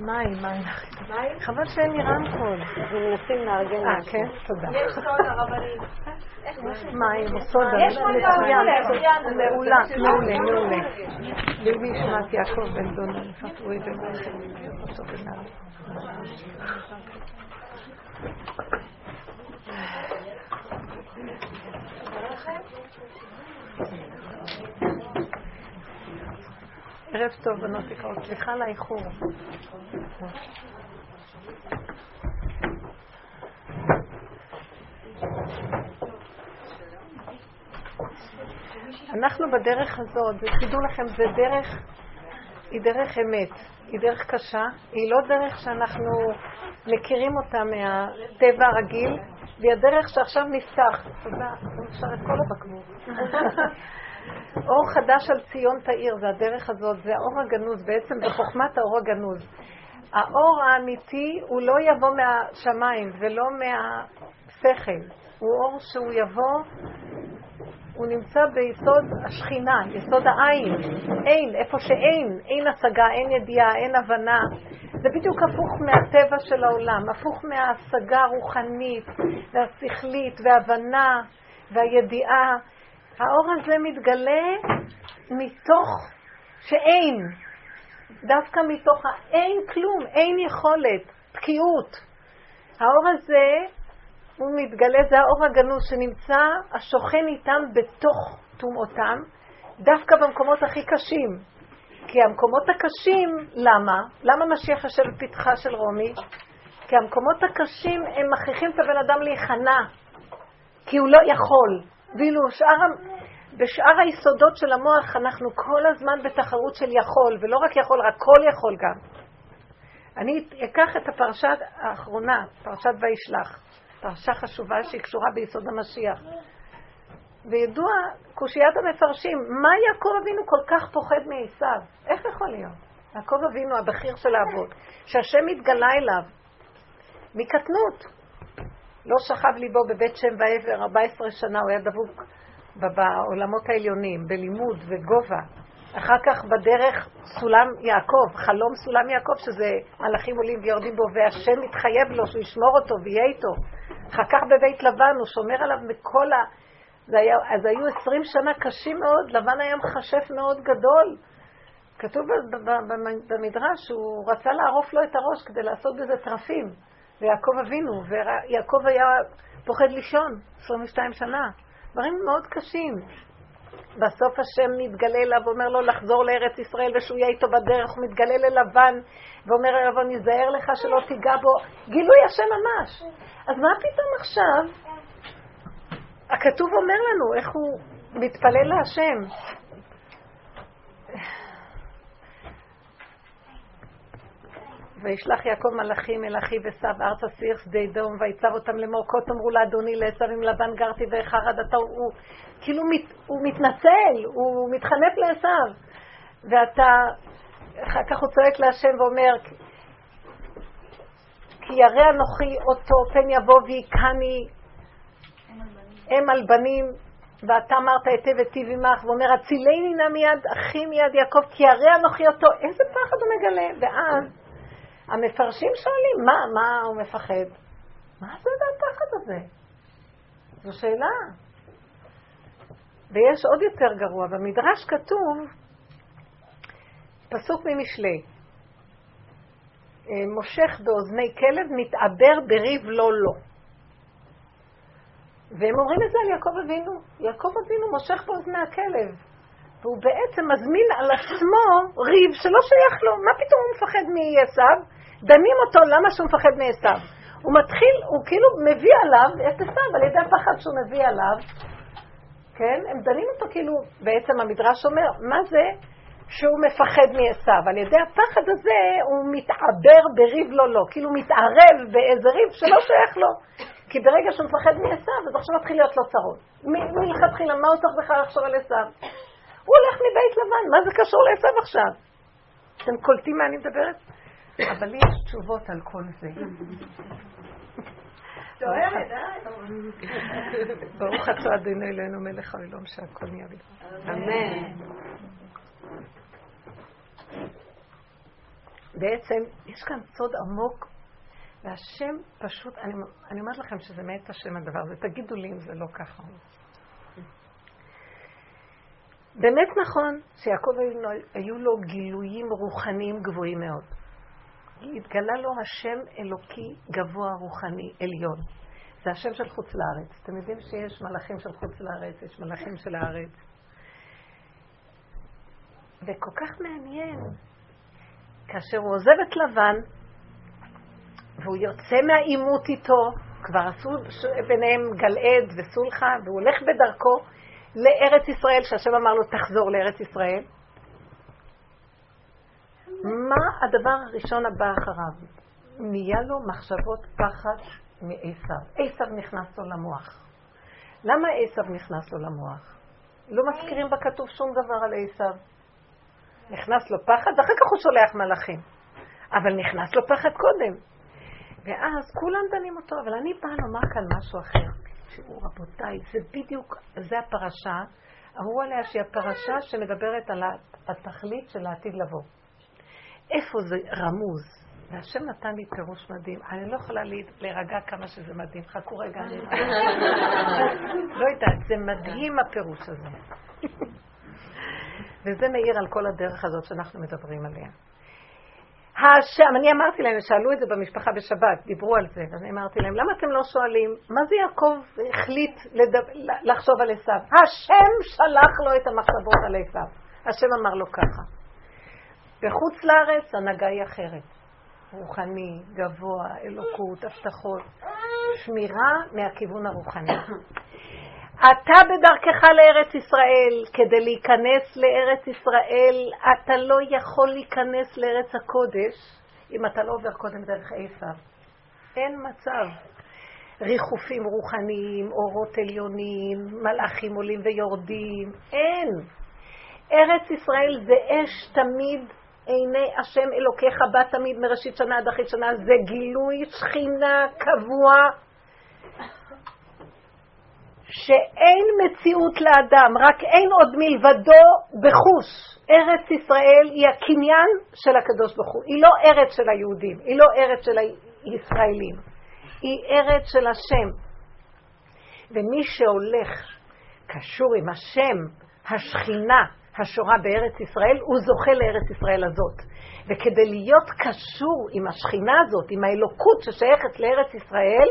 מים, מים. חבל שאין לי רמקול. אנחנו מנסים לארגן אה, כן? תודה. יש סודה רבנית. מים סודה. מצוין. מעולה, מעולה, מעולה. ליבי ישמת יעקב בן דון, יפתרו את זה. ערב טוב, בנות יקרות. סליחה על האיחור. אנחנו בדרך הזאת, ותדעו לכם, זה דרך, היא דרך אמת, היא דרך קשה, היא לא דרך שאנחנו מכירים אותה מהטבע הרגיל, והיא הדרך שעכשיו נפתח. תודה, אפשר את כל הבקבוק. אור חדש על ציון תאיר, זה הדרך הזאת, זה האור הגנוז, בעצם זה חוכמת האור הגנוז. האור האמיתי הוא לא יבוא מהשמיים ולא מהשכל, הוא אור שהוא יבוא, הוא נמצא ביסוד השכינה, יסוד העין, אין, איפה שאין, אין השגה, אין ידיעה, אין הבנה. זה בדיוק הפוך מהטבע של העולם, הפוך מההשגה הרוחנית והשכלית וההבנה והידיעה. האור הזה מתגלה מתוך שאין, דווקא מתוך האין כלום, אין יכולת, תקיעות. האור הזה, הוא מתגלה, זה האור הגנוז שנמצא, השוכן איתם בתוך טומאותם, דווקא במקומות הכי קשים. כי המקומות הקשים, למה? למה משיח יושב בפתחה של רומי? כי המקומות הקשים הם מכריחים את הבן אדם להיכנע, כי הוא לא יכול. ואילו שאר, בשאר היסודות של המוח אנחנו כל הזמן בתחרות של יכול, ולא רק יכול, רק כל יכול גם. אני אקח את הפרשה האחרונה, פרשת וישלח, פרשה חשובה שהיא קשורה ביסוד המשיח. וידוע, קושיית המפרשים, מה יעקב אבינו כל כך פוחד מעשיו? איך יכול להיות? יעקב אבינו, הבכיר של האבות, שהשם התגלה אליו מקטנות. לא שכב ליבו בבית שם ועבר, 14 שנה הוא היה דבוק בעולמות העליונים, בלימוד וגובה. אחר כך בדרך סולם יעקב, חלום סולם יעקב, שזה מלאכים עולים ויורדים בו, והשם מתחייב לו שהוא ישמור אותו ויהיה איתו. אחר כך בבית לבן הוא שומר עליו מכל ה... היה, אז היו עשרים שנה קשים מאוד, לבן היה מכשף מאוד גדול. כתוב במדרש שהוא רצה לערוף לו את הראש כדי לעשות בזה טרפים. ויעקב אבינו, ויעקב היה פוחד לישון 22 שנה. דברים מאוד קשים. בסוף השם מתגלה אליו ואומר לו לחזור לארץ ישראל ושהוא יהיה איתו בדרך, הוא מתגלה ללבן ואומר אליו, אני אזהר לך שלא תיגע בו. גילוי השם ממש. אז מה פתאום עכשיו? הכתוב אומר לנו איך הוא מתפלל להשם. וישלח יעקב מלאכים אל אחיו עשו ארצה שיח שדה דום ויצב אותם לאמור כה תאמרו לאדוני לעשו עם לבן גרתי ואחרד אתה הוא כאילו מת, הוא מתנצל, הוא מתחנף לעשו. ואתה אחר כך הוא צועק להשם ואומר כי ירא אנוכי אותו פן יבוא ויכני אם על בנים ואתה אמרת היטב היטיב עמך ואומר הצילני נא מיד אחי מיד יעקב כי ירא אנוכי אותו איזה פחד הוא מגלה. ואז המפרשים שואלים, מה, מה הוא מפחד? מה זה הפחד הזה? זו שאלה. ויש עוד יותר גרוע, במדרש כתוב, פסוק ממשלי, מושך באוזני כלב, מתעבר בריב לא לו. והם אומרים את זה על יעקב אבינו. יעקב אבינו מושך באוזני הכלב, והוא בעצם מזמין על עצמו ריב שלא שייך לו. מה פתאום הוא מפחד מעשיו? דנים אותו למה שהוא מפחד מעשיו. הוא מתחיל, הוא כאילו מביא עליו את עשיו על ידי הפחד שהוא מביא עליו, כן? הם דנים אותו כאילו, בעצם המדרש אומר, מה זה שהוא מפחד מעשיו? על ידי הפחד הזה הוא מתעבר בריב לא לא, כאילו מתערב באיזה ריב שלא שייך לו. כי ברגע שהוא מפחד מעשיו, אז עכשיו מתחיל להיות לו צרות. מלכתחילה, מה הוא צריך בכלל לחשוב על עשיו? הוא הולך מבית לבן, מה זה קשור לעשיו עכשיו? אתם קולטים מה אני מדברת? אבל יש תשובות על כל זה. ברוך אתה אדוני אלוהינו מלך העולם שהכל נהיה בדבר. אמן. בעצם יש כאן סוד עמוק, והשם פשוט, אני, אני אומרת לכם שזה מאת השם הדבר הזה, תגידו לי אם זה לא ככה. באמת נכון שיעקב היו לו גילויים רוחניים גבוהים מאוד. התגלה לו השם אלוקי גבוה רוחני עליון. זה השם של חוץ לארץ. אתם יודעים שיש מלאכים של חוץ לארץ, יש מלאכים של הארץ. וכל כך מעניין, כאשר הוא עוזב את לבן, והוא יוצא מהעימות איתו, כבר עשו ביניהם גלעד וסולחה, והוא הולך בדרכו לארץ ישראל, שהשם אמר לו, תחזור לארץ ישראל. מה הדבר הראשון הבא אחריו? נהיה לו מחשבות פחד מעשיו. עשיו נכנס לו למוח. למה עשיו נכנס לו למוח? לא מזכירים בכתוב שום דבר על עשיו. נכנס לו פחד, ואחר כך הוא שולח מלאכים. אבל נכנס לו פחד קודם. ואז כולם דנים אותו, אבל אני באה לומר כאן משהו אחר. תראו, רבותיי, זה בדיוק, זה הפרשה, אמרו עליה שהיא הפרשה שמדברת על התכלית של העתיד לבוא. איפה זה רמוז? והשם נתן לי פירוש מדהים. אני לא יכולה להירגע כמה שזה מדהים. חכו רגע, אני... לא יודעת, זה מדהים הפירוש הזה. וזה מאיר על כל הדרך הזאת שאנחנו מדברים עליה. האשם, אני אמרתי להם, שאלו את זה במשפחה בשבת, דיברו על זה, ואני אמרתי להם, למה אתם לא שואלים, מה זה יעקב החליט לדב, לחשוב על עשיו? השם שלח לו את המחשבות על עשיו. השם אמר לו ככה. בחוץ לארץ הנהגה היא אחרת. רוחני, גבוה, אלוקות, הבטחות. שמירה מהכיוון הרוחני. אתה בדרכך לארץ ישראל, כדי להיכנס לארץ ישראל, אתה לא יכול להיכנס לארץ הקודש אם אתה לא עובר קודם דרך עשיו. אין מצב. ריחופים רוחניים, אורות עליונים, מלאכים עולים ויורדים, אין. ארץ ישראל זה אש תמיד עיני השם אלוקיך בא תמיד מראשית שנה עד אחרי שנה, זה גילוי שכינה קבוע שאין מציאות לאדם, רק אין עוד מלבדו בחוש. ארץ ישראל היא הקניין של הקדוש ברוך הוא, היא לא ארץ של היהודים, היא לא ארץ של הישראלים, היא ארץ של השם. ומי שהולך קשור עם השם, השכינה, השורה בארץ ישראל, הוא זוכה לארץ ישראל הזאת. וכדי להיות קשור עם השכינה הזאת, עם האלוקות ששייכת לארץ ישראל,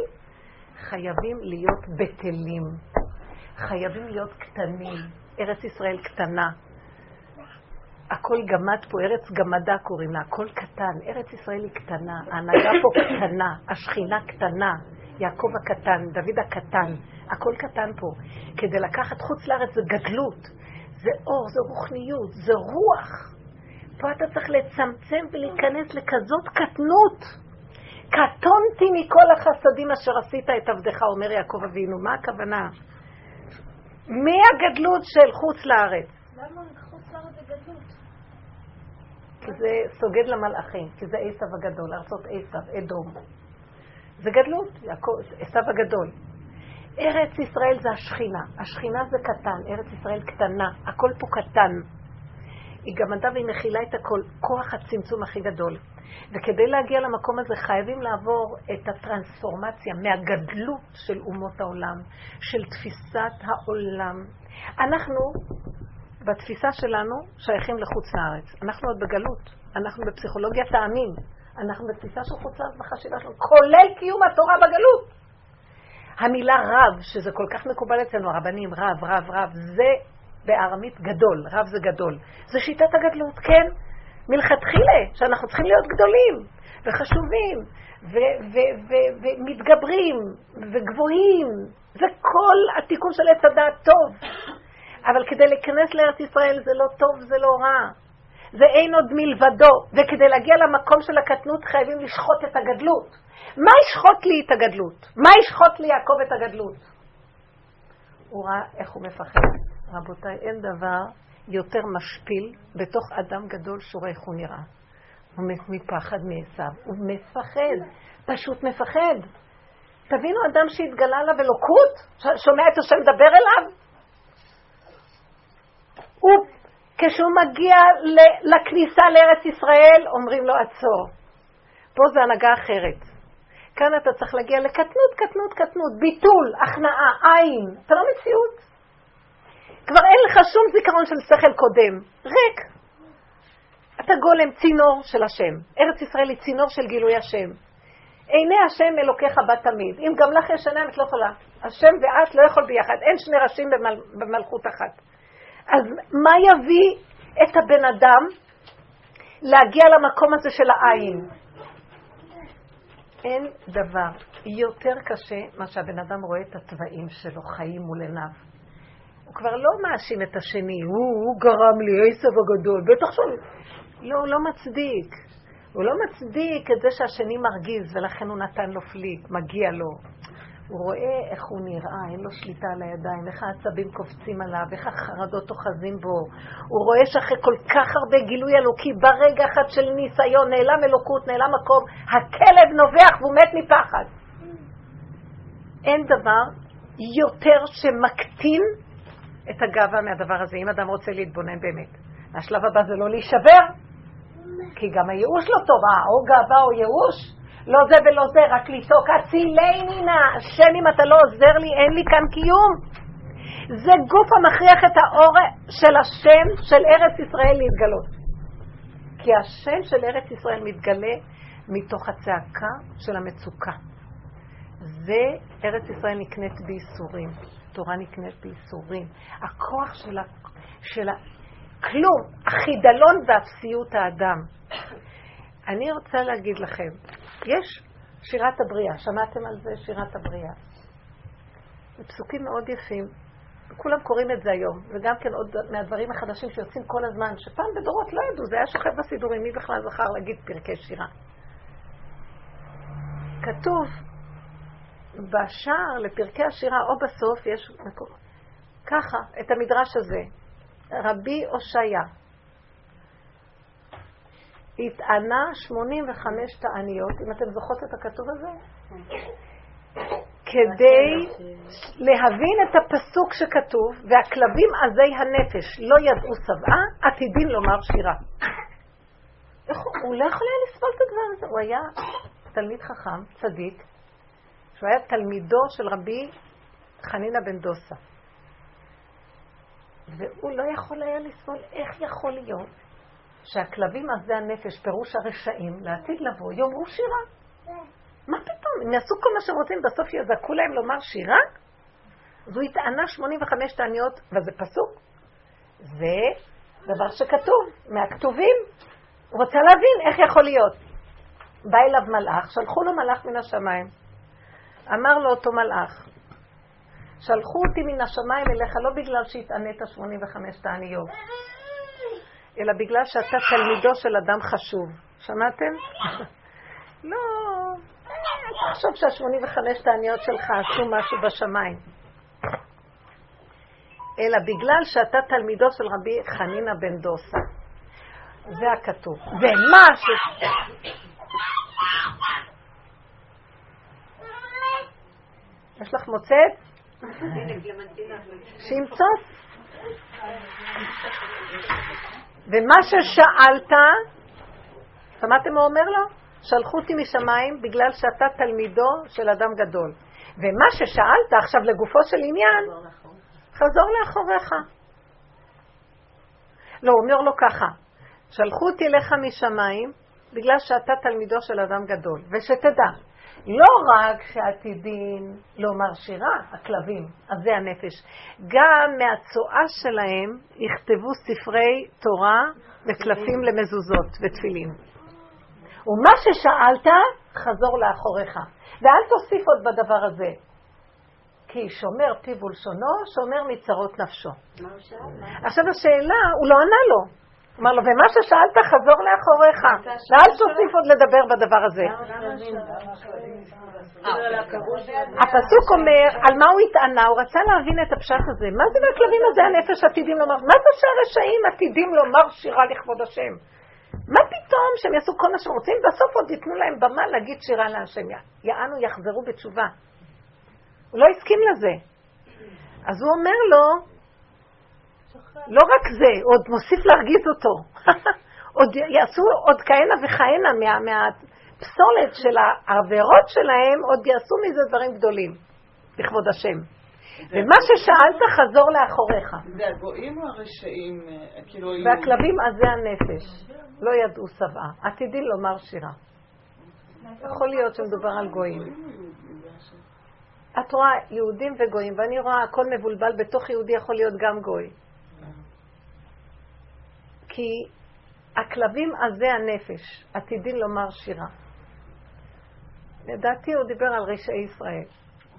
חייבים להיות בטלים. חייבים להיות קטנים. ארץ ישראל קטנה. הכל גמד פה, ארץ גמדה קוראים לה, הכל קטן. ארץ ישראל היא קטנה, ההנהגה פה קטנה, השכינה קטנה, יעקב הקטן, דוד הקטן, הכל קטן פה. כדי לקחת חוץ לארץ זה גדלות, זה אור, זה רוחניות, זה רוח. פה אתה צריך לצמצם ולהיכנס לכזאת קטנות. קטונתי מכל החסדים אשר עשית את עבדך, אומר יעקב אבינו. מה הכוונה? מהגדלות של חוץ לארץ. למה חוץ לארץ זה גדלות? כי זה סוגד למלאכים, כי זה עשב הגדול, ארצות עשב, אדום. זה גדלות, עשב הגדול. ארץ ישראל זה השכינה. השכינה זה קטן, ארץ ישראל קטנה, הכל פה קטן. היא גם עדה והיא מכילה את הכל, כוח הצמצום הכי גדול. וכדי להגיע למקום הזה חייבים לעבור את הטרנספורמציה מהגדלות של אומות העולם, של תפיסת העולם. אנחנו, בתפיסה שלנו, שייכים לחוץ לארץ. אנחנו עוד בגלות, אנחנו בפסיכולוגיית העמים, אנחנו בתפיסה של חוץ לארץ בחשיבה שלנו, כולל קיום התורה בגלות. המילה רב, שזה כל כך מקובל אצלנו, הרבנים, רב, רב, רב, זה בארמית גדול, רב זה גדול. זה שיטת הגדלות, כן, מלכתחילה, שאנחנו צריכים להיות גדולים וחשובים ומתגברים וגבוהים. זה כל התיקון של עץ הדעת טוב. אבל כדי להיכנס לארץ ישראל זה לא טוב, זה לא רע. זה אין עוד מלבדו, וכדי להגיע למקום של הקטנות חייבים לשחוט את הגדלות. מה ישחוט לי את הגדלות? מה ישחוט לי יעקב את הגדלות? הוא ראה איך הוא מפחד. רבותיי, אין דבר יותר משפיל בתוך אדם גדול שהוא איך הוא נראה. הוא מת מפחד מעשיו, הוא מפחד, פשוט מפחד. תבינו, אדם שהתגלה לה אלוקות, שומע את השם מדבר אליו, הוא כשהוא מגיע לכניסה לארץ ישראל, אומרים לו עצור. פה זה הנהגה אחרת. כאן אתה צריך להגיע לקטנות, קטנות, קטנות, ביטול, הכנעה, עין. אתה לא מציאות. כבר אין לך שום זיכרון של שכל קודם. ריק. אתה גולם, צינור של השם. ארץ ישראל היא צינור של גילוי השם. עיני השם אלוקיך בה תמיד. אם גם לך יש עיניים, את לא יכולה. השם ואת לא יכול ביחד. אין שני ראשים במל... במלכות אחת. אז מה יביא את הבן אדם להגיע למקום הזה של העין? אין דבר יותר קשה מה שהבן אדם רואה את התוואים שלו חיים מול עיניו. הוא כבר לא מאשים את השני, הוא, הוא גרם לי, עשב הגדול, בטח ש... לא, הוא לא מצדיק. הוא לא מצדיק את זה שהשני מרגיז ולכן הוא נתן לו פליק, מגיע לו. הוא רואה איך הוא נראה, אין לו שליטה על הידיים, איך העצבים קופצים עליו, איך החרדות אוחזים בו. הוא רואה שאחרי כל כך הרבה גילוי אלוקי, ברגע אחד של ניסיון, נעלם אלוקות, נעלם מקום, הכלב נובח והוא מת מפחד. אין דבר יותר שמקטין את הגאווה מהדבר הזה, אם אדם רוצה להתבונן באמת. השלב הבא זה לא להישבר, כי גם הייאוש לא טוב, אה, או גאווה או ייאוש. לא זה ולא זה, רק לצעוק, הצילני נא, השם אם אתה לא עוזר לי, אין לי כאן קיום. זה גוף המכריח את האור של השם של ארץ ישראל להתגלות. כי השם של ארץ ישראל מתגלה מתוך הצעקה של המצוקה. זה, ארץ ישראל נקנית בייסורים, תורה נקנית בייסורים. הכוח של, ה, של ה, כלום, החידלון ואפסיות האדם. אני רוצה להגיד לכם, יש שירת הבריאה, שמעתם על זה? שירת הבריאה. זה פסוקים מאוד יפים, כולם קוראים את זה היום, וגם כן עוד מהדברים החדשים שיוצאים כל הזמן, שפעם בדורות לא ידעו, זה היה שוכב בסידורים, מי בכלל זכר להגיד פרקי שירה. כתוב בשער לפרקי השירה, או בסוף, יש מקום, ככה, את המדרש הזה, רבי הושעיה, התענה 85 תעניות, אם אתם זוכרות את הכתוב הזה? כדי להבין את הפסוק שכתוב, והכלבים עזי הנפש לא ידעו שבעה, עתידים לומר שירה. הוא לא יכול היה לסבול את הדבר הזה, הוא היה תלמיד חכם, צדיק, שהוא היה תלמידו של רבי חנינא בן דוסה. והוא לא יכול היה לסבול, איך יכול להיות שהכלבים עזי הנפש, פירוש הרשעים, לעתיד לבוא, יאמרו שירה. מה פתאום? הם יעשו כל מה שהם רוצים, בסוף יזעקו להם לומר שירה? אז הוא התענה 85 תעניות, וזה פסוק. זה דבר שכתוב, מהכתובים. הוא רוצה להבין איך יכול להיות. בא אליו מלאך, שלחו לו מלאך מן השמיים. אמר לו אותו מלאך, שלחו אותי מן השמיים אליך לא בגלל שהתענית 85 תעניות, אלא בגלל שאתה תלמידו של אדם חשוב. שמעתם? לא, אל תחשוב שה-85 תעניות שלך עשו משהו בשמיים. אלא בגלל שאתה תלמידו של רבי חנינא בן דוסה. זה הכתוב. ומה ש... יש לך מוצאת? שימצוץ. ומה ששאלת, שמעתם מה אומר לו? שלחו אותי משמיים בגלל שאתה תלמידו של אדם גדול. ומה ששאלת עכשיו לגופו של עניין, חזור לאחוריך. לא, הוא אומר לו ככה, שלחו אותי אליך משמיים בגלל שאתה תלמידו של אדם גדול, ושתדע, לא רק שעתידים לומר שירה, הכלבים, עזי הנפש, גם מהצואה שלהם יכתבו ספרי תורה וקלפים למזוזות ותפילין. ומה ששאלת, חזור לאחוריך. ואל תוסיף עוד בדבר הזה. כי שומר פיו ולשונו, שומר מצרות נפשו. עכשיו השאלה, הוא לא ענה לו. אמר לו, ומה ששאלת חזור לאחוריך, ואל תוסיף עוד לדבר בדבר הזה. הפסוק אומר, על מה הוא התענה? הוא רצה להבין את הפשט הזה. מה זה מהכלבים הזה הנפש עתידים לומר? מה זה שהרשעים עתידים לומר שירה לכבוד השם? מה פתאום שהם יעשו כל מה שהם רוצים, בסוף עוד ייתנו להם במה להגיד שירה להשם. יענו יחזרו בתשובה. הוא לא הסכים לזה. אז הוא אומר לו, לא רק זה, עוד מוסיף להרגיז אותו. עוד יעשו עוד כהנה וכהנה מה, מהפסולת של העבירות שלהם, עוד יעשו מזה דברים גדולים, לכבוד השם. ומה ששאלת חזור לאחוריך. זה הגויים או הרשעים? אה, כאילו... והכלבים עזי הנפש, לא ידעו שבעה. עתידים לומר שירה. יכול להיות שמדובר על גויים. את רואה יהודים וגויים, ואני רואה הכל מבולבל, בתוך יהודי יכול להיות גם גוי. כי הכלבים עזי הנפש, עתידים לומר שירה. לדעתי הוא דיבר על רשעי ישראל.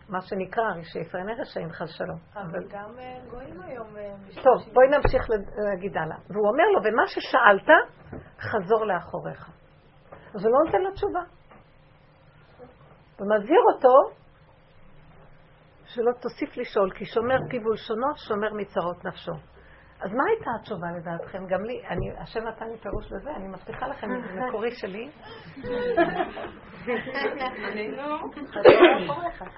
מה שנקרא רשעי ישראל, אין רשעים חס שלום. אבל גם אה, גויים היום... אה, טוב, בואי נמשיך להגיד הלאה. והוא אומר לו, ומה ששאלת, חזור לאחוריך. אז הוא לא נותן לו תשובה. ומזהיר אותו שלא תוסיף לשאול, כי שומר פיו ולשונו, שומר מצרות נפשו. אז מה הייתה התשובה לדעתכם? גם לי, אני, השם נתן לי פירוש לזה, אני מבטיחה לכם, זה מקורי שלי.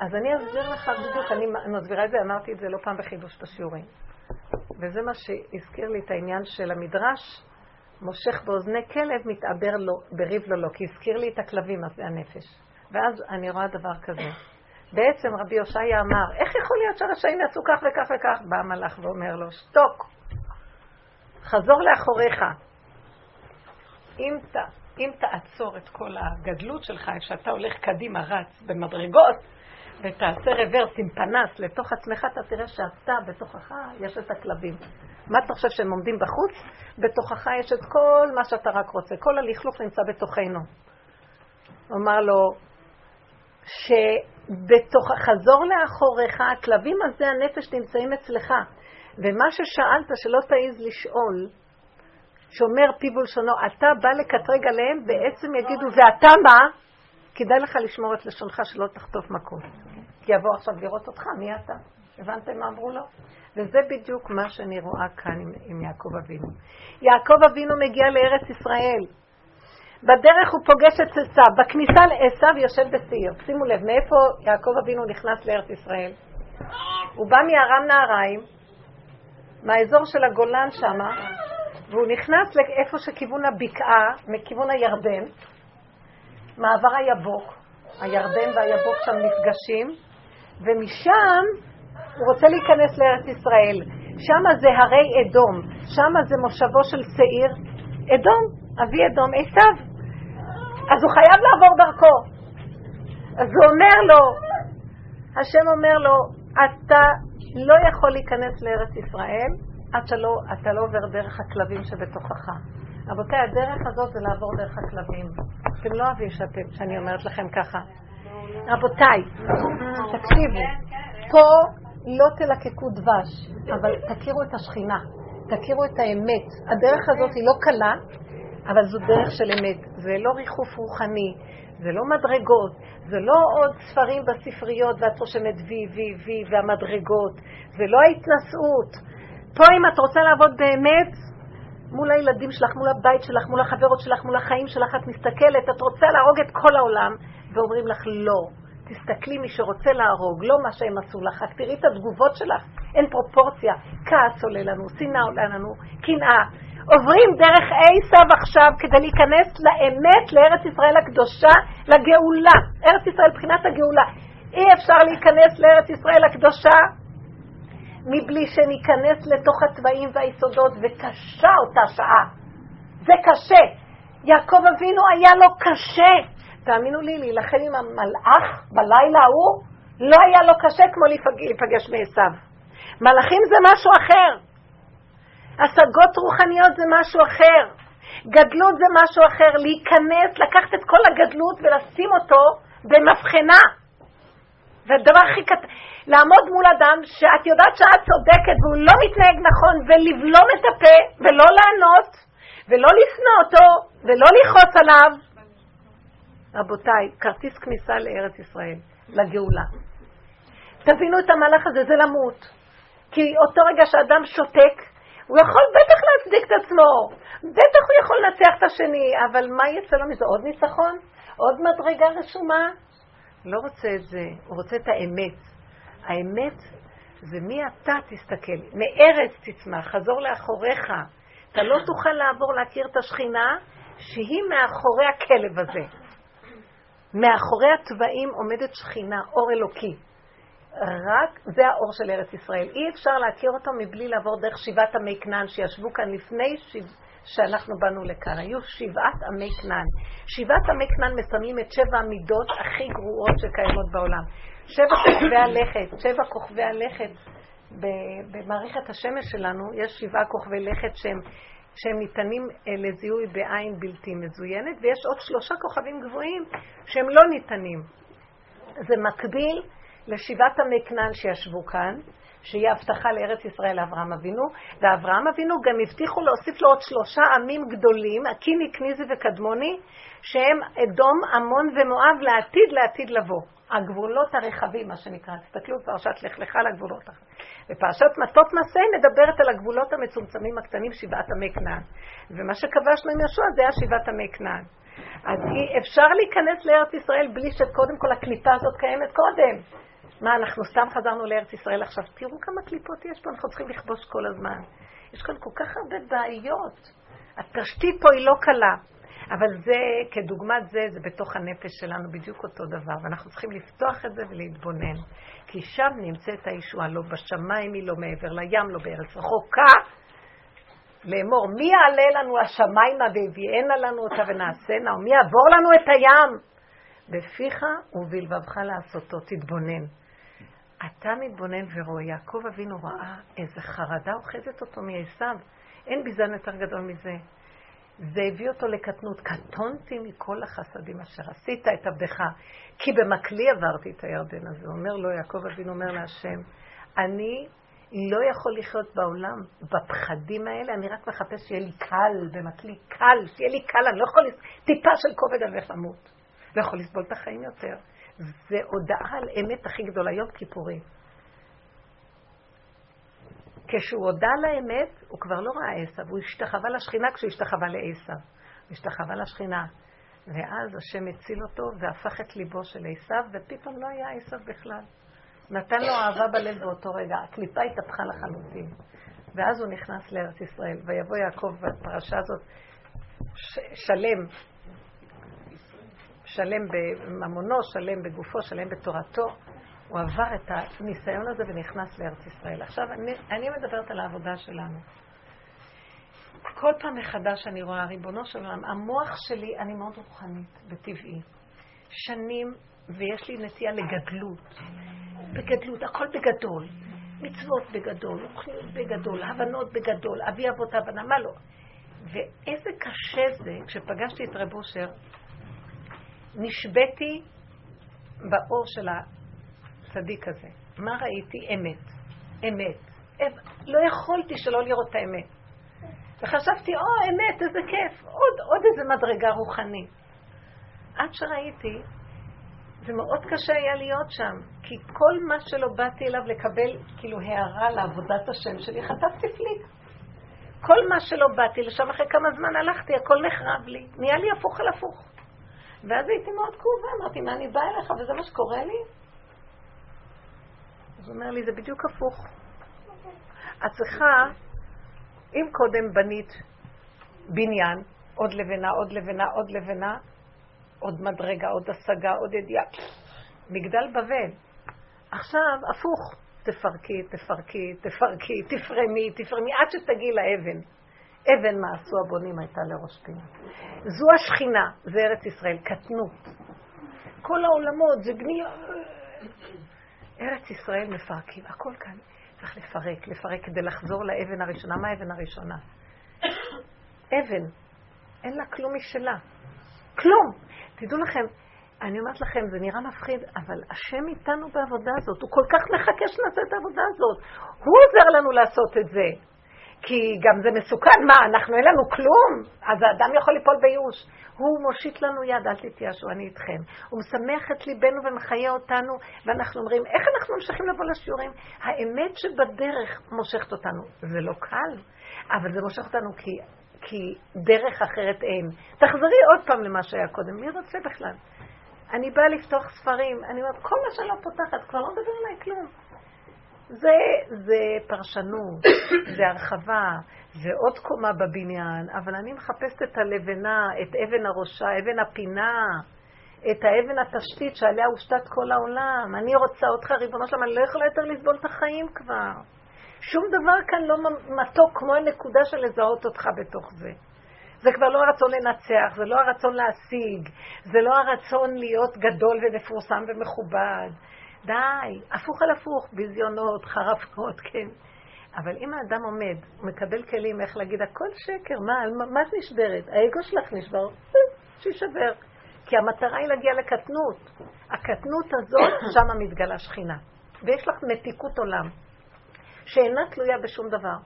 אז אני אסביר לך בדיוק, אני מסבירה את זה, אמרתי את זה לא פעם בחידוש בשיעורים. וזה מה שהזכיר לי את העניין של המדרש, מושך באוזני כלב, מתעבר לו, בריב לו לא, כי הזכיר לי את הכלבים, אז זה הנפש. ואז אני רואה דבר כזה. בעצם רבי יושעיה אמר, איך יכול להיות שהרשעים יעשו כך וכך וכך? בא המלאך ואומר לו, שתוק, חזור לאחוריך. אם, ת, אם תעצור את כל הגדלות שלך, שאתה הולך קדימה, רץ במדרגות, ותעשה רוורס עם פנס לתוך עצמך, אתה תראה שאתה, בתוכך, יש את הכלבים. מה אתה חושב שהם עומדים בחוץ? בתוכך יש את כל מה שאתה רק רוצה. כל הלכלוך נמצא בתוכנו. אמר לו, שבתוך, חזור לאחוריך, הכלבים הזה הנפש נמצאים אצלך. ומה ששאלת, שלא תעיז לשאול, שומר פיו ולשונו, אתה בא לקטרג עליהם, בעצם יגידו, ואתה מה? כדאי לך לשמור את לשונך שלא תחטוף מכות. כי יבוא עכשיו לראות אותך, מי אתה? הבנתם מה אמרו לו? וזה בדיוק מה שאני רואה כאן עם, עם יעקב אבינו. יעקב אבינו מגיע לארץ ישראל. בדרך הוא פוגש את עשיו. בכניסה לעשיו יושב בשעיר. שימו לב, מאיפה יעקב אבינו נכנס לארץ ישראל? הוא בא מארם נהריים, מהאזור של הגולן שמה, והוא נכנס לאיפה שכיוון הבקעה, מכיוון הירדן, מעבר היבוק, הירדן והיבוק שם נפגשים, ומשם הוא רוצה להיכנס לארץ ישראל. שם זה הרי אדום, שם זה מושבו של שעיר, אדום, אבי אדום, עשיו. אז הוא חייב לעבור דרכו. אז הוא אומר לו, השם אומר לו, אתה לא יכול להיכנס לארץ ישראל עד שלא, אתה לא עובר דרך הכלבים שבתוכך. רבותיי, הדרך הזאת זה לעבור דרך הכלבים. אתם לא אוהבים שאתם, שאני אומרת לכם ככה. רבותיי, תקשיבו, פה לא תלקקו דבש, אבל תכירו את השכינה, תכירו את האמת. הדרך הזאת היא לא קלה, אבל זו דרך של אמת. זה לא ריחוף רוחני, זה לא מדרגות, זה לא עוד ספרים בספריות ואת רושמת וי, וי, וי והמדרגות, זה לא ההתנשאות. פה אם את רוצה לעבוד באמת, מול הילדים שלך, מול הבית שלך, מול החברות שלך, מול החיים שלך, את מסתכלת, את רוצה להרוג את כל העולם, ואומרים לך לא. תסתכלי מי שרוצה להרוג, לא מה שהם עשו לך, רק תראי את התגובות שלך, אין פרופורציה. כעס עולה לנו, שנאה עולה לנו, קנאה. עוברים דרך עשיו עכשיו כדי להיכנס לאמת, לארץ ישראל הקדושה, לגאולה. ארץ ישראל מבחינת הגאולה. אי אפשר להיכנס לארץ ישראל הקדושה מבלי שניכנס לתוך הצבעים והיסודות, וקשה אותה שעה. זה קשה. יעקב אבינו היה לו קשה. תאמינו לי, להילחם עם המלאך בלילה ההוא, לא היה לו קשה כמו להיפגש מעשיו. מלאכים זה משהו אחר. השגות רוחניות זה משהו אחר. גדלות זה משהו אחר. להיכנס, לקחת את כל הגדלות ולשים אותו במבחנה. והדבר הכי קטן, לעמוד מול אדם שאת יודעת שאת צודקת והוא לא מתנהג נכון ולבלום את הפה ולא לענות ולא לשנוא אותו ולא לכעוס עליו. רבותיי, כרטיס כניסה לארץ ישראל, לגאולה. תבינו את המהלך הזה, זה למות. כי אותו רגע שאדם שותק, הוא יכול בטח להצדיק את עצמו, בטח הוא יכול לנצח את השני, אבל מה יצא לו מזה? עוד ניצחון? עוד מדרגה רשומה? לא רוצה את זה, הוא רוצה את האמת. האמת זה מי אתה תסתכל, מארץ תצמח, חזור לאחוריך. אתה לא תוכל לעבור להכיר את השכינה שהיא מאחורי הכלב הזה. מאחורי התוואים עומדת שכינה, אור אלוקי. רק זה האור של ארץ ישראל. אי אפשר להכיר אותו מבלי לעבור דרך שבעת עמי כנען שישבו כאן לפני שבע, שאנחנו באנו לכאן. היו שבעת עמי כנען. שבעת עמי כנען מסמלים את שבע המידות הכי גרועות שקיימות בעולם. שבע כוכבי הלכת, שבע כוכבי הלכת במערכת השמש שלנו, יש שבעה כוכבי לכת שהם, שהם ניתנים אה, לזיהוי בעין בלתי מזוינת, ויש עוד שלושה כוכבים גבוהים שהם לא ניתנים. זה מקביל לשבעת עמי כנען שישבו כאן, שהיא הבטחה לארץ ישראל לאברהם אבינו, ואברהם אבינו גם הבטיחו להוסיף לו עוד שלושה עמים גדולים, הקיני, כניזי וקדמוני, שהם אדום, עמון ומואב לעתיד לעתיד לבוא. הגבולות הרחבים, מה שנקרא. תסתכלו בפרשת לך לך על הגבולות. בפרשת מטות מסע מדברת על הגבולות המצומצמים הקטנים, שבעת עמי כנען. ומה שכבשנו עם ישוע זה היה שבעת עמי כנען. אז אפשר להיכנס לארץ ישראל בלי שקודם כל הקליפה הזאת קיימת קודם. מה, אנחנו סתם חזרנו לארץ ישראל עכשיו? תראו כמה קליפות יש פה, אנחנו צריכים לכבוש כל הזמן. יש כאן כל כך הרבה בעיות. התשתית פה היא לא קלה. אבל זה, כדוגמת זה, זה בתוך הנפש שלנו בדיוק אותו דבר, ואנחנו צריכים לפתוח את זה ולהתבונן. כי שם נמצאת הישועה, לא בשמיים היא, לא מעבר לים, לא בארץ רחוקה. לאמור, מי יעלה לנו השמיימה והביאנה לנו אותה ונעשנה, ומי יעבור לנו את הים? בפיך ובלבבך לעשותו, תתבונן. אתה מתבונן ורואה, יעקב אבינו ראה איזה חרדה אוחזת אותו מעשיו. אין ביזן יותר גדול מזה. זה הביא אותו לקטנות. קטונתי מכל החסדים אשר עשית את עבדך, כי במקלי עברתי את הירדן הזה. אומר לו, יעקב אבינו אומר להשם, אני לא יכול לחיות בעולם בפחדים האלה, אני רק מחפש שיהיה לי קל במקלי, קל, שיהיה לי קל, אני לא יכול, טיפה של כובד על איך למות. לא יכול לסבול את החיים יותר. זה הודעה על אמת הכי גדולה, יום כיפורים. כשהוא הודה לאמת, הוא כבר לא ראה עשיו, הוא השתחווה לשכינה כשהוא השתחווה לעשיו. הוא השתחווה לשכינה. ואז השם הציל אותו והפך את ליבו של עשיו, ופתאום לא היה עשיו בכלל. נתן לו אהבה בלב באותו רגע, הקליפה התהפכה לחלוטין. ואז הוא נכנס לארץ ישראל, ויבוא יעקב בפרשה הזאת ש- שלם, שלם בממונו, שלם בגופו, שלם בתורתו, הוא עבר את הניסיון הזה ונכנס לארץ ישראל. עכשיו, אני, אני מדברת על העבודה שלנו. כל פעם מחדש אני רואה, ריבונו של עולם, המוח שלי, אני מאוד רוחנית, בטבעי. שנים, ויש לי נטייה לגדלות. בגדלות, הכל בגדול. מצוות בגדול, רוחניות בגדול, הבנות בגדול, אבי אבות הבנה, מה לא? ואיזה קשה זה, כשפגשתי את רב אושר, נשבתי באור של הצדיק הזה. מה ראיתי? אמת. אמת. לא יכולתי שלא לראות את האמת. וחשבתי, או, אמת, איזה כיף, עוד, עוד איזה מדרגה רוחנית. עד שראיתי, זה מאוד קשה היה להיות שם, כי כל מה שלא באתי אליו לקבל, כאילו, הערה לעבודת השם שלי, חטפתי פליק. כל מה שלא באתי לשם, אחרי כמה זמן הלכתי, הכל נחרב לי. נהיה לי הפוך על הפוך. ואז הייתי מאוד כאובה, אמרתי, מה אני באה אליך, וזה מה שקורה לי? אז הוא אומר לי, זה בדיוק הפוך. את צריכה, אם קודם בנית בניין, עוד לבנה, עוד לבנה, עוד לבנה, עוד מדרגה, עוד השגה, עוד ידיעה, מגדל בבל. עכשיו, הפוך, תפרקי, תפרקי, תפרקי, תפרמי, תפרמי, עד שתגיעי לאבן. אבן מה עשו הבונים הייתה לראש פינה. זו השכינה, זה ארץ ישראל, קטנות. כל העולמות זה בנייה. ארץ ישראל מפרקים, הכל כאן. צריך לפרק, לפרק כדי לחזור לאבן הראשונה. מה האבן הראשונה? אבן. אין לה כלום משלה. כלום. תדעו לכם, אני אומרת לכם, זה נראה מפחיד, אבל השם איתנו בעבודה הזאת. הוא כל כך מחכה שנעשה את העבודה הזאת. הוא עוזר לנו לעשות את זה. כי גם זה מסוכן, מה, אנחנו אין לנו כלום? אז האדם יכול ליפול בייאוש. הוא מושיט לנו יד, אל תתייאשו, אני איתכם. הוא משמח את ליבנו ומחיה אותנו, ואנחנו אומרים, איך אנחנו ממשיכים לבוא לשיעורים? האמת שבדרך מושכת אותנו. זה לא קל, אבל זה מושך אותנו כי, כי דרך אחרת אין. תחזרי עוד פעם למה שהיה קודם, מי רוצה בכלל? אני באה לפתוח ספרים, אני אומרת, כל מה שאני לא פותחת, כבר לא מדבר עליי כלום. זה, זה פרשנות, זה הרחבה, זה עוד קומה בבניין, אבל אני מחפשת את הלבנה, את אבן הראשה, אבן הפינה, את האבן התשתית שעליה הושתת כל העולם. אני רוצה אותך, ריבונו שלום, אני לא יכולה יותר לסבול את החיים כבר. שום דבר כאן לא מתוק כמו הנקודה של לזהות אותך בתוך זה. זה כבר לא הרצון לנצח, זה לא הרצון להשיג, זה לא הרצון להיות גדול ומפורסם ומכובד. די, הפוך על הפוך, ביזיונות, חרפות, כן. אבל אם האדם עומד, מקבל כלים איך להגיד, הכל שקר, מה, מה את נשברת? האגו שלך נשבר, שישבר. כי המטרה היא להגיע לקטנות. הקטנות הזאת, שם מתגלה שכינה. ויש לך מתיקות עולם, שאינה תלויה בשום דבר.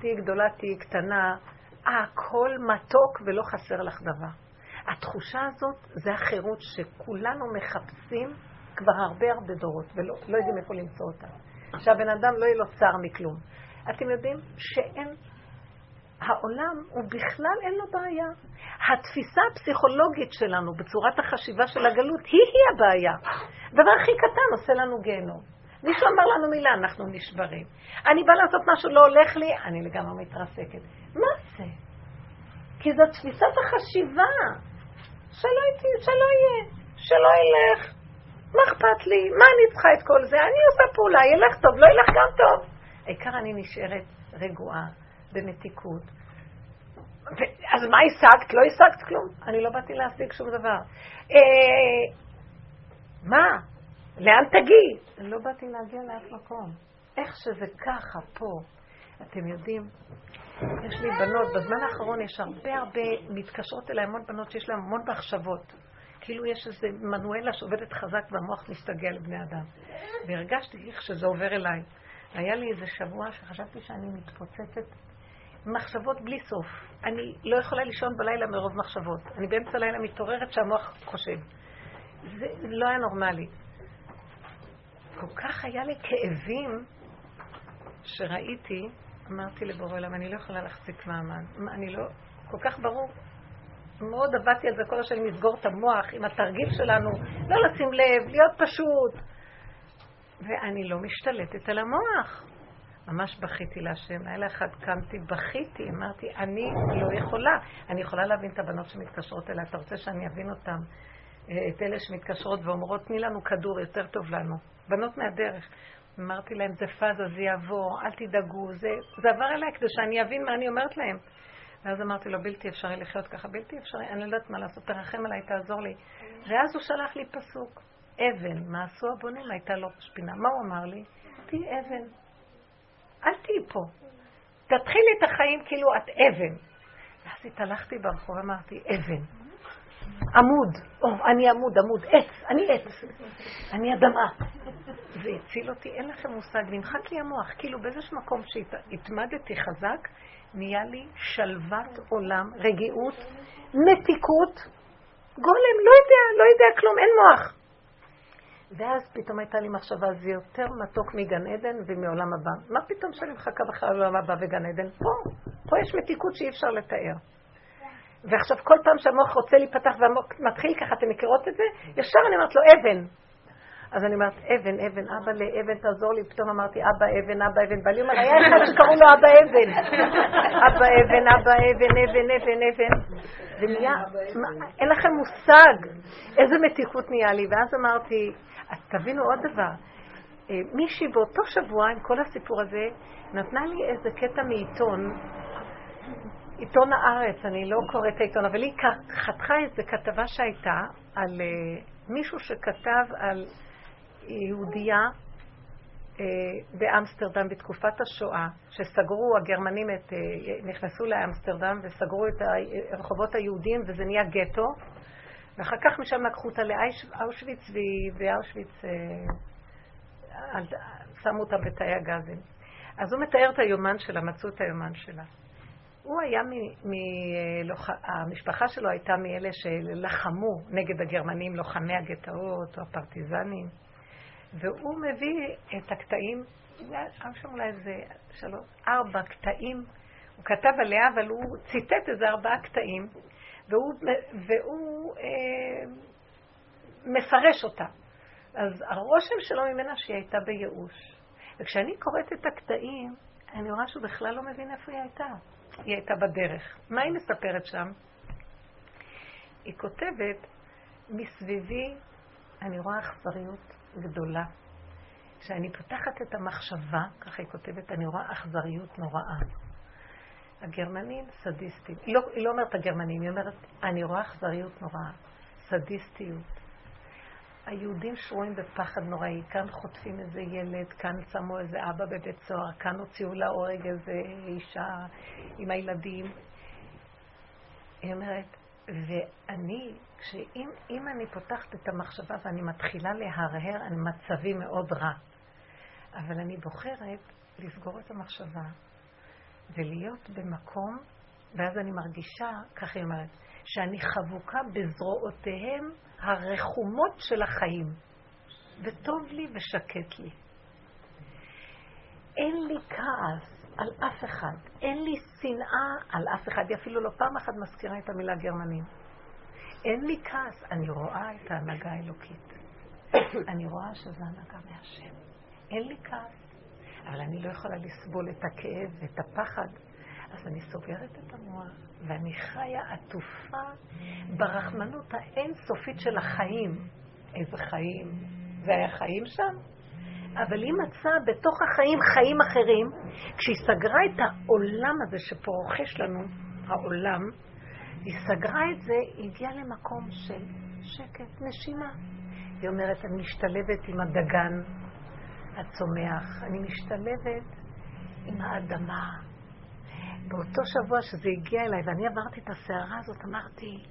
תהיי גדולה, תהיי קטנה, הכל מתוק ולא חסר לך דבר. התחושה הזאת זה החירות שכולנו מחפשים כבר הרבה הרבה דורות, ולא לא יודעים איפה למצוא אותה. שהבן אדם לא יהיה לו צער מכלום. אתם יודעים שאין, העולם הוא בכלל אין לו בעיה. התפיסה הפסיכולוגית שלנו בצורת החשיבה של הגלות היא-היא הבעיה. דבר הכי קטן עושה לנו גיהנום. מישהו אמר לנו מילה, אנחנו נשברים. אני באה לעשות משהו, לא הולך לי, אני לגמרי מתרסקת. מה זה? כי זו תפיסת החשיבה. שלא, שלא יהיה, שלא ילך. מה אכפת לי? מה אני צריכה את כל זה? אני עושה פעולה, ילך טוב, לא ילך גם טוב. העיקר אני נשארת רגועה, במתיקות. ו- אז מה השגת? לא השגת כלום. אני לא באתי להשיג שום דבר. אה, מה? לאן תגיעי? לא באתי להגיע לאף מקום. איך שזה ככה פה, אתם יודעים, יש לי בנות, בזמן האחרון יש הרבה הרבה, מתקשרות אליי המון בנות שיש להן המון מחשבות. כאילו יש איזה מנואלה שעובדת חזק והמוח מסתגל לבני אדם. והרגשתי איך שזה עובר אליי. היה לי איזה שבוע שחשבתי שאני מתפוצצת מחשבות בלי סוף. אני לא יכולה לישון בלילה מרוב מחשבות. אני באמצע הלילה מתעוררת שהמוח חושב. זה לא היה נורמלי. כל כך היה לי כאבים שראיתי, אמרתי לבורא עולם, אני לא יכולה להחזיק מעמד. אני לא, כל כך ברור. מאוד עבדתי על זה כל השנים, לסגור את המוח עם התרגיל שלנו, לא לשים לב, להיות פשוט. ואני לא משתלטת על המוח. ממש בכיתי להשם. לילה אחד קמתי, בכיתי, אמרתי, אני לא יכולה. אני יכולה להבין את הבנות שמתקשרות אליי. אתה רוצה שאני אבין אותן? אה, את אלה שמתקשרות ואומרות, תני לנו כדור, יותר טוב לנו. בנות מהדרך. אמרתי להם, זה פאזה, זה יעבור, אל תדאגו, זה, זה עבר אליי כדי שאני אבין מה אני אומרת להם. ואז אמרתי לו, בלתי אפשרי לחיות ככה, בלתי אפשרי, אני לא יודעת מה לעשות, תרחם עליי, תעזור לי. ואז הוא שלח לי פסוק, אבן, מה עשו הבונים? הייתה לא משפינה. מה הוא אמר לי? תהיי אבן. אל תהיי פה. תתחילי את החיים כאילו את אבן. ואז התהלכתי ברחוב, אמרתי, אבן. עמוד, או, אני עמוד, עמוד, עץ, אני עץ, אני אדמה. זה הציל אותי, אין לכם מושג, נמחק לי המוח, כאילו באיזשהו מקום שהתמדתי חזק, נהיה לי שלוות עולם, רגיעות, מתיקות, גולם, לא יודע, לא יודע כלום, אין מוח. ואז פתאום הייתה לי מחשבה, זה יותר מתוק מגן עדן ומעולם הבא. מה פתאום שאני מחכה בכלל לעולם הבא וגן עדן? פה, פה יש מתיקות שאי אפשר לתאר. ועכשיו כל פעם שהמוח רוצה להיפתח והמוח מתחיל ככה, אתם מכירות את זה? ישר אני אומרת לו, אבן. אז אני אומרת, אבן, אבן, אבא לאבן, תעזור לי. פתאום אמרתי, אבא אבן, אבא אבן. ואני אומרת, היה אחד שקראו לו אבא אבן. אבא אבן, אבא אבן, אבן, אבן, אבן. ונהיה, אין לכם מושג איזה מתיקות נהיה לי. ואז אמרתי, אז תבינו עוד דבר. אה, מישהי באותו שבוע, עם כל הסיפור הזה, נתנה לי איזה קטע מעיתון, עיתון הארץ, אני לא קוראת את העיתון, אבל היא חתכה איזה כתבה שהייתה על uh, מישהו שכתב על יהודייה uh, באמסטרדם בתקופת השואה, שסגרו, הגרמנים את, uh, נכנסו לאמסטרדם וסגרו את הרחובות היהודים וזה נהיה גטו, ואחר כך משם לקחו אותה לאושוויץ, ובאושוויץ שמו אותה בתאי הגזים. אז הוא מתאר את היומן שלה, מצאו את היומן שלה. הוא היה מ... מ... לוח... המשפחה שלו הייתה מאלה שלחמו נגד הגרמנים, לוחמי הגטאות או הפרטיזנים, והוא מביא את הקטעים, היה שם אולי איזה שלוש, ארבע קטעים, הוא כתב עליה, אבל הוא ציטט איזה ארבעה קטעים, והוא, והוא אה, מפרש אותה. אז הרושם שלו ממנה שהיא הייתה בייאוש. וכשאני קוראת את הקטעים, אני רואה שהוא בכלל לא מבין איפה היא הייתה. היא הייתה בדרך. מה היא מספרת שם? היא כותבת, מסביבי אני רואה אכזריות גדולה. כשאני פותחת את המחשבה, ככה היא כותבת, אני רואה אכזריות נוראה. הגרמנים סדיסטים. לא, היא לא אומרת הגרמנים, היא אומרת, אני רואה אכזריות נוראה, סדיסטיות. היהודים שרויים בפחד נוראי, כאן חוטפים איזה ילד, כאן שמו איזה אבא בבית סוהר, כאן הוציאו להורג איזה אישה עם הילדים. היא אומרת, ואני, כשאם אני פותחת את המחשבה ואני מתחילה להרהר, אני מצבי מאוד רע. אבל אני בוחרת לסגור את המחשבה ולהיות במקום, ואז אני מרגישה, כך היא אומרת, שאני חבוקה בזרועותיהם הרחומות של החיים. וטוב לי ושקט לי. אין לי כעס על אף אחד, אין לי שנאה על אף אחד, היא אפילו לא פעם אחת מזכירה את המילה גרמנים. אין לי כעס, אני רואה את ההנהגה האלוקית. אני רואה שזו הנהגה מהשם. אין לי כעס, אבל אני לא יכולה לסבול את הכאב ואת הפחד. אז אני סוגרת את המוח, ואני חיה עטופה ברחמנות האינסופית של החיים. איזה חיים? זה היה חיים שם? אבל היא מצאה בתוך החיים חיים אחרים, כשהיא סגרה את העולם הזה שפה רוכש לנו, העולם, היא סגרה את זה, היא הגיעה למקום של שקט, נשימה. היא אומרת, אני משתלבת עם הדגן הצומח, אני משתלבת עם האדמה. באותו שבוע שזה הגיע אליי, ואני עברתי את הסערה הזאת, אמרתי,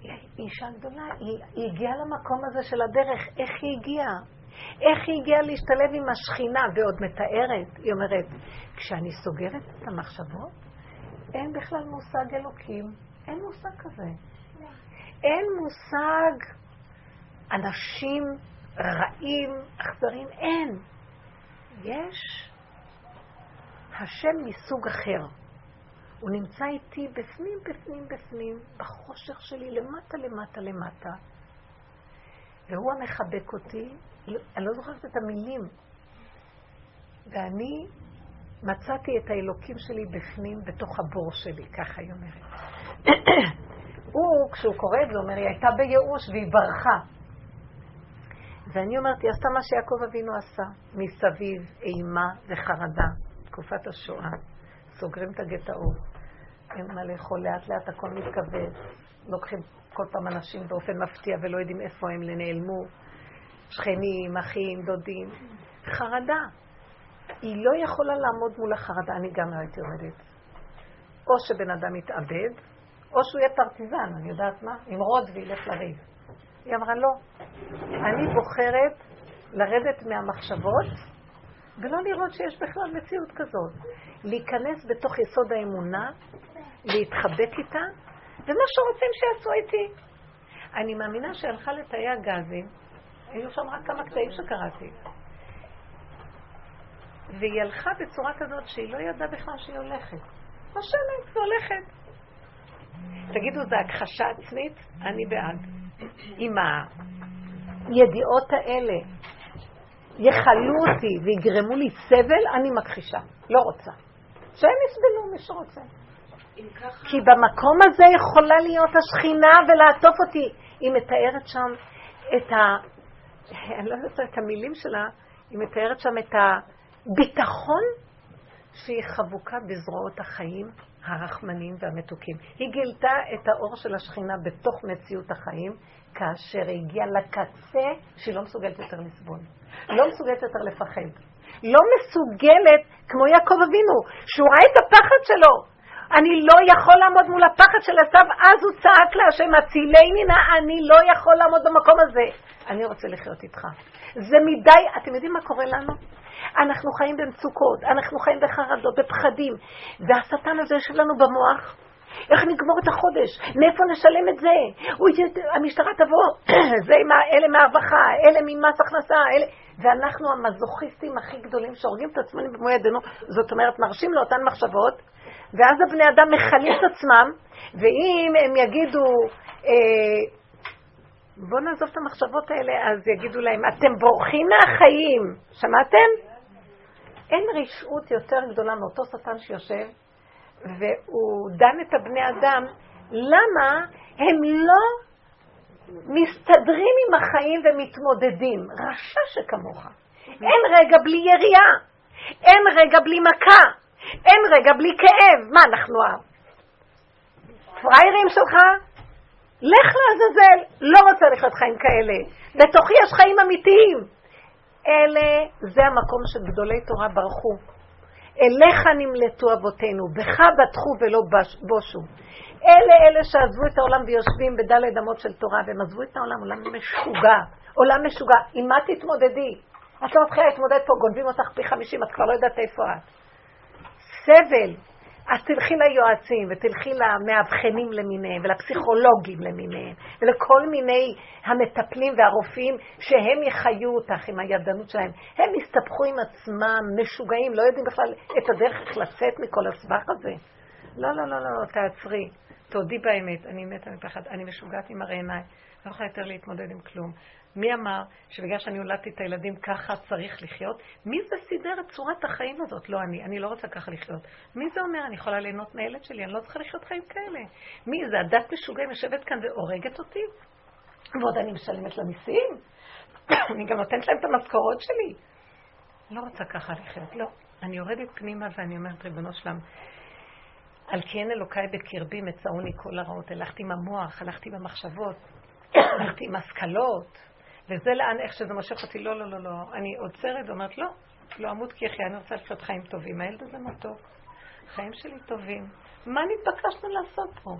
היא אישה גדולה, היא, היא הגיעה למקום הזה של הדרך, איך היא הגיעה? איך היא הגיעה להשתלב עם השכינה, ועוד מתארת, היא אומרת, כשאני סוגרת את המחשבות, אין בכלל מושג אלוקים, אין מושג כזה. אין מושג אנשים רעים, אכזרים, אין. יש השם מסוג אחר. הוא נמצא איתי בפנים, בפנים, בפנים, בחושך שלי, למטה, למטה, למטה. והוא המחבק אותי, אני לא זוכרת את המילים. ואני מצאתי את האלוקים שלי בפנים, בתוך הבור שלי, ככה היא אומרת. הוא, כשהוא קורא את זה, אומר, היא הייתה בייאוש והיא ברחה. ואני אומרת, היא עשתה מה שיעקב אבינו עשה, מסביב אימה וחרדה, תקופת השואה. סוגרים את הגטאות, אין מה לאכול, לאט לאט הכל מתכווץ, לוקחים כל פעם אנשים באופן מפתיע ולא יודעים איפה הם נעלמו, שכנים, אחים, דודים. חרדה. היא לא יכולה לעמוד מול החרדה, אני גם לא הייתי עומדת. או שבן אדם יתאבד, או שהוא יהיה פרטיזן, אני יודעת מה? ימרוד וילך לריב. היא אמרה, לא. אני בוחרת לרדת מהמחשבות ולא לראות שיש בכלל מציאות כזאת. להיכנס בתוך יסוד האמונה, להתחבק איתה, ומה שרוצים שיעשו איתי. אני מאמינה שהלכה לתאי הגזים, היו שם רק כמה קטעים שקראתי. והיא הלכה בצורה כזאת שהיא לא ידעה בכלל שהיא הולכת. נושמת והולכת. תגידו, זו הכחשה עצמית? אני בעד. עם הידיעות האלה יכלו אותי ויגרמו לי סבל, אני מכחישה. לא רוצה. שהם יסבלו מי שרוצה. כי במקום הזה יכולה להיות השכינה ולעטוף אותי. היא מתארת שם את ה... אני לא יודעת את המילים שלה, היא מתארת שם את הביטחון שהיא חבוקה בזרועות החיים הרחמנים והמתוקים. היא גילתה את האור של השכינה בתוך מציאות החיים, כאשר היא הגיעה לקצה שהיא לא מסוגלת יותר לסבול. לא מסוגלת יותר לפחד. לא מסוגלת, כמו יעקב אבינו, שהוא ראה את הפחד שלו. אני לא יכול לעמוד מול הפחד של עשיו, אז הוא צעק להשם, הצילני נא, אני לא יכול לעמוד במקום הזה. אני רוצה לחיות איתך. זה מדי, אתם יודעים מה קורה לנו? אנחנו חיים במצוקות, אנחנו חיים בחרדות, בפחדים, והשטן הזה יושב לנו במוח. איך נגמור את החודש? מאיפה נשלם את זה? הוא, המשטרה תבוא, זה עם אלה מהרווחה, אלה ממס הכנסה, אלה... ואנחנו המזוכיסטים הכי גדולים שהורגים את עצמנו במו ידינו, זאת אומרת, מרשים לאותן מחשבות, ואז הבני אדם מכלים את עצמם, ואם הם יגידו, אה, בואו נעזוב את המחשבות האלה, אז יגידו להם, אתם בורחים מהחיים, שמעתם? אין רשעות יותר גדולה מאותו שטן שיושב, והוא דן את הבני אדם, למה הם לא מסתדרים עם החיים ומתמודדים. רשע שכמוך. אין רגע בלי ירייה, אין רגע בלי מכה, אין רגע בלי כאב. מה, אנחנו הפראיירים שלך? לך לעזאזל, לא רוצה לחיות חיים כאלה. בתוכי יש חיים אמיתיים. אלה, זה המקום שגדולי תורה ברחו. אליך נמלטו אבותינו, בך בטחו ולא בושו. אלה אלה שעזבו את העולם ויושבים בדלת אמות של תורה, והם עזבו את העולם, עולם משוגע. עולם משוגע. עם מה תתמודדי? את לא מתחילה להתמודד פה, גונבים אותך פי חמישים, את כבר לא יודעת איפה את. סבל. אז תלכי ליועצים, ותלכי למאבחנים למיניהם, ולפסיכולוגים למיניהם, ולכל מיני המטפלים והרופאים, שהם יחיו אותך עם הידענות שלהם. הם יסתבכו עם עצמם, משוגעים, לא יודעים בכלל את הדרך איך לצאת מכל הסבך הזה. לא, לא, לא, לא, תעצרי. תודי באמת, אני מתה מפחד, אני משוגעת עם הרי עיניי, לא יכולה יותר להתמודד עם כלום. מי אמר שבגלל שאני הולדתי את הילדים ככה צריך לחיות? מי זה סידר את צורת החיים הזאת? לא אני, אני לא רוצה ככה לחיות. מי זה אומר, אני יכולה ליהנות מהילד שלי, אני לא צריכה לחיות חיים כאלה. מי זה, הדת משוגעים יושבת כאן והורגת אותי? ועוד אני משלמת למיסים? אני גם נותנת להם את המשכורות שלי. לא רוצה ככה לחיות, לא. אני יורדת פנימה ואני אומרת, ריבונו שלם, על כי אין אלוקיי בקרבי מצאוני כל הרעות. הלכתי עם המוח, הלכתי במחשבות, הלכתי עם השכלות, וזה לאן, איך שזה מושך אותי, לא, לא, לא, לא. אני עוצרת ואומרת, לא, לא אמות כי יחיה, אני רוצה לחיות חיים טובים. הילד הזה מתוק, חיים שלי טובים. מה נתבקשנו לעשות פה?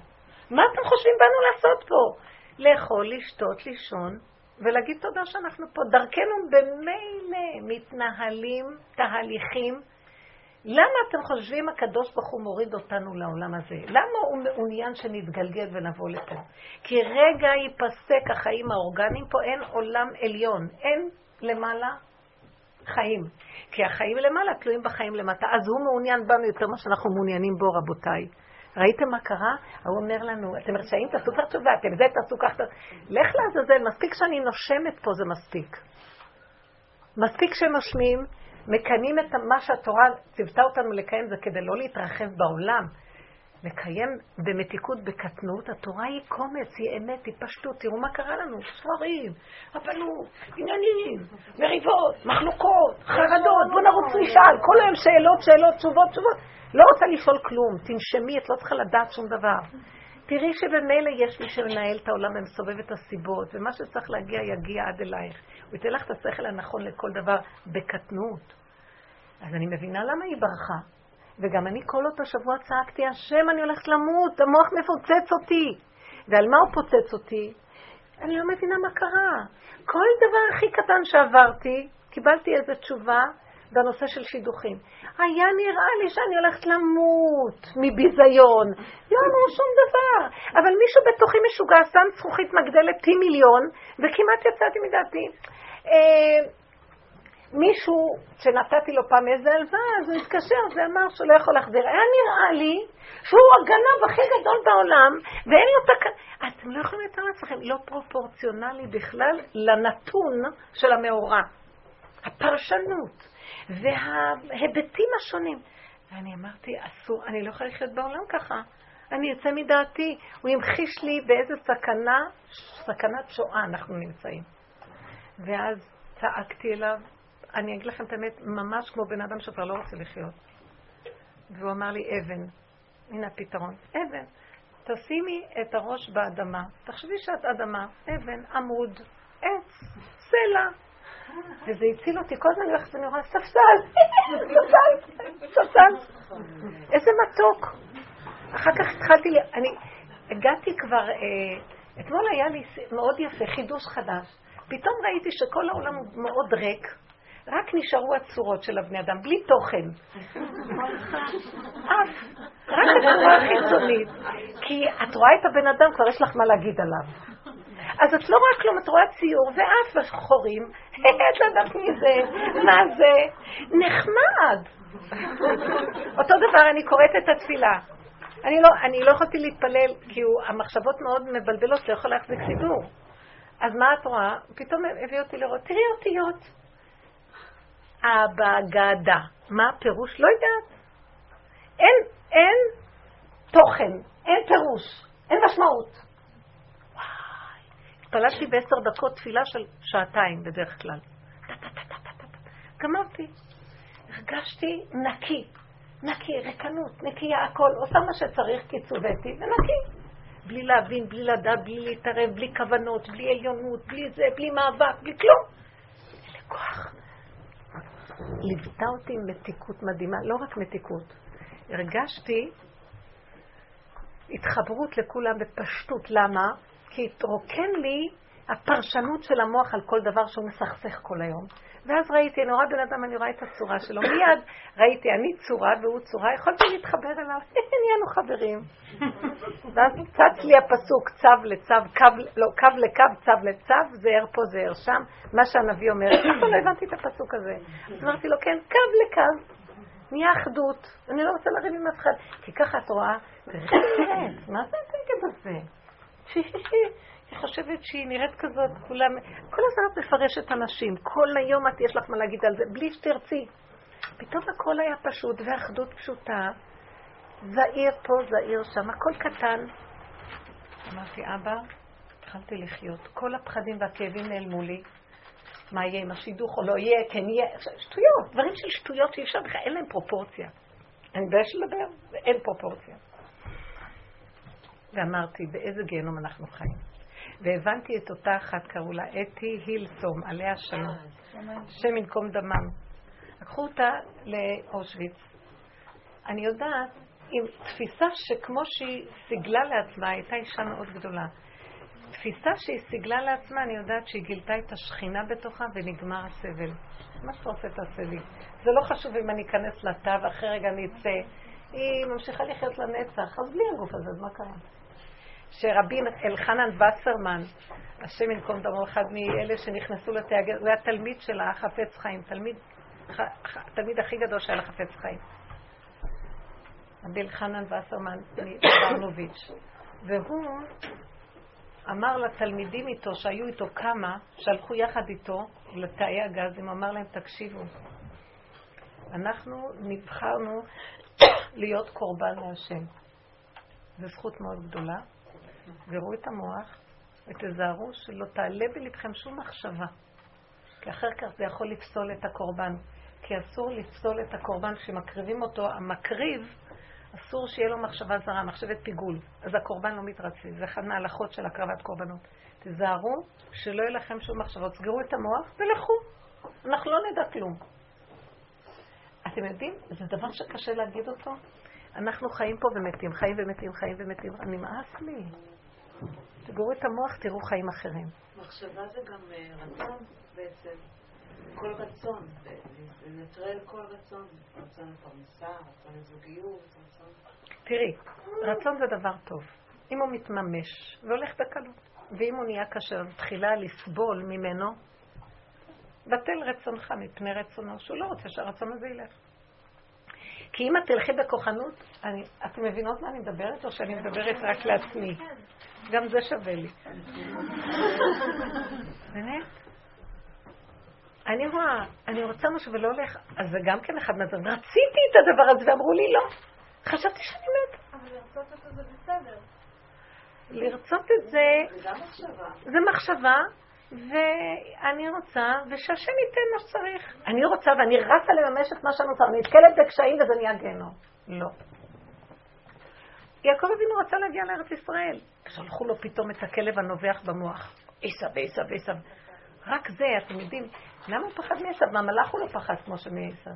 מה אתם חושבים באנו לעשות פה? לאכול, לשתות, לישון, ולהגיד תודה שאנחנו פה. דרכנו במילא מתנהלים תהליכים למה אתם חושבים הקדוש ברוך הוא מוריד אותנו לעולם הזה? למה הוא מעוניין שנתגלגל ונבוא לפה? כי רגע ייפסק החיים האורגניים פה, אין עולם עליון, אין למעלה חיים. כי החיים למעלה תלויים בחיים למטה, אז הוא מעוניין בנו יותר ממה שאנחנו מעוניינים בו, רבותיי. ראיתם מה קרה? הוא אומר לנו, אתם רשאים, תעשו כבר תשובה, אתם זה, תעשו כך, לך לעזאזל, מספיק שאני נושמת פה, זה מספיק. מספיק שנושמים, מקיימים את מה שהתורה ציוותה אותנו לקיים, זה כדי לא להתרחב בעולם. לקיים במתיקות, בקטנות, התורה היא קומץ, היא אמת, היא פשטות. תראו מה קרה לנו, ספרים, הפלות, עניינים, מריבות, מחלוקות, חרדות, בוא נרוץ נשאל, כל היום שאלות, שאלות, תשובות, תשובות. לא רוצה לשאול כלום, תנשמי, את לא צריכה לדעת שום דבר. תראי שבמילא יש מי שמנהל את העולם ומסובב את הסיבות, ומה שצריך להגיע יגיע עד אלייך. הוא ייתן לך את השכל הנכון לכל דבר בקטנות. אז אני מבינה למה היא ברחה. וגם אני כל אותו שבוע צעקתי, השם, אני הולכת למות, המוח מפוצץ אותי. ועל מה הוא פוצץ אותי? אני לא מבינה מה קרה. כל דבר הכי קטן שעברתי, קיבלתי איזו תשובה בנושא של שידוכים. היה נראה לי שאני הולכת למות מביזיון. לא אמרו שום דבר. אבל מישהו בתוכי משוגע שם זכוכית מגדלת פי מיליון, וכמעט יצאתי מדעתי. אה, מישהו שנתתי לו פעם איזה הלוואה, אז הוא התקשר ואמר שהוא לא יכול להחזיר. היה נראה לי שהוא הגנב הכי גדול בעולם, ואין לו תקן... אתם לא יכולים לתאר לעצמכם, לא פרופורציונלי בכלל לנתון של המאורע. הפרשנות וההיבטים השונים. ואני אמרתי, אסור, אני לא יכולה לחיות בעולם ככה. אני אצא מדעתי. הוא המחיש לי באיזה סכנה, סכנת שואה אנחנו נמצאים. ואז צעקתי אליו, אני אגיד לכם את האמת, ממש כמו בן אדם שכבר לא רוצה לחיות. והוא אמר לי, אבן. הנה הפתרון. אבן. תשימי את הראש באדמה. תחשבי שאת אדמה, אבן, עמוד, עץ, סלע. וזה הציל אותי. כל הזמן אני הולכת ואני רואה ספסל, ספסל, ספסל. איזה מתוק. אחר כך התחלתי, אני הגעתי כבר, אה, אתמול היה לי מאוד יפה, חידוש חדש. פתאום ראיתי שכל העולם הוא מאוד ריק, רק נשארו הצורות של הבני אדם, בלי תוכן. אף. רק הצורה החיצונית. כי את רואה את הבן אדם, כבר יש לך מה להגיד עליו. אז את לא רואה כלום, את רואה ציור ואף חורים, את לא יודעת מי זה, מה זה, נחמד. אותו דבר, אני קוראת את התפילה. אני לא, אני לא יכולתי להתפלל, כי הוא, המחשבות מאוד מבלבלות, לא יכול להחזיק סידור. אז מה את רואה? פתאום הביא אותי לראות, תראי אותיות. אבא גדה. מה הפירוש? לא יודעת. אין, אין תוכן, אין פירוש, אין משמעות. התפללתי בעשר דקות תפילה של שעתיים בדרך כלל. גמרתי. הרגשתי נקי, נקי, רקנות, נקייה, הכל, עושה מה שצריך כי צוויתי, ונקי. בלי להבין, בלי לדעת, בלי להתערב, בלי כוונות, בלי עליונות, בלי זה, בלי מאבק, בלי כלום. לי כוח. ליוותה אותי מתיקות מדהימה, לא רק מתיקות. הרגשתי התחברות לכולם בפשטות. למה? כי התרוקן לי הפרשנות של המוח על כל דבר שהוא מסכסך כל היום. ואז ראיתי, רואה בן אדם, אני רואה את הצורה שלו. מיד ראיתי, אני צורה והוא צורה, יכולתי להתחבר אליו, נהיינו חברים. ואז צץ לי הפסוק, צו לצו, קו, לא, קו לקו, צו לצו, זהר פה, זהר שם, מה שהנביא אומר. לא הבנתי את הפסוק הזה. אז אמרתי לו, כן, קו לקו. נהיה אחדות, אני לא רוצה לריב עם אף אחד. כי ככה את רואה, מה זה התנגד הזה? היא חושבת שהיא נראית כזאת, כולם, כל הזמן את מפרשת אנשים, כל היום את יש לך מה להגיד על זה, בלי שתרצי. פתאום הכל היה פשוט ואחדות פשוטה, זעיר פה, זעיר שם, הכל קטן. אמרתי, אבא, התחלתי לחיות. כל הפחדים והכאבים נעלמו לי. מה יהיה עם השידוך או לא יהיה, כן יהיה, שטויות, דברים של שטויות שאי אפשר בכלל, אין להם פרופורציה. אני מתביישת לדבר, אין פרופורציה. ואמרתי, באיזה גיהנום אנחנו חיים? והבנתי את אותה אחת, קראו לה אתי הילסום, עליה שלום, השם ינקום דמם. לקחו אותה לאושוויץ. אני יודעת, עם תפיסה שכמו שהיא סיגלה לעצמה, הייתה אישה מאוד גדולה. תפיסה שהיא סיגלה לעצמה, אני יודעת שהיא גילתה את השכינה בתוכה ונגמר הסבל. מה שאתה עושה תעשה לי. זה לא חשוב אם אני אכנס לתא ואחרי רגע אני אצא. היא ממשיכה לחיות לנצח, אז בלי הגוף הזה, אז מה קרה? שרבי אלחנן וסרמן, השם ינקום דמו, אחד מאלה שנכנסו לתיאגר, זה התלמיד של החפץ חיים, תלמיד, התלמיד הכי גדול של החפץ חיים. רבי אלחנן וסרמן מברנוביץ', והוא אמר לתלמידים איתו, שהיו איתו כמה, שהלכו יחד איתו לתאי הגזים, אמר להם, תקשיבו, אנחנו נבחרנו להיות קורבן להשם. זו זכות מאוד גדולה. וראו את המוח, ותזהרו שלא תעלה בלבכם שום מחשבה. כי אחר כך זה יכול לפסול את הקורבן. כי אסור לפסול את הקורבן כשמקריבים אותו, המקריב, אסור שיהיה לו מחשבה זרה, מחשבת פיגול. אז הקורבן לא מתרצה. זה אחד מההלכות של הקרבת קורבנות. תזהרו שלא יהיה לכם שום מחשבות. סגרו את המוח ולכו. אנחנו לא נדע כלום. אתם יודעים, זה דבר שקשה להגיד אותו. אנחנו חיים פה ומתים, חיים ומתים, חיים ומתים. נמאס לי. תגורו את המוח, תראו חיים אחרים. מחשבה זה גם אה, רצון בעצם. כל רצון, לנטרל כל רצון, רצון לפרנסה, רצון לזוגיות, רצון... תראי, רצון זה דבר טוב. אם הוא מתממש והולך בקלות, ואם הוא נהיה קשה ותחילה לסבול ממנו, בטל רצונך מפני רצונו, שהוא לא רוצה שהרצון הזה ילך. כי אם את תלכי בכוחנות, אני, אתם מבינות מה אני מדברת, או שאני מדברת רק לעצמי? גם זה שווה לי. באמת? אני רואה, אני רוצה משהו ולא הולך, אז זה גם כן אחד מהדברים. רציתי את הדבר הזה ואמרו לי לא. חשבתי שאני מת. אבל לרצות אותו זה בסדר. לרצות את זה... זה מחשבה. זה מחשבה, ואני רוצה, ושהשם ייתן מה שצריך. אני רוצה ואני רצה לממש את מה שאני רוצה, אני נתקלת בקשיים וזה נהיה גיהנום. לא. יעקב אבינו רצה להגיע לארץ ישראל. שלחו לו פתאום את הכלב הנובח במוח. עשב, עשב, עשב. רק זה, אתם יודעים, למה הוא פחד מעשב? מהמלאך הוא לא פחד כמו שמעשב.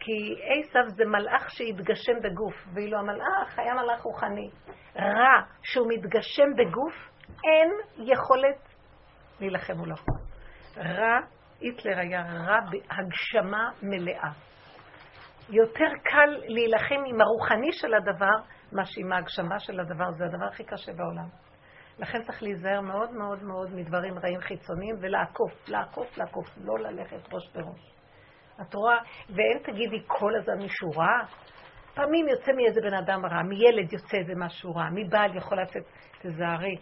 כי עשב זה מלאך שהתגשם בגוף, ואילו המלאך היה מלאך רוחני. רע שהוא מתגשם בגוף, אין יכולת להילחם מולו. רע, היטלר היה רע בהגשמה מלאה. יותר קל להילחם עם הרוחני של הדבר, מה שעם ההגשמה של הדבר, זה הדבר הכי קשה בעולם. לכן צריך להיזהר מאוד מאוד מאוד מדברים רעים חיצוניים ולעקוף, לעקוף, לעקוף, לא ללכת ראש בראש. את רואה, ואין תגידי כל הזמן מישהו רע. פעמים יוצא מאיזה בן אדם רע, מילד יוצא איזה משהו רע, מבעל יכול לצאת, תזהרי,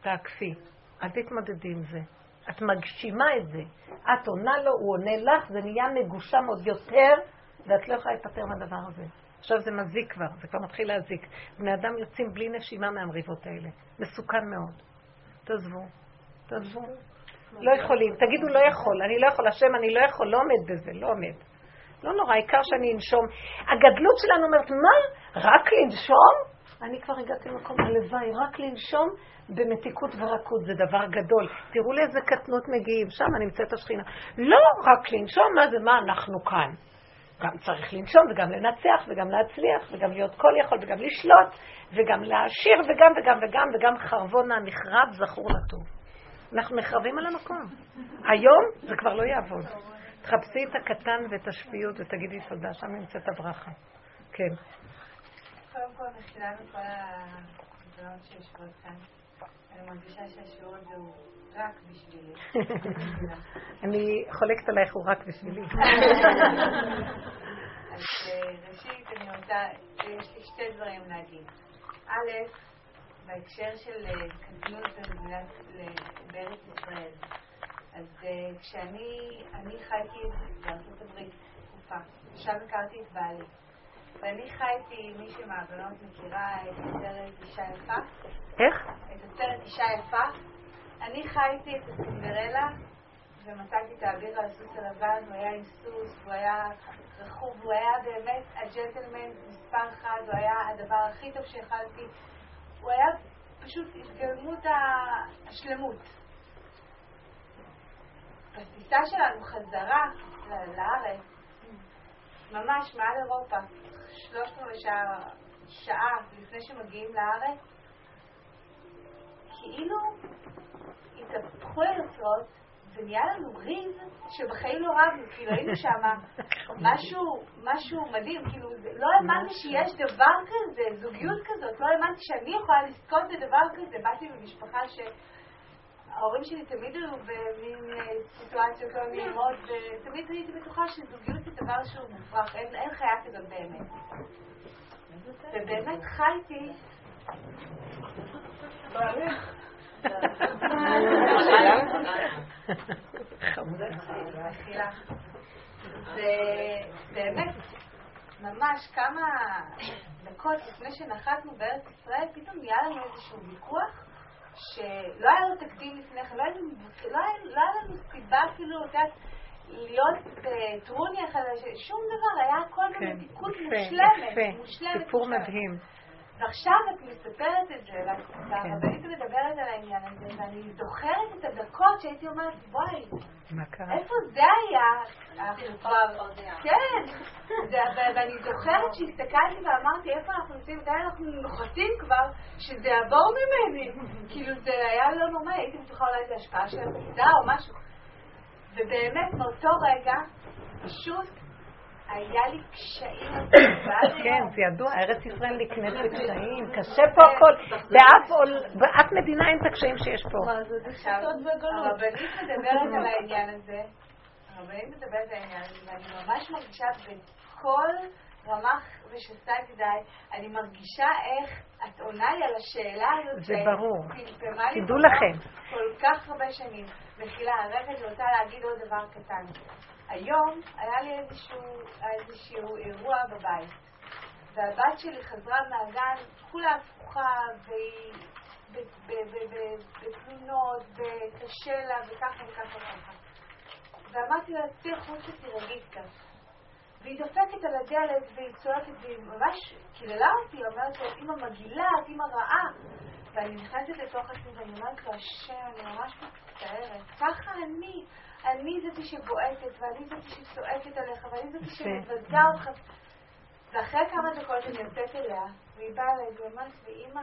תעקפי, אל תתמודדי עם זה. את מגשימה את זה. את עונה לו, הוא עונה לך, זה נהיה מגושם עוד יותר ואת לא יכולה להיפטר מהדבר הזה. עכשיו זה מזיק כבר, זה כבר מתחיל להזיק. בני אדם יוצאים בלי נשימה מהמריבות האלה. מסוכן מאוד. תעזבו, תעזבו. לא יכולים, תגידו לא יכול, אני לא יכול, השם אני לא יכול, לא עומד בזה, לא עומד. לא נורא, העיקר שאני אנשום. הגדלות שלנו אומרת, מה? רק לנשום? אני כבר הגעתי למקום הלוואי, רק לנשום במתיקות ורקות, זה דבר גדול. תראו לאיזה קטנות מגיעים, שם נמצאת השכינה. לא רק לנשום, מה זה, מה אנחנו כאן? גם צריך לנשום וגם לנצח וגם להצליח וגם להיות כל יכול וגם לשלוט וגם להעשיר וגם וגם וגם וגם חרבון הנחרב זכור לטוב. אנחנו נחרבים על המקום. היום זה כבר לא יעבוד. תחפשי את הקטן ואת השפיות ותגידי תודה, שם נמצאת הברכה. כן. קודם כל, מחילה מכל הדעות שיושבות כאן. אני מרגישה שהשיעור הזה הוא רק בשבילי. אני חולקת עלייך, הוא רק בשבילי. אז אה, ראשית, אני רוצה, יש לי שתי דברים להגיד. א', בהקשר של אה, קטנות בארץ ישראל. אז אה, כשאני אני חייתי בארצות הברית תקופה, שם הכרתי את בעלי. ואני חייתי, מי שמהבנות מכירה את הסרט אישה יפה. איך? את הסרט אישה יפה. אני חייתי את הסינדרלה ומצאתי את האביר על הסוס הלבן, הוא היה עם סוס, הוא היה רכוב, הוא היה באמת הג'נטלמן מספר אחד, הוא היה הדבר הכי טוב שיכלתי. הוא היה פשוט התגלמות השלמות. בטיסה שלנו חזרה לארץ, ממש מעל אירופה, שלושת רבעי שעה, שעה לפני שמגיעים לארץ, כאילו התהפכו היוצרות ונהיה לנו ריב שבחיים לא רבנו, כאילו היינו שם משהו, משהו מדהים, כאילו לא האמנתי שיש דבר כזה, זוגיות כזאת, לא האמנתי שאני יכולה לזכות בדבר כזה, באתי ממשפחה ש... ההורים שלי תמיד היו במין אה, סיטואציות לא נעימות, ותמיד הייתי בטוחה שזוגיות זה דבר שהוא מופרך, אין, אין חיה כזאת באמת. ובאמת חייתי... ובאמת, ממש כמה דקות לפני שנחתנו בארץ ישראל, פתאום נהיה לנו איזשהו ויכוח שלא היה לו תקדים לפני כן, לא, לא, לא היה לנו סיבה אפילו, את יודעת, להיות טרוני אחד, שום דבר, היה הכל כן, במתיקות מושלמת, מושלמת. סיפור מדהים. ועכשיו את מספרת את זה, והרבנית כן. מדברת על העניין הזה, ואני זוכרת את הדקות שהייתי אומרת, וואי, איפה זה היה? כן, ואני זוכרת שהסתכלתי ואמרתי, איפה אנחנו נמצאים, מתי אנחנו נוחתים כבר, שזה יעבור ממני. כאילו זה היה לא נורמלי, הייתי בטוחה אולי זה השפעה של הפקידה או משהו. ובאמת מאותו רגע, פשוט היה לי קשיים. כן, זה ידוע, ארץ ישראל נקנית בקשיים, קשה פה הכל. באף מדינה אין את הקשיים שיש פה. הרבנית מדברת על העניין הזה, הרבנית מדברת על העניין הזה, ואני ממש מרגישה בכל רמ"ח ושס"ה גדאי, אני מרגישה איך את עונה לי על השאלה הזאת. זה ברור. תדעו לכם. כל כך הרבה שנים. מחילה, רגע אני רוצה להגיד עוד דבר קטן. היום היה לי איזשהו, איזשהו אירוע בבית, והבת שלי חזרה מהגן כולה הפוכה, והיא בתלונות, וקשה לה, וככה וככה וככה. ואמרתי לה, צאי החוצה תירגעי קצת. והיא דופקת על הדלת והיא צועקת והיא ממש קיללה אותי, אומרת לו, אמא מגעילה, את אמא רעה. ואני נכנסת לתוך עצמי ואני אומרת לו, השם, אני ממש מצטערת. ככה אני. אני זאתי שבועטת, ואני זאתי שצועקת עליך, ואני זאתי שמבזה אותך. ואחרי כמה דקות אני יוצאת אליה, והיא באה אליי ואומרת לי, אמא,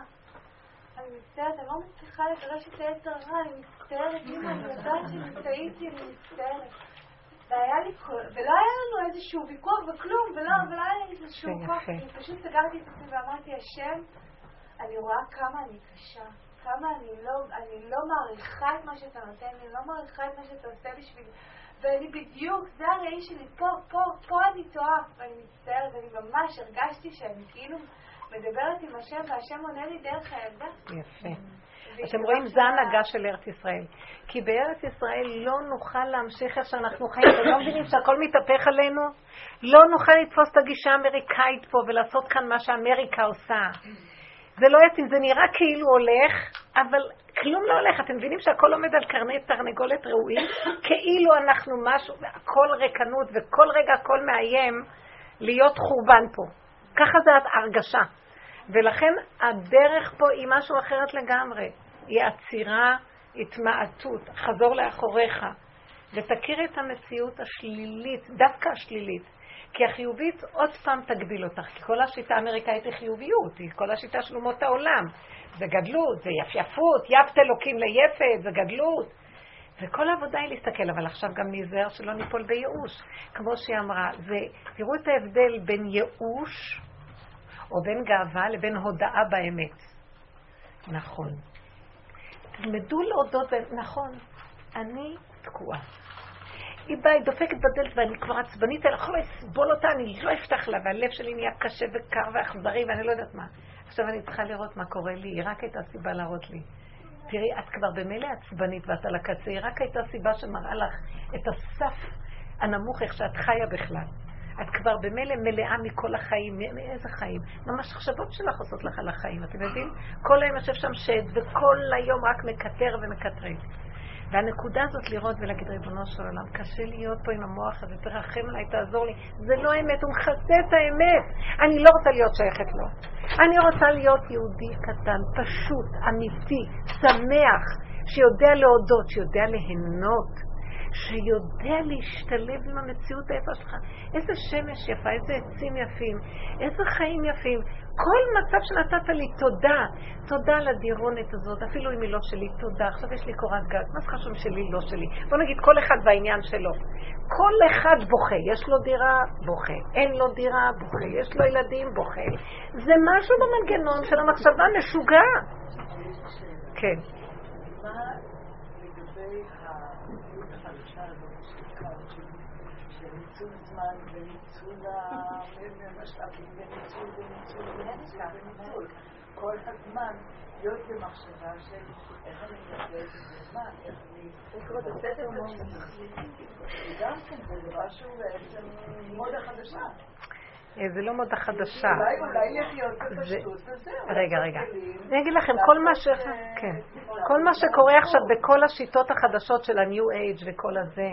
אני מצטערת, אני לא מצליחה לגרש את היצר רע, אני מצטערת, אמא, אני יודעת שאני טעיתי, אני מצטערת. והיה לי, ולא היה לנו איזשהו ויכוח וכלום, ולא, ולא היה לי איזשהו כוח, אני פשוט סגרתי את עצמי ואמרתי, השם, אני רואה כמה אני קשה. כמה אני לא, אני לא מעריכה את מה שאתה נותן לי, אני לא מעריכה את מה שאתה עושה בשבילי. ואני בדיוק, זה הראי שלי, פה, פה, פה אני טועה, ואני מצטערת, ואני ממש הרגשתי שאני כאילו מדברת עם השם, והשם עונה לי דרך הילדה. יפה. אתם רואים, זה הנהגה של ארץ ישראל. כי בארץ ישראל לא נוכל להמשיך איך שאנחנו חיים. אתם לא מבינים שהכל מתהפך עלינו? לא נוכל לתפוס את הגישה האמריקאית פה ולעשות כאן מה שאמריקה עושה. זה לא יתאים, זה נראה כאילו הולך, אבל כלום לא הולך. אתם מבינים שהכל עומד על קרני תרנגולת ראויים? כאילו אנחנו משהו, הכל ריקנות וכל רגע הכל מאיים להיות חורבן פה. ככה זה ההרגשה. ולכן הדרך פה היא משהו אחרת לגמרי. היא עצירה, התמעטות, חזור לאחוריך. ותכיר את המציאות השלילית, דווקא השלילית. כי החיובית עוד פעם תגביל אותך, כי כל השיטה האמריקאית היא חיוביות, היא כל השיטה של אומות העולם. זה גדלות, זה יפייפות, יפת אלוקים ליפת, זה גדלות. וכל העבודה היא להסתכל, אבל עכשיו גם להיזהר שלא ניפול בייאוש. כמו שהיא אמרה, זה, תראו את ההבדל בין ייאוש או בין גאווה לבין הודאה באמת. נכון. תלמדו להודות, נכון, אני תקועה. היא באה, היא דופקת בדלת ואני כבר עצבנית, אני יכולה לסבול אותה, אני לא אפתח לה, והלב שלי נהיה קשה וקר ואכזרי ואני לא יודעת מה. עכשיו אני צריכה לראות מה קורה לי, היא רק הייתה סיבה להראות לי. תראי, את כבר במילא עצבנית ואת על הקצה, היא רק הייתה סיבה שמראה לך את הסף הנמוך, איך שאת חיה בכלל. את כבר במילא מלאה מכל החיים, מאיזה חיים? ממש מחשבות שלך עושות לך על החיים, אתם יודעים? כל היום יושב שם שד, וכל היום רק מקטר ומקטרג. והנקודה הזאת לראות ולהגיד, ריבונו של עולם, קשה להיות פה עם המוח הזה, תרחם עליי, תעזור לי. זה לא אמת, הוא מכסה את האמת. אני לא רוצה להיות שייכת לו. אני רוצה להיות יהודי קטן, פשוט, אמיתי, שמח, שיודע להודות, שיודע ליהנות. שיודע להשתלב עם המציאות היפה שלך. איזה שמש יפה, איזה עצים יפים, איזה חיים יפים. כל מצב שנתת לי, תודה. תודה על הדירונת הזאת, אפילו אם היא לא שלי, תודה. עכשיו יש לי קורת גג, מה זה חשוב שלי, לא שלי? בוא נגיד, כל אחד והעניין שלו. כל אחד בוכה, יש לו דירה, בוכה. אין לו דירה, בוכה. יש לו ילדים, בוכה. זה משהו במנגנון של המחשבה משוגע. כן. זמן וניצול המשאבים וניצול וניצול וניצול וניצול. כל הזמן להיות במחשבה של איך אני עם הזמן, איך אני... גם כן, זה משהו בעצם מודה חדשה. זה לא מודה חדשה. אולי לחיות בפשטות וזהו. רגע, רגע. אני אגיד לכם, כל מה ש... כן. כל מה שקורה עכשיו בכל השיטות החדשות של ה-New Age וכל הזה,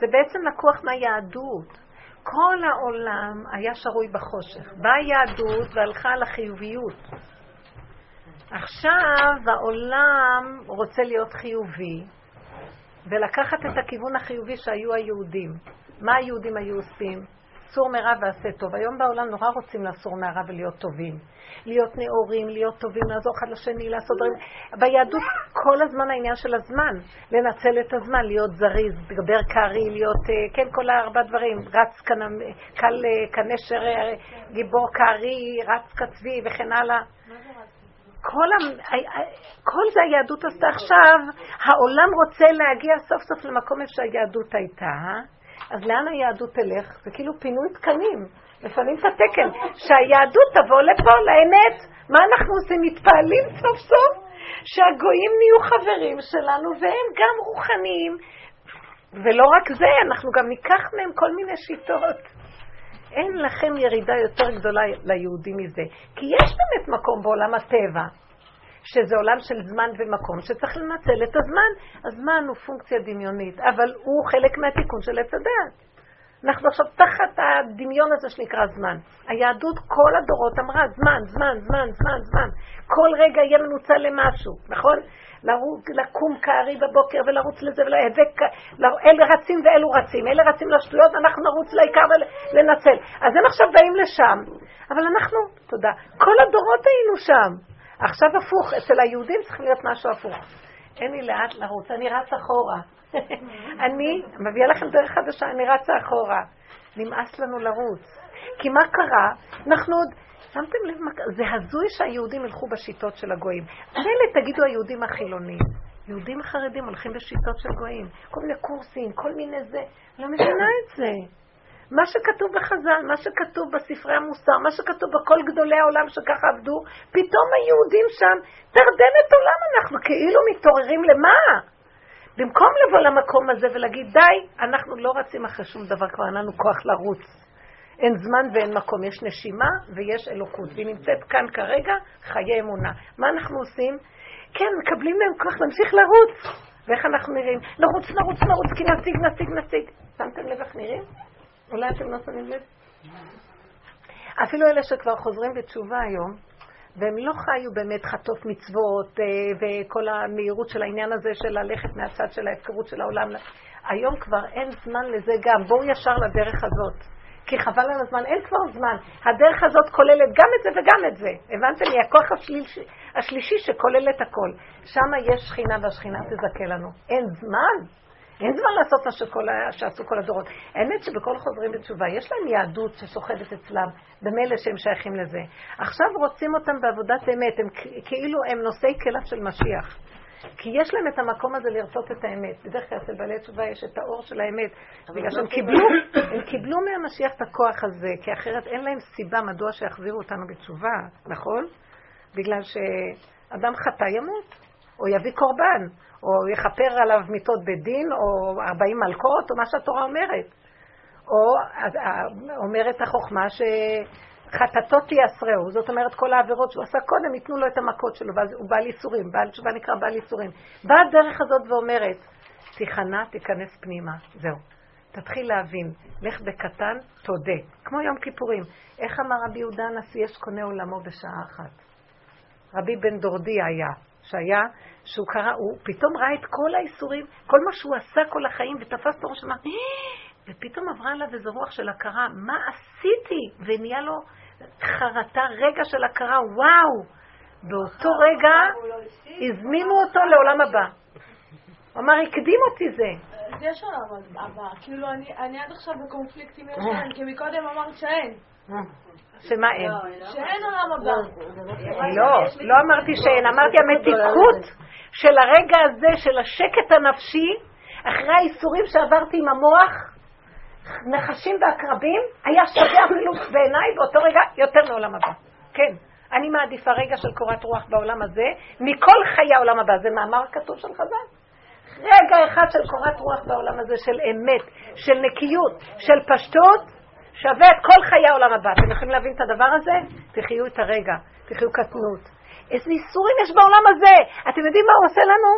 זה בעצם לקוח מהיהדות. כל העולם היה שרוי בחושך. באה היהדות והלכה על החיוביות. עכשיו העולם רוצה להיות חיובי ולקחת את הכיוון החיובי שהיו היהודים. מה היהודים היו עושים? סור מרע ועשה טוב. היום בעולם נורא רוצים לאסור מהרע ולהיות טובים. להיות נאורים, להיות טובים, לעזור אחד לשני, לעשות דברים. ביהדות כל הזמן העניין של הזמן, לנצל את הזמן, להיות זריז, לדבר קרעי, להיות, אה, כן, כל הארבע דברים, רץ קל אה, כנשר, אה, גיבור קרעי, רץ כצבי וכן הלאה. כל. כל זה היהדות עשתה עכשיו, העולם רוצה להגיע סוף סוף למקום איפה שהיהדות הייתה, אז לאן היהדות תלך? זה כאילו פינוי תקנים. לפעמים את התקן, שהיהדות תבוא לפה, לאמת. מה אנחנו עושים? מתפעלים סוף סוף שהגויים נהיו חברים שלנו והם גם רוחניים. ולא רק זה, אנחנו גם ניקח מהם כל מיני שיטות. אין לכם ירידה יותר גדולה ליהודים מזה. כי יש באמת מקום בעולם הטבע, שזה עולם של זמן ומקום, שצריך לנצל את הזמן. הזמן הוא פונקציה דמיונית, אבל הוא חלק מהתיקון של עץ הדעת. אנחנו עכשיו תחת הדמיון הזה שנקרא זמן. היהדות כל הדורות אמרה זמן, זמן, זמן, זמן, זמן. כל רגע יהיה מנוצל למשהו, נכון? לרוץ, לקום כארי בבוקר ולרוץ לזה ולהיאבק, אלה רצים ואלו רצים, אלה רצים לשטויות, אנחנו נרוץ לעיקר ולנצל. אז הם עכשיו באים לשם, אבל אנחנו, תודה, כל הדורות היינו שם. עכשיו הפוך, אצל היהודים צריך להיות משהו הפוך. אין לי לאט לרוץ, אני רץ אחורה. אני מביאה לכם דרך חדשה, אני רצה אחורה. נמאס לנו לרוץ. כי מה קרה? אנחנו עוד... שמתם לב מה קרה? זה הזוי שהיהודים ילכו בשיטות של הגויים. מילא תגידו היהודים החילונים. יהודים חרדים הולכים בשיטות של גויים. כל מיני קורסים, כל מיני זה. לא מבינה את זה. מה שכתוב בחז"ל, מה שכתוב בספרי המוסר, מה שכתוב בכל גדולי העולם שככה עבדו, פתאום היהודים שם, תרדמת עולם אנחנו, כאילו מתעוררים למה? במקום לבוא למקום הזה ולהגיד, די, אנחנו לא רצים אחרי שום דבר, כבר אין לנו כוח לרוץ. אין זמן ואין מקום, יש נשימה ויש אלוקות, והיא נמצאת כאן כרגע, חיי אמונה. מה אנחנו עושים? כן, מקבלים להם כוח להמשיך לרוץ. ואיך אנחנו נראים? נרוץ, נרוץ, נרוץ, כי נשיג, נשיג, נשיג. שמתם לב איך נראים? אולי אתם לא שמים לב? אפילו אלה שכבר חוזרים בתשובה היום, והם לא חיו באמת חטוף מצוות אה, וכל המהירות של העניין הזה של ללכת מהצד של ההפקרות של העולם. היום כבר אין זמן לזה גם. בואו ישר לדרך הזאת. כי חבל על הזמן, אין כבר זמן. הדרך הזאת כוללת גם את זה וגם את זה. הבנתם? היא הכוח השלישי, השלישי שכולל את הכל. שם יש שכינה והשכינה תזכה לנו. אין זמן. אין זמן לעשות מה שכל, שעשו כל הדורות. האמת שבכל חוזרים בתשובה, יש להם יהדות שסוחבת אצלם, במילא שהם שייכים לזה. עכשיו רוצים אותם בעבודת אמת, הם כאילו הם נושאי כליו של משיח. כי יש להם את המקום הזה לרצות את האמת. בדרך כלל אצל בעלי תשובה יש את האור של האמת. בגלל שהם קיבלו, הם קיבלו מהמשיח את הכוח הזה, כי אחרת אין להם סיבה מדוע שיחזירו אותנו בתשובה, נכון? בגלל שאדם חטא ימות, או יביא קורבן, או יכפר עליו מיתות בדין, או ארבעים מלכות, או מה שהתורה אומרת. או אומרת החוכמה שחטאתו תייסרהו, זאת אומרת כל העבירות שהוא עשה קודם, ייתנו לו את המכות שלו, ואז הוא בעל ייסורים, בעל תשובה נקרא בעל ייסורים. באה הדרך הזאת ואומרת, תיכנע, תיכנס פנימה, זהו. תתחיל להבין, לך בקטן, תודה. כמו יום כיפורים. איך אמר רבי יהודה הנשיא, יש קונה עולמו בשעה אחת. רבי בן דורדי היה, שהיה, שהוא קרא, הוא פתאום ראה את כל האיסורים, כל מה שהוא עשה כל החיים, ותפס את הראש, אמר, אה! ופתאום עברה עליו איזו רוח של הכרה, מה עשיתי? ונהיה לו חרטה, רגע של הכרה, וואו! באותו רגע לא הזמינו אותו לעולם הבא. הוא אמר, הקדים אותי זה. אז יש עולם הבא, כאילו אני עד עכשיו בקונפליקט עם יש כי מקודם אמרת שאין. שמה אין? שאין עולם הבא. לא, לא אמרתי שאין, אמרתי המתיקות של הרגע הזה, של השקט הנפשי, אחרי האיסורים שעברתי עם המוח, נחשים ועקרבים, היה שווה אפילו בעיניי באותו רגע יותר מעולם הבא. כן. אני מעדיפה רגע של קורת רוח בעולם הזה, מכל חיי העולם הבא. זה מאמר כתוב של חז"ל. רגע אחד של קורת רוח בעולם הזה, של אמת, של נקיות, של פשטות, שווה את כל חיי העולם הבא. אתם יכולים להבין את הדבר הזה? תחיו את הרגע, תחיו קטנות. איזה איסורים יש בעולם הזה? אתם יודעים מה הוא עושה לנו?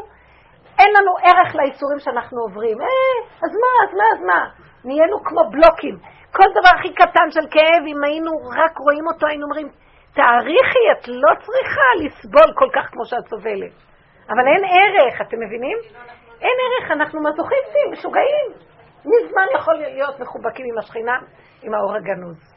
אין לנו ערך לאיסורים שאנחנו עוברים. אה, אז מה, אז מה, אז מה? נהיינו כמו בלוקים. כל דבר הכי קטן של כאב, אם היינו רק רואים אותו, היינו אומרים, תעריכי, את לא צריכה לסבול כל כך כמו שאת סובלת. אבל אין ערך, אתם מבינים? אין ערך, אנחנו מזוכיסטים, משוגעים. מזמן יכול להיות מחובקים עם השכינה, עם האור הגנוז.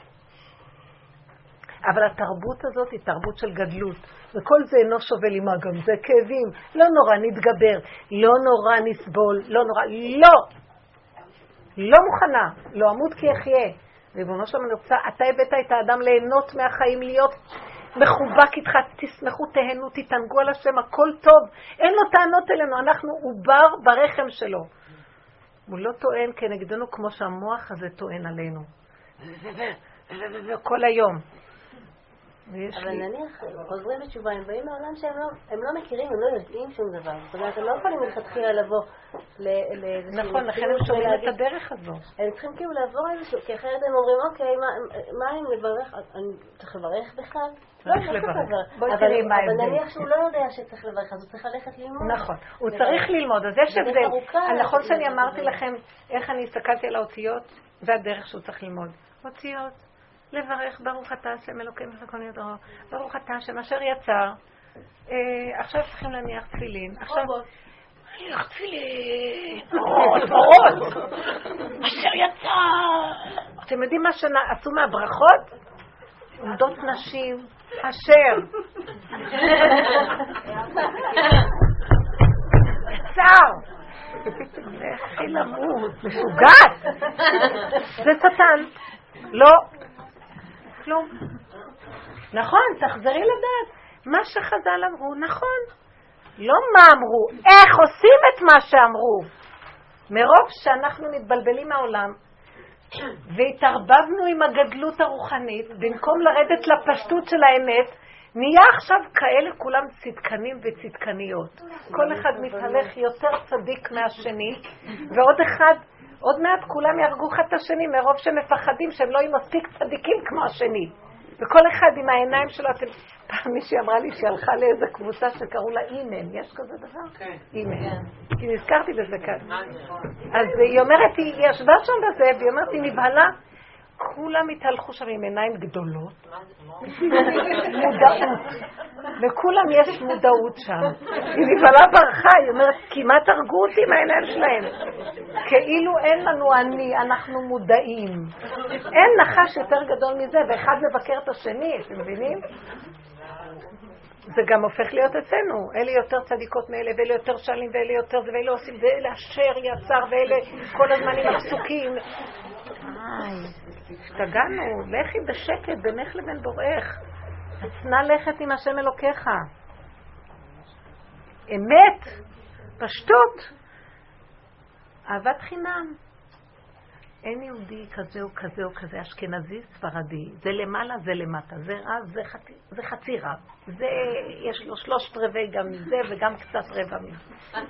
אבל התרבות הזאת היא תרבות של גדלות, וכל זה אינו שווה לי מה גם זה כאבים. לא נורא, נתגבר, לא נורא נסבול, לא נורא, לא! לא מוכנה, לא אמות כי אחיה. ריבונו שלום, אני רוצה, אתה הבאת את האדם ליהנות מהחיים, להיות מחובק איתך, תשמחו, תהנו, תתענגו על השם, הכל טוב. אין לו טענות אלינו, אנחנו עובר ברחם שלו. הוא לא טוען כנגדנו כמו שהמוח הזה טוען עלינו. כל היום. אבל נניח, חוזרים בתשובה, הם באים מעולם שהם לא, הם לא מכירים, הם לא יודעים שום דבר. זאת אומרת, הם לא יכולים מלכתחילה לבוא לאיזשהו... נכון, לכן הם שומעים את הדרך הזו. הם צריכים כאילו לעבור איזשהו, כי אחרת הם אומרים, אוקיי, מה אם לברך? אני צריך לברך בכלל? צריך לא, לא לברך. בואי תראי מה ההבדל. אבל נניח שהוא לא יודע שצריך לברך, אז הוא צריך ללכת ללמוד. נכון, הוא צריך ללמוד, אז יש הבדל. נכון שאני אמרתי לכם איך אני הסתכלתי על האותיות, זה הדרך שהוא צריך ללמוד. אותיות. לברך ברוך אתה השם אלוקים וחכון ידרו, ברוך אתה השם אשר יצר. אה, עכשיו צריכים להניח תפילין. עכשיו... להניח תפילין, אורות, אורות, אשר יצר. אתם יודעים מה שעשו מהברכות? עומדות נשים, אשר. יצר. לכי למות, משוגעת. זה שטן. לא, כלום. נכון, תחזרי לדעת. מה שחז"ל אמרו, נכון. לא מה אמרו, איך עושים את מה שאמרו. מרוב שאנחנו מתבלבלים מהעולם, והתערבבנו עם הגדלות הרוחנית, במקום לרדת לפשטות של האמת, נהיה עכשיו כאלה כולם צדקנים וצדקניות. כל אחד מתהלך יותר צדיק מהשני, ועוד אחד, עוד מעט כולם יהרגו אחד את השני מרוב שהם מפחדים שהם לא יהיו מספיק צדיקים כמו השני. וכל אחד עם העיניים שלו, אתם... פעם מישהי אמרה לי שהיא הלכה לאיזה קבוצה שקראו לה אימן, יש כזה דבר? כן. אימן. כי נזכרתי בזה כאן. אז היא אומרת, היא ישבה שם בזה, והיא אומרת, היא נבהלה. כולם התהלכו שם עם עיניים גדולות, מודעות, לכולם יש מודעות שם. היא נבהלה ברחה, היא אומרת, כמעט הרגו אותי עם העיניים שלהם. כאילו אין לנו אני, אנחנו מודעים. אין נחש יותר גדול מזה, ואחד מבקר את השני, אתם מבינים? זה גם הופך להיות אצלנו. אלה יותר צדיקות מאלה, ואלה יותר שלים, ואלה יותר זה, ואלה עושים, ואלה אשר יצר, ואלה כל הזמן עם הפסוקים. השתגענו, לכי בשקט בינך לבין בוראך. הצנע לכת עם השם אלוקיך. אמת, פשטות, אהבת חינם. אין יהודי כזה או כזה או כזה, אשכנזי, ספרדי. זה למעלה, זה למטה. זה רב, זה חצי, זה חצי רב. זה, יש לו שלושת רבעי גם מזה וגם קצת רבע מזה.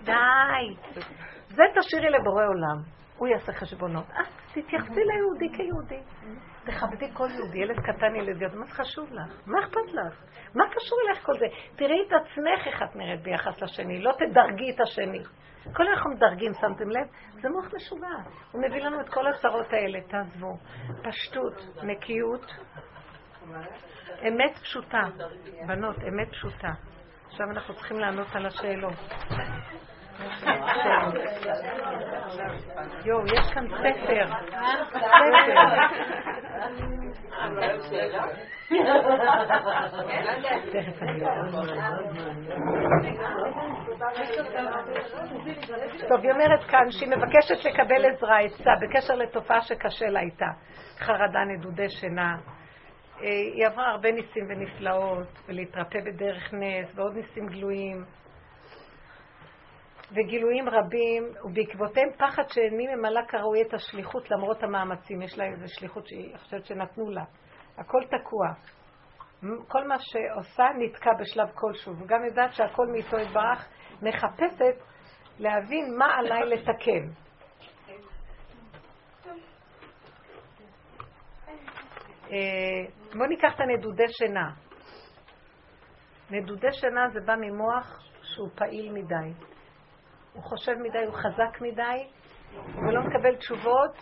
די. זה תשאירי לבורא עולם. הוא יעשה חשבונות. אז תתייחסי ליהודי כיהודי. תכבדי כל יהודי, ילד קטן, ילד גדול, מה זה חשוב לך? מה אכפת לך? מה קשור אליך כל זה? תראי את עצמך איך את נראית ביחס לשני, לא תדרגי את השני. כל אנחנו מדרגים, שמתם לב? זה מוח משוגע. הוא מביא לנו את כל הצרות האלה, תעזבו. פשטות, נקיות, אמת פשוטה. בנות, אמת פשוטה. עכשיו אנחנו צריכים לענות על השאלות. יואו, יש כאן ספר. טוב, היא אומרת כאן שהיא מבקשת לקבל עזרה, עצה, בקשר לתופעה שקשה לה איתה. חרדה, נדודי שינה. אה, היא עברה הרבה ניסים ונפלאות, ולהתרפא בדרך נס, ועוד ניסים גלויים. וגילויים רבים, ובעקבותיהם פחד שאיני ממלא כראוי את השליחות למרות המאמצים. יש לה איזו שליחות שהיא חושבת שנתנו לה. הכל תקוע. כל מה שעושה נתקע בשלב כלשהו, וגם יודעת שהכל מאיתו יתברך, מחפשת להבין מה עליי לתקן. אה, בואו ניקח את הנדודי שינה. נדודי שינה זה בא ממוח שהוא פעיל מדי. הוא חושב מדי, הוא חזק מדי, ולא מקבל תשובות,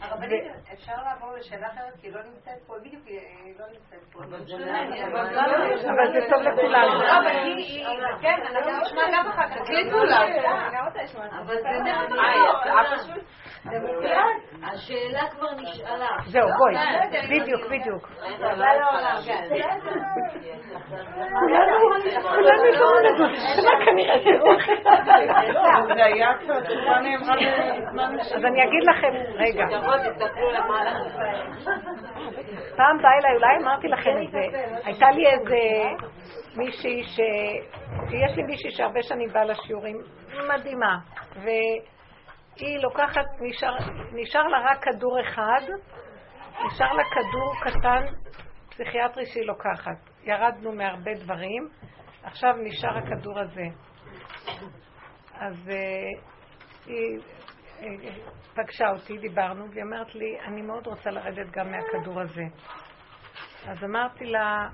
הרבנית, אפשר לעבור לשאלה אחרת? כי לא נמצאת פה, בדיוק לא נמצאת פה. אבל זה טוב לכולם. כן, אנחנו נשמע גם אחר כך. תקליטו לה. אבל זה השאלה כבר נשאלה. זהו, בואי. בדיוק, בדיוק. כולנו, כולנו לא נדון. מה כנראה. זה היה כבר, תשובה נאמרה אז אני אגיד לכם, רגע. פעם בא אליי, אולי אמרתי לכם את זה, הייתה לי איזה מישהי ש... יש לי מישהי שהרבה שנים באה לשיעורים, מדהימה, והיא לוקחת, נשאר לה רק כדור אחד, נשאר לה כדור קטן פסיכיאטרי שהיא לוקחת. ירדנו מהרבה דברים, עכשיו נשאר הכדור הזה. אז uh, היא פגשה אותי, דיברנו, והיא אומרת לי, אני מאוד רוצה לרדת גם מהכדור הזה. אז אמרתי לה,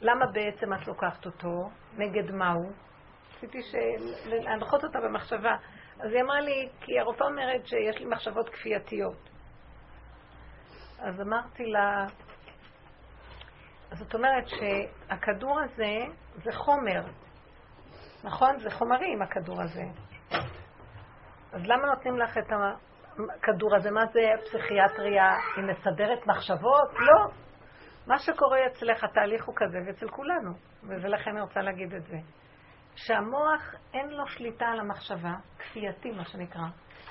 למה בעצם את לוקחת אותו? נגד מה הוא? רציתי להנחות אותה במחשבה. אז היא אמרה לי, כי הרופאה אומרת שיש לי מחשבות כפייתיות. אז אמרתי לה, זאת אומרת שהכדור הזה זה חומר, נכון? זה חומרים הכדור הזה. אז למה נותנים לך את הכדור הזה? מה זה פסיכיאטריה? היא מסדרת מחשבות? לא. מה שקורה אצלך, התהליך הוא כזה, ואצל כולנו, ולכן אני רוצה להגיד את זה. שהמוח אין לו שליטה על המחשבה, כפייתי מה שנקרא.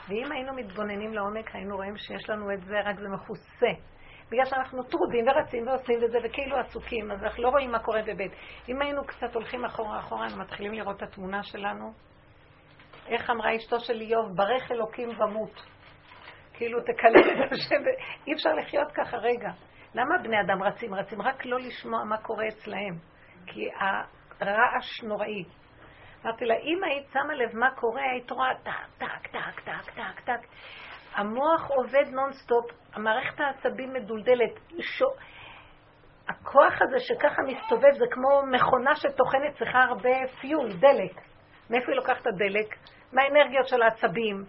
ואם היינו מתבוננים לעומק, היינו רואים שיש לנו את זה, רק זה מכוסה. בגלל שאנחנו טרודים ורצים ועושים את זה וכאילו עסוקים, אז אנחנו לא רואים מה קורה בבית. אם היינו קצת הולכים אחורה אחורה, אנחנו מתחילים לראות את התמונה שלנו, איך אמרה אשתו של איוב, ברך אלוקים ומות. כאילו תקלל את השם, אי אפשר לחיות ככה רגע. למה בני אדם רצים? רצים רק לא לשמוע מה קורה אצלהם. כי הרעש נוראי. אמרתי לה, אם היית שמה לב מה קורה, היית רואה טק, טק, טק, טק, טק, טק. המוח עובד נונסטופ, המערכת העצבים מדולדלת. שו... הכוח הזה שככה מסתובב זה כמו מכונה שטוחנת, צריכה הרבה fuel, דלק. מאיפה היא לוקחת את הדלק? מהאנרגיות של העצבים.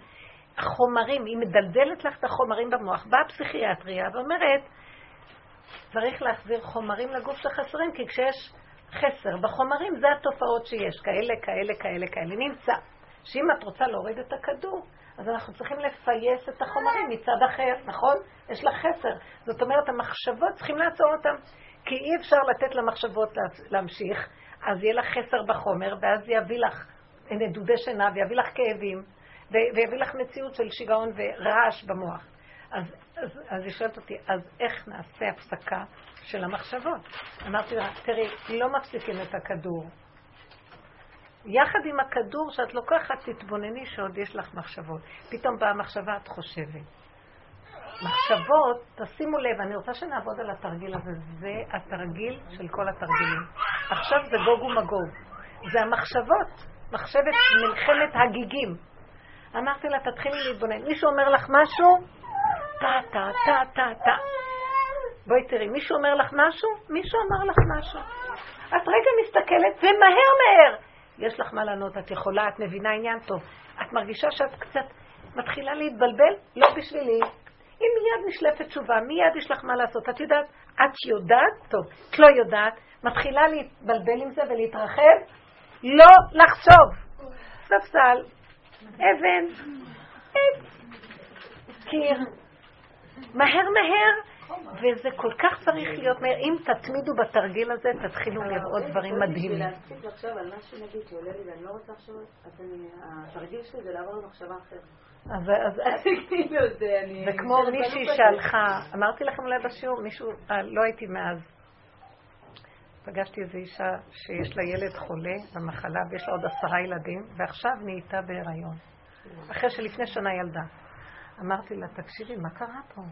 החומרים, היא מדלדלת לך את החומרים במוח. באה הפסיכיאטריה ואומרת, צריך להחזיר חומרים לגוף שחסרים, כי כשיש חסר בחומרים, זה התופעות שיש, כאלה, כאלה, כאלה, כאלה. נמצא שאם את רוצה להוריד את הכדור, אז אנחנו צריכים לפייס את החומרים מצד אחר, נכון? יש לך חסר. זאת אומרת, המחשבות צריכים לעצור אותן, כי אי אפשר לתת למחשבות להמשיך, אז יהיה לך חסר בחומר, ואז יביא לך נדודי שינה, ויביא לך כאבים, ויביא לך מציאות של שיגעון ורעש במוח. אז, אז, אז היא שואלת אותי, אז איך נעשה הפסקה של המחשבות? אמרתי לה, תראי, לא מפסיקים את הכדור. יחד עם הכדור שאת לוקחת, תתבונני שעוד יש לך מחשבות. פתאום באה מחשבה, את חושבת. מחשבות, תשימו לב, אני רוצה שנעבוד על התרגיל הזה. זה התרגיל של כל התרגילים. עכשיו זה גוג ומגוג. זה המחשבות. מחשבת מלחמת הגיגים. אמרתי לה, תתחילי להתבונן. מישהו אומר לך משהו? טה, טה, טה, טה, טה. בואי תראי, מישהו אומר לך משהו? מישהו אמר לך משהו. את רגע מסתכלת, ומהר מהר. יש לך מה לענות, את יכולה, את מבינה עניין טוב. את מרגישה שאת קצת מתחילה להתבלבל? לא בשבילי. אם מיד נשלפת תשובה, מיד יש לך מה לעשות. את יודעת, את יודעת, טוב, את לא יודעת, מתחילה להתבלבל עם זה ולהתרחב, לא לחשוב. ספסל, אבן, עץ, קיר, מהר מהר, וזה כל כך צריך להיות מהר. אם תתמידו בתרגיל הזה, תתחילו לראות דברים מדהימים. להפסיק לחשוב על משהו, נגיד, שעולה לי ואני לא רוצה לחשוב, התרגיל שלי זה לעבור למחשבה אחרת. אז כאילו, זה כמו מישהי שהלכה, אמרתי לכם אולי בשיעור, מישהו, אה, לא הייתי מאז. פגשתי איזו אישה שיש לה ילד חולה במחלה ויש לה עוד עשרה ילדים, ועכשיו נהייתה בהיריון. אחרי שלפני שנה ילדה. אמרתי לה, תקשיבי, מה קרה פה?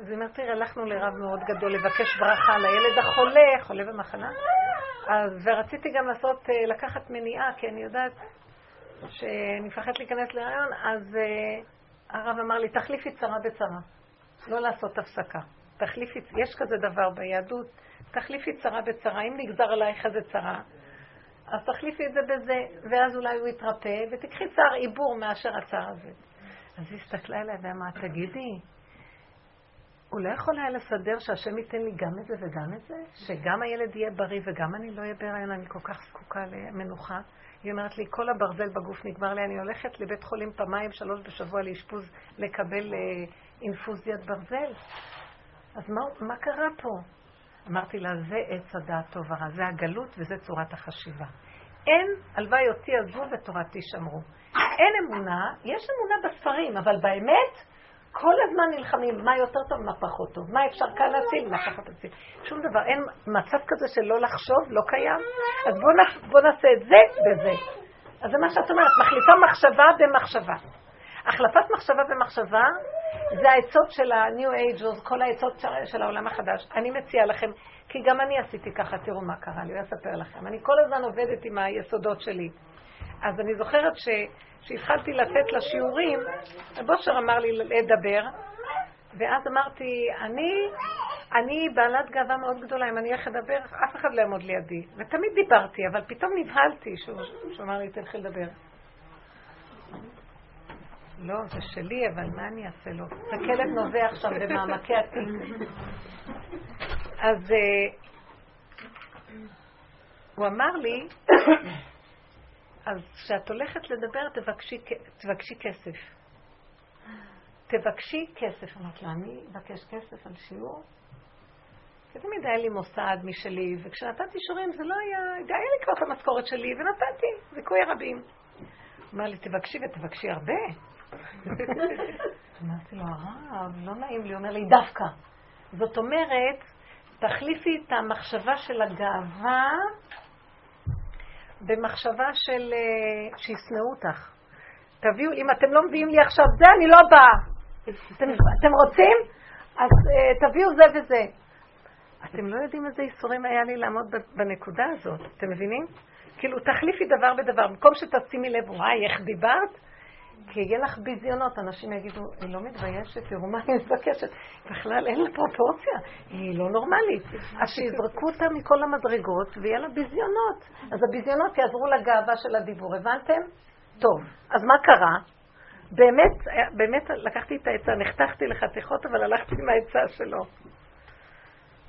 אז היא אומרת, תראה, הלכנו לרב מאוד גדול לבקש ברכה לילד החולה, חולה במחלה. אז, ורציתי גם לעשות, אה, לקחת מניעה, כי אני יודעת שאני מפחדת להיכנס להיריון, אז uh, הרב אמר לי, תחליפי צרה בצרה. לא לעשות הפסקה. תחליפי, יש כזה דבר ביהדות, תחליפי צרה בצרה. אם נגזר עלייך איזה צרה, אז תחליפי את זה בזה, ואז אולי הוא יתרפא, ותקחי צער עיבור מאשר הצער הזה. אז היא הסתכלה עליה ואמרה, תגידי, הוא לא יכול היה לסדר שהשם ייתן לי גם את זה וגם את זה? שגם הילד יהיה בריא וגם אני לא אהיה בהיריון, אני כל כך זקוקה למנוחה. היא אומרת לי, כל הברזל בגוף נגמר לי, אני הולכת לבית חולים פעמיים, שלוש בשבוע לאשפוז, לקבל אה, אינפוזיית ברזל. אז מה, מה קרה פה? אמרתי לה, זה עץ הדעת טוב ורע, זה הגלות וזה צורת החשיבה. אין, הלוואי אותי עזבו ותורתי שמרו. אין אמונה, יש אמונה בספרים, אבל באמת, כל הזמן נלחמים מה יותר טוב, מה פחות טוב, מה אפשר כאן להציל, מה פחות להציל. שום דבר, אין מצב כזה של לא לחשוב, לא קיים. אז בואו בוא נעשה את זה וזה. אז זה מה שאת אומרת, מחליפה מחשבה במחשבה. החלפת מחשבה במחשבה זה העצות של ה-New Age, כל העצות של העולם החדש. אני מציעה לכם, כי גם אני עשיתי ככה, תראו מה קרה לי, אני אספר לכם. אני כל הזמן עובדת עם היסודות שלי. אז אני זוכרת ש... לתת לה שיעורים, הבושר אמר לי לדבר, ואז אמרתי, אני, אני בעלת גאווה מאוד גדולה, אם אני הולכת לדבר, אף אחד לא יעמוד לידי. ותמיד דיברתי, אבל פתאום נבהלתי שהוא אמר לי, תלכי לדבר. לא, זה שלי, אבל מה אני אעשה לו? זה כלב נובע עכשיו במעמקי התיק. אז uh, הוא אמר לי, אז כשאת הולכת לדבר, תבקשי, תבקשי כסף. תבקשי כסף. אמרת לה, אני אבקש כסף על שיעור? כי תמיד היה לי מוסד משלי, וכשנתתי שיעורים זה לא היה, היה לי כבר את המשכורת שלי, ונתתי, זיכוי רבים. אמר לי, תבקשי ותבקשי הרבה. אמרתי לו, הרב, לא נעים לי. אומר לי, דווקא. זאת אומרת, תחליפי את המחשבה של הגאווה במחשבה של... אה, שישנאו אותך. תביאו, אם אתם לא מביאים לי עכשיו זה, אני לא באה. אתם, אתם רוצים? אז uh, תביאו זה וזה. אתם לא יודעים איזה ייסורים היה לי לעמוד בנקודה הזאת, אתם מבינים? כאילו, תחליפי דבר בדבר. במקום שתשימי לב, וואי, איך דיברת? כי יהיה לך ביזיונות, אנשים יגידו, היא לא מתביישת, תראו מה היא מבקשת. בכלל אין לה פרופורציה, היא לא נורמלית. אז שיזרקו אותה מכל המדרגות ויהיה לה ביזיונות. אז הביזיונות יעזרו לגאווה של הדיבור, הבנתם? טוב, אז מה קרה? באמת, באמת לקחתי את העצה, נחתכתי לחתיכות, אבל הלכתי עם העצה שלו.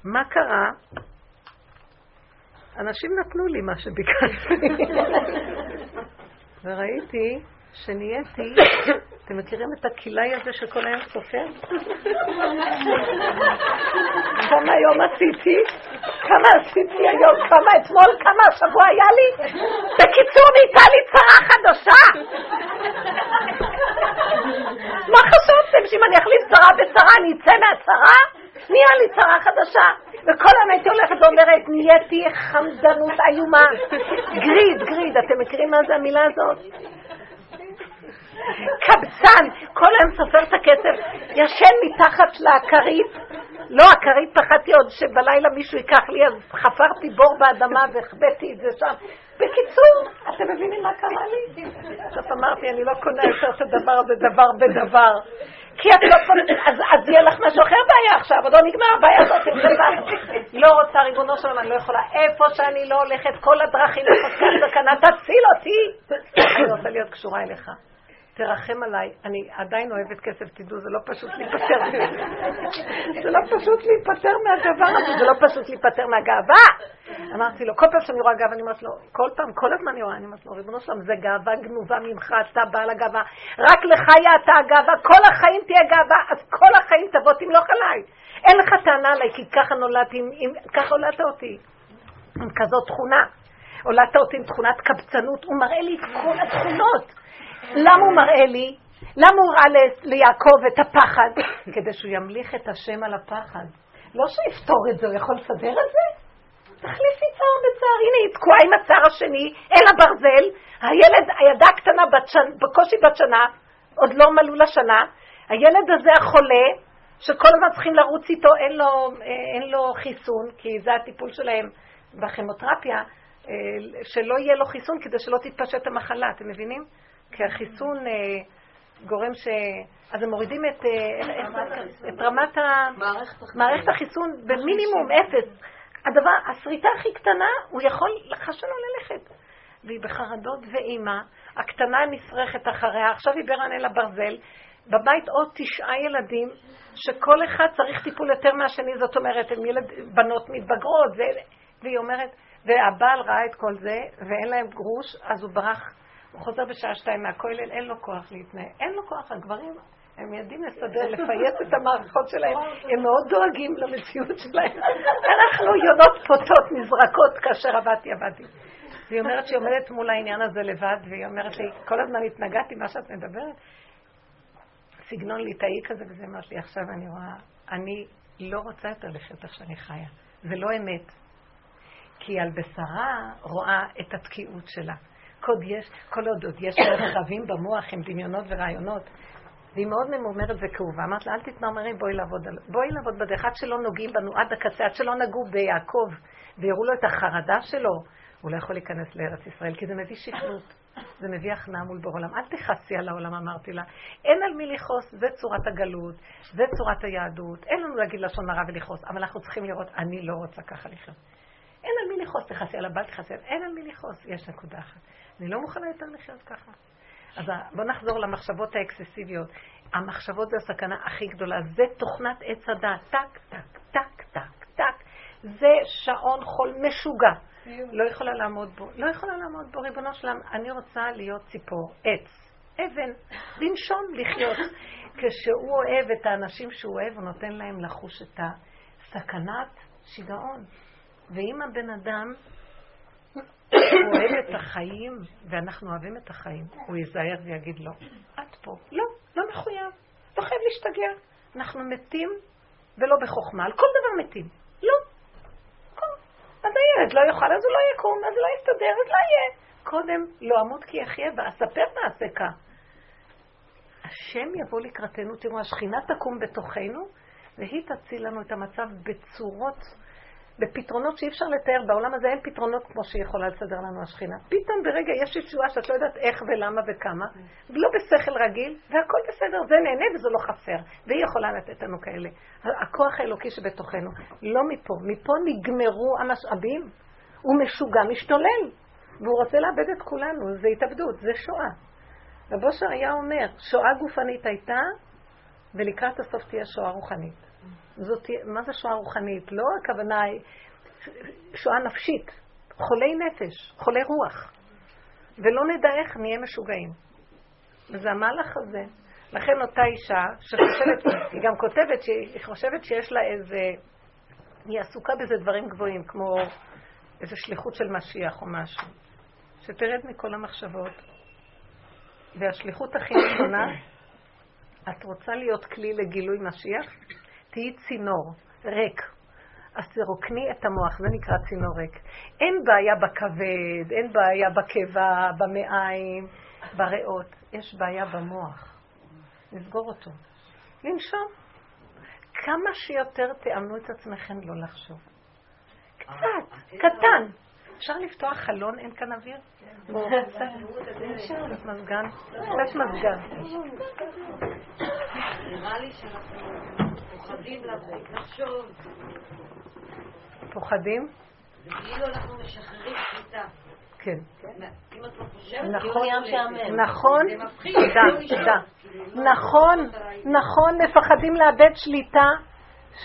מה קרה? אנשים נתנו לי מה שביקשתי. וראיתי שנהייתי, אתם מכירים את הכלאי הזה שכל היום סופר? כמה היום עשיתי? כמה עשיתי היום? כמה אתמול? כמה השבוע היה לי? בקיצור, נהייתה לי צרה חדשה! מה חשבתם, שאם אני אחליף צרה בצרה אני אצא מהצרה? נהיה לי צרה חדשה. וכל היום הייתי הולכת ואומרת, נהייתי חמדנות איומה. גריד, גריד, אתם מכירים מה זה המילה הזאת? קבצן, כל היום סופר את הכסף, ישן מתחת לכרית. לא, הכרית פחדתי עוד שבלילה מישהו ייקח לי, אז חפרתי בור באדמה והחבאתי את זה שם. בקיצור, אתם מבינים מה קרה לי? בסוף אמרתי, אני לא קונה יותר את הדבר הזה דבר בדבר. כי את לא קונה, אז, אז יהיה לך משהו אחר בעיה עכשיו, עוד לא נגמר הבעיה הזאת, לא רוצה, ריבונו שלום, אני לא יכולה, איפה שאני לא הולכת, כל הדרכים לפסקת סכנה, תציל אותי. אני רוצה להיות קשורה אליך. תרחם עליי, אני עדיין אוהבת כסף, תדעו, זה לא פשוט להיפטר זה לא פשוט להיפטר מהדבר הזה, זה לא פשוט להיפטר מהגאווה. אמרתי לו, כל פעם שאני רואה גאווה, אני אומרת לו, כל פעם, כל הזמן אני רואה, אני אומרת לו, ריבונו שלום, זה גאווה גנובה ממך, אתה בעל הגאווה, רק לך אתה הגאווה, כל החיים תהיה גאווה, אז כל החיים תבוא תמלוך עליי. אין לך טענה עליי, כי ככה נולדתי, ככה הולדת אותי, עם כזאת תכונה. הולדת אותי עם תכונת קבצנות, הוא מראה לי את כל התכונות. למה הוא מראה לי? למה הוא ראה ליעקב את הפחד? כדי שהוא ימליך את השם על הפחד. לא שיפתור את זה, הוא יכול לסדר את זה? תחליפי צער בצער. הנה, היא תקועה עם הצער השני, אל הברזל, הילד, הילדה הקטנה, בקושי בת שנה, עוד לא מלאו לה שנה, הילד הזה החולה, שכל הזמן צריכים לרוץ איתו, אין לו, אין לו חיסון, כי זה הטיפול שלהם בכימותרפיה, אה, שלא יהיה לו חיסון כדי שלא תתפשט המחלה, אתם מבינים? כי החיסון אה, גורם ש... אז הם מורידים את, אה, את רמת ה... מערכת החיסון במינימום אפס. הדבר, השריטה הכי קטנה, הוא יכול לחש לו ללכת. והיא בחרדות ואימה, הקטנה נשרכת אחריה, עכשיו היא ברענן הברזל, בבית עוד תשעה ילדים, שכל אחד צריך טיפול יותר מהשני, זאת אומרת, הם ילד, בנות מתבגרות, ו... והיא אומרת, והבעל ראה את כל זה, ואין להם גרוש, אז הוא ברח הוא חוזר בשעה שתיים מהכולל, אין לו כוח להתנהל. אין לו כוח, הגברים, הם יודעים לסדר, לפייס את המערכות שלהם. הם מאוד דואגים למציאות שלהם. אנחנו יונות פוטות, נזרקות, כאשר עבדתי, עבדתי. והיא אומרת שהיא עומדת מול העניין הזה לבד, והיא אומרת לי, כל הזמן התנגדתי מה שאת מדברת. סגנון ליטאי כזה, וזה אמרת לי, עכשיו אני רואה, אני לא רוצה יותר לחיות איך שאני חיה. זה לא אמת. כי על בשרה רואה את התקיעות שלה. קוד יש, כל עוד עוד יש מרחבים במוח עם דמיונות ורעיונות. והיא מאוד ממומרת וכאובה. אמרת לה, אל תתמרמרי, בואי לעבוד, על... בואי לעבוד בדרך. עד שלא נוגעים בנו עד הקצה, עד שלא נגעו ביעקב ויראו לו את החרדה שלו, הוא לא יכול להיכנס לארץ ישראל, כי זה מביא שכנות. זה מביא הכנעה מול בורא עולם. אל תכעסי על העולם, אמרתי לה. אין על מי לכעוס, זה צורת הגלות, זה צורת היהדות. אין לנו להגיד לשון הרע ולכעוס, אבל אנחנו צריכים לראות, אני לא רוצה ככה לחיות. אין על מי לכעוס, תכעסי על הבת, תכעסי על... אין על מי לכעוס, יש נקודה אחת. אני לא מוכנה יותר לחיות ככה. אז בואו נחזור למחשבות האקססיביות. המחשבות זה הסכנה הכי גדולה. זה תוכנת עץ הדעת. טק, טק, טק, טק, טק. זה שעון חול משוגע. לא יכולה לעמוד בו. לא יכולה לעמוד בו, ריבונו שלם. אני רוצה להיות ציפור, עץ, אבן, לנשום, לחיות. כשהוא אוהב את האנשים שהוא אוהב, הוא נותן להם לחוש את הסכנת שיגעון. ואם הבן אדם הוא אוהב את החיים, ואנחנו אוהבים את החיים, הוא ייזהר ויגיד לא. את פה. לא, לא מחויב. לא חייב להשתגע. אנחנו מתים ולא בחוכמה. על כל דבר מתים. לא. אז הילד לא יאכל, אז הוא לא יקום, אז לא יסתדר, אז לא יהיה. קודם לא אמות כי יחיה ואספר מעשיך. השם יבוא לקראתנו, תראו, השכינה תקום בתוכנו, והיא תציל לנו את המצב בצורות בפתרונות שאי אפשר לתאר, בעולם הזה אין פתרונות כמו שהיא יכולה לסדר לנו השכינה. פתאום ברגע יש ישועה שאת לא יודעת איך ולמה וכמה, לא בשכל רגיל, והכל בסדר, זה נהנה וזה לא חסר. והיא יכולה לתת לנו כאלה. הכוח האלוקי שבתוכנו, לא מפה. מפה נגמרו המשאבים. הוא משוגע, משתולל, והוא רוצה לאבד את כולנו, זה התאבדות, זה שואה. רבו היה אומר, שואה גופנית הייתה, ולקראת הסוף תהיה שואה רוחנית. זאת, מה זה שואה רוחנית? לא הכוונה היא שואה נפשית, חולי נפש, חולי רוח. ולא נדע איך נהיה משוגעים. וזה המהלך הזה. לכן אותה אישה שחושבת, היא גם כותבת שהיא חושבת שיש לה איזה, היא עסוקה בזה דברים גבוהים, כמו איזו שליחות של משיח או משהו. שתרד מכל המחשבות. והשליחות הכי נכונה, את רוצה להיות כלי לגילוי משיח? תהיי צינור, ריק. אז תרוקני את המוח, זה נקרא צינור ריק. אין בעיה בכבד, אין בעיה בקיבה, במעיים, בריאות. יש בעיה במוח. נסגור אותו. לנשום. כמה שיותר תאמנו את עצמכם לא לחשוב. קצת, קטן. אפשר לפתוח חלון? אין כאן אוויר? אפשר, מזגן. קצת מזגן. נראה לי שאנחנו פוחדים לחשוב. פוחדים? זה כאילו אנחנו משחררים שליטה. כן. אם את לא חושבת, נכון, כאילו נכון, תודה, תודה. נכון, נכון, מפחדים לאבד שליטה,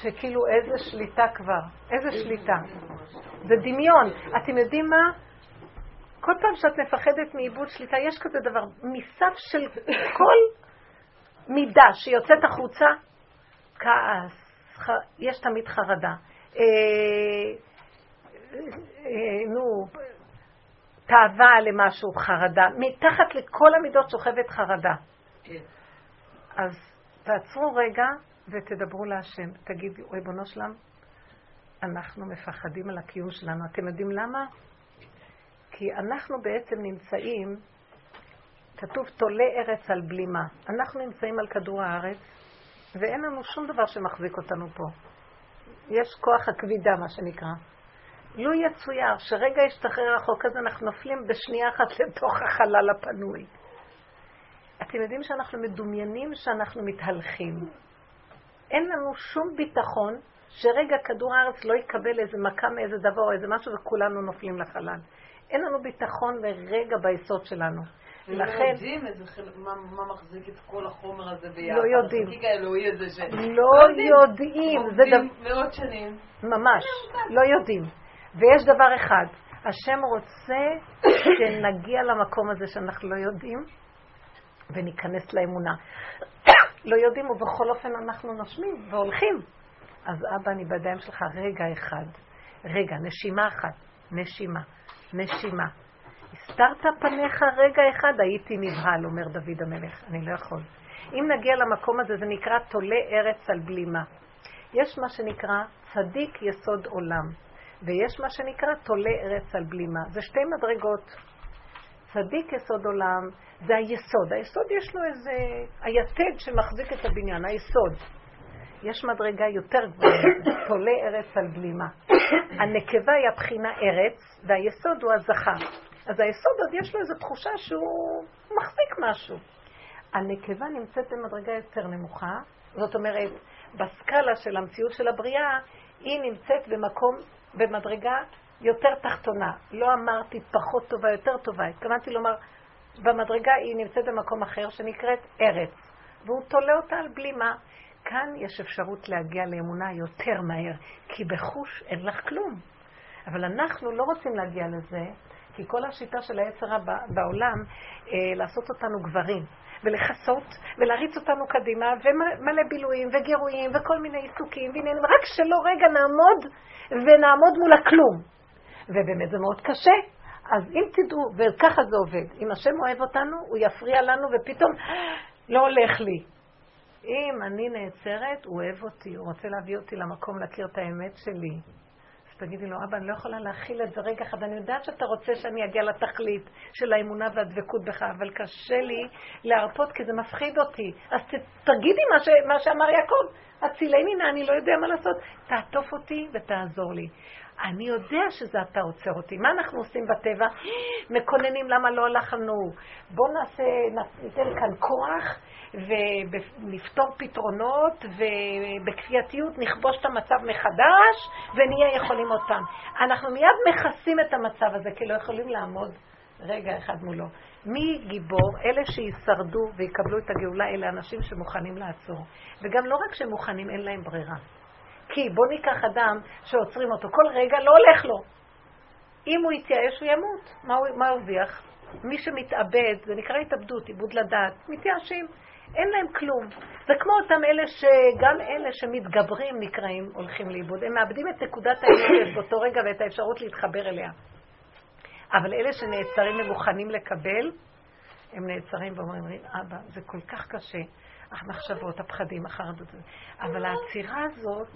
שכאילו איזה שליטה כבר, איזה שליטה. זה דמיון. אתם יודעים מה? כל פעם שאת מפחדת מאיבוד שליטה, יש כזה דבר, מסף של כל מידה שיוצאת החוצה, כעס, ח... יש תמיד חרדה. אה, אה, נו, תאווה למשהו, חרדה. מתחת לכל המידות שוכבת חרדה. כן. אז תעצרו רגע ותדברו להשם. תגידו, ריבונו שלם, אנחנו מפחדים על הקיום שלנו. אתם יודעים למה? כי אנחנו בעצם נמצאים, כתוב תולה ארץ על בלימה. אנחנו נמצאים על כדור הארץ, ואין לנו שום דבר שמחזיק אותנו פה. יש כוח הכבידה, מה שנקרא. לו יצויר שרגע ישתחרר החוק הזה, אנחנו נופלים בשנייה אחת לתוך החלל הפנוי. אתם יודעים שאנחנו מדומיינים שאנחנו מתהלכים. אין לנו שום ביטחון שרגע כדור הארץ לא יקבל איזה מכה מאיזה דבר או איזה משהו וכולנו נופלים לחלל. אין לנו ביטחון לרגע ביסוד שלנו. לכן... לא יודעים מה מחזיק את כל החומר הזה ביחד. לא יודעים. החזיק האלוהי הזה ש... לא יודעים. זה דבר... מאות שנים. ממש. לא יודעים. ויש דבר אחד, השם רוצה שנגיע למקום הזה שאנחנו לא יודעים וניכנס לאמונה. לא יודעים ובכל אופן אנחנו נושמים והולכים. אז אבא, אני בידיים שלך רגע אחד. רגע, נשימה אחת. נשימה. נשימה. הסתרת פניך רגע אחד, הייתי נבהל, אומר דוד המלך. אני לא יכול. אם נגיע למקום הזה, זה נקרא תולה ארץ על בלימה. יש מה שנקרא צדיק יסוד עולם, ויש מה שנקרא תולה ארץ על בלימה. זה שתי מדרגות. צדיק יסוד עולם זה היסוד. היסוד יש לו איזה... היתד שמחזיק את הבניין, היסוד. יש מדרגה יותר גבוהה, תולה ארץ על בלימה. הנקבה היא הבחינה ארץ, והיסוד הוא הזכר. אז היסוד עוד יש לו איזו תחושה שהוא מחזיק משהו. הנקבה נמצאת במדרגה יותר נמוכה, זאת אומרת, בסקאלה של המציאות של הבריאה, היא נמצאת במקום, במדרגה יותר תחתונה. לא אמרתי פחות טובה, יותר טובה. התכוונתי לומר, במדרגה היא נמצאת במקום אחר שנקראת ארץ, והוא תולה אותה על בלימה. כאן יש אפשרות להגיע לאמונה יותר מהר, כי בחוש אין לך כלום. אבל אנחנו לא רוצים להגיע לזה, כי כל השיטה של היצרה בעולם, אה, לעשות אותנו גברים, ולכסות, ולהריץ אותנו קדימה, ומלא בילויים, וגירויים, וכל מיני עיסוקים, ועניינים, רק שלא רגע נעמוד, ונעמוד מול הכלום. ובאמת זה מאוד קשה. אז אם תדעו, וככה זה עובד, אם השם אוהב אותנו, הוא יפריע לנו, ופתאום לא הולך לי. אם אני נעצרת, הוא אוהב אותי, הוא רוצה להביא אותי למקום להכיר את האמת שלי. תגידי לו, אבא, אני לא יכולה להכיל את זה רגע אחד, אני יודעת שאתה רוצה שאני אגיע לתכלית של האמונה והדבקות בך, אבל קשה לי להרפות כי זה מפחיד אותי. אז תגידי מה, ש, מה שאמר יעקב, הצילי מינה, אני לא יודע מה לעשות. תעטוף אותי ותעזור לי. אני יודע שזה אתה עוצר אותי. מה אנחנו עושים בטבע? מקוננים למה לא הלכנו. בואו נעשה, ניתן כאן כוח ונפתור פתרונות ובכפייתיות נכבוש את המצב מחדש ונהיה יכולים אותם. אנחנו מיד מכסים את המצב הזה כי לא יכולים לעמוד רגע אחד מולו. מי גיבור? אלה שישרדו ויקבלו את הגאולה, אלה אנשים שמוכנים לעצור. וגם לא רק שמוכנים, אין להם ברירה. כי בוא ניקח אדם שעוצרים אותו, כל רגע לא הולך לו. אם הוא יתייאש הוא ימות, מה הוא, הרוויח? מי שמתאבד, זה נקרא התאבדות, עיבוד לדעת, מתייאשים, אין להם כלום. זה כמו אותם אלה שגם אלה שמתגברים נקראים הולכים לאיבוד. הם מאבדים את נקודת האנרגיה באותו רגע ואת האפשרות להתחבר אליה. אבל אלה שנעצרים ומוכנים לקבל, הם נעצרים ואומרים, אבא, זה כל כך קשה. המחשבות, הפחדים, החרדות. אבל העצירה הזאת,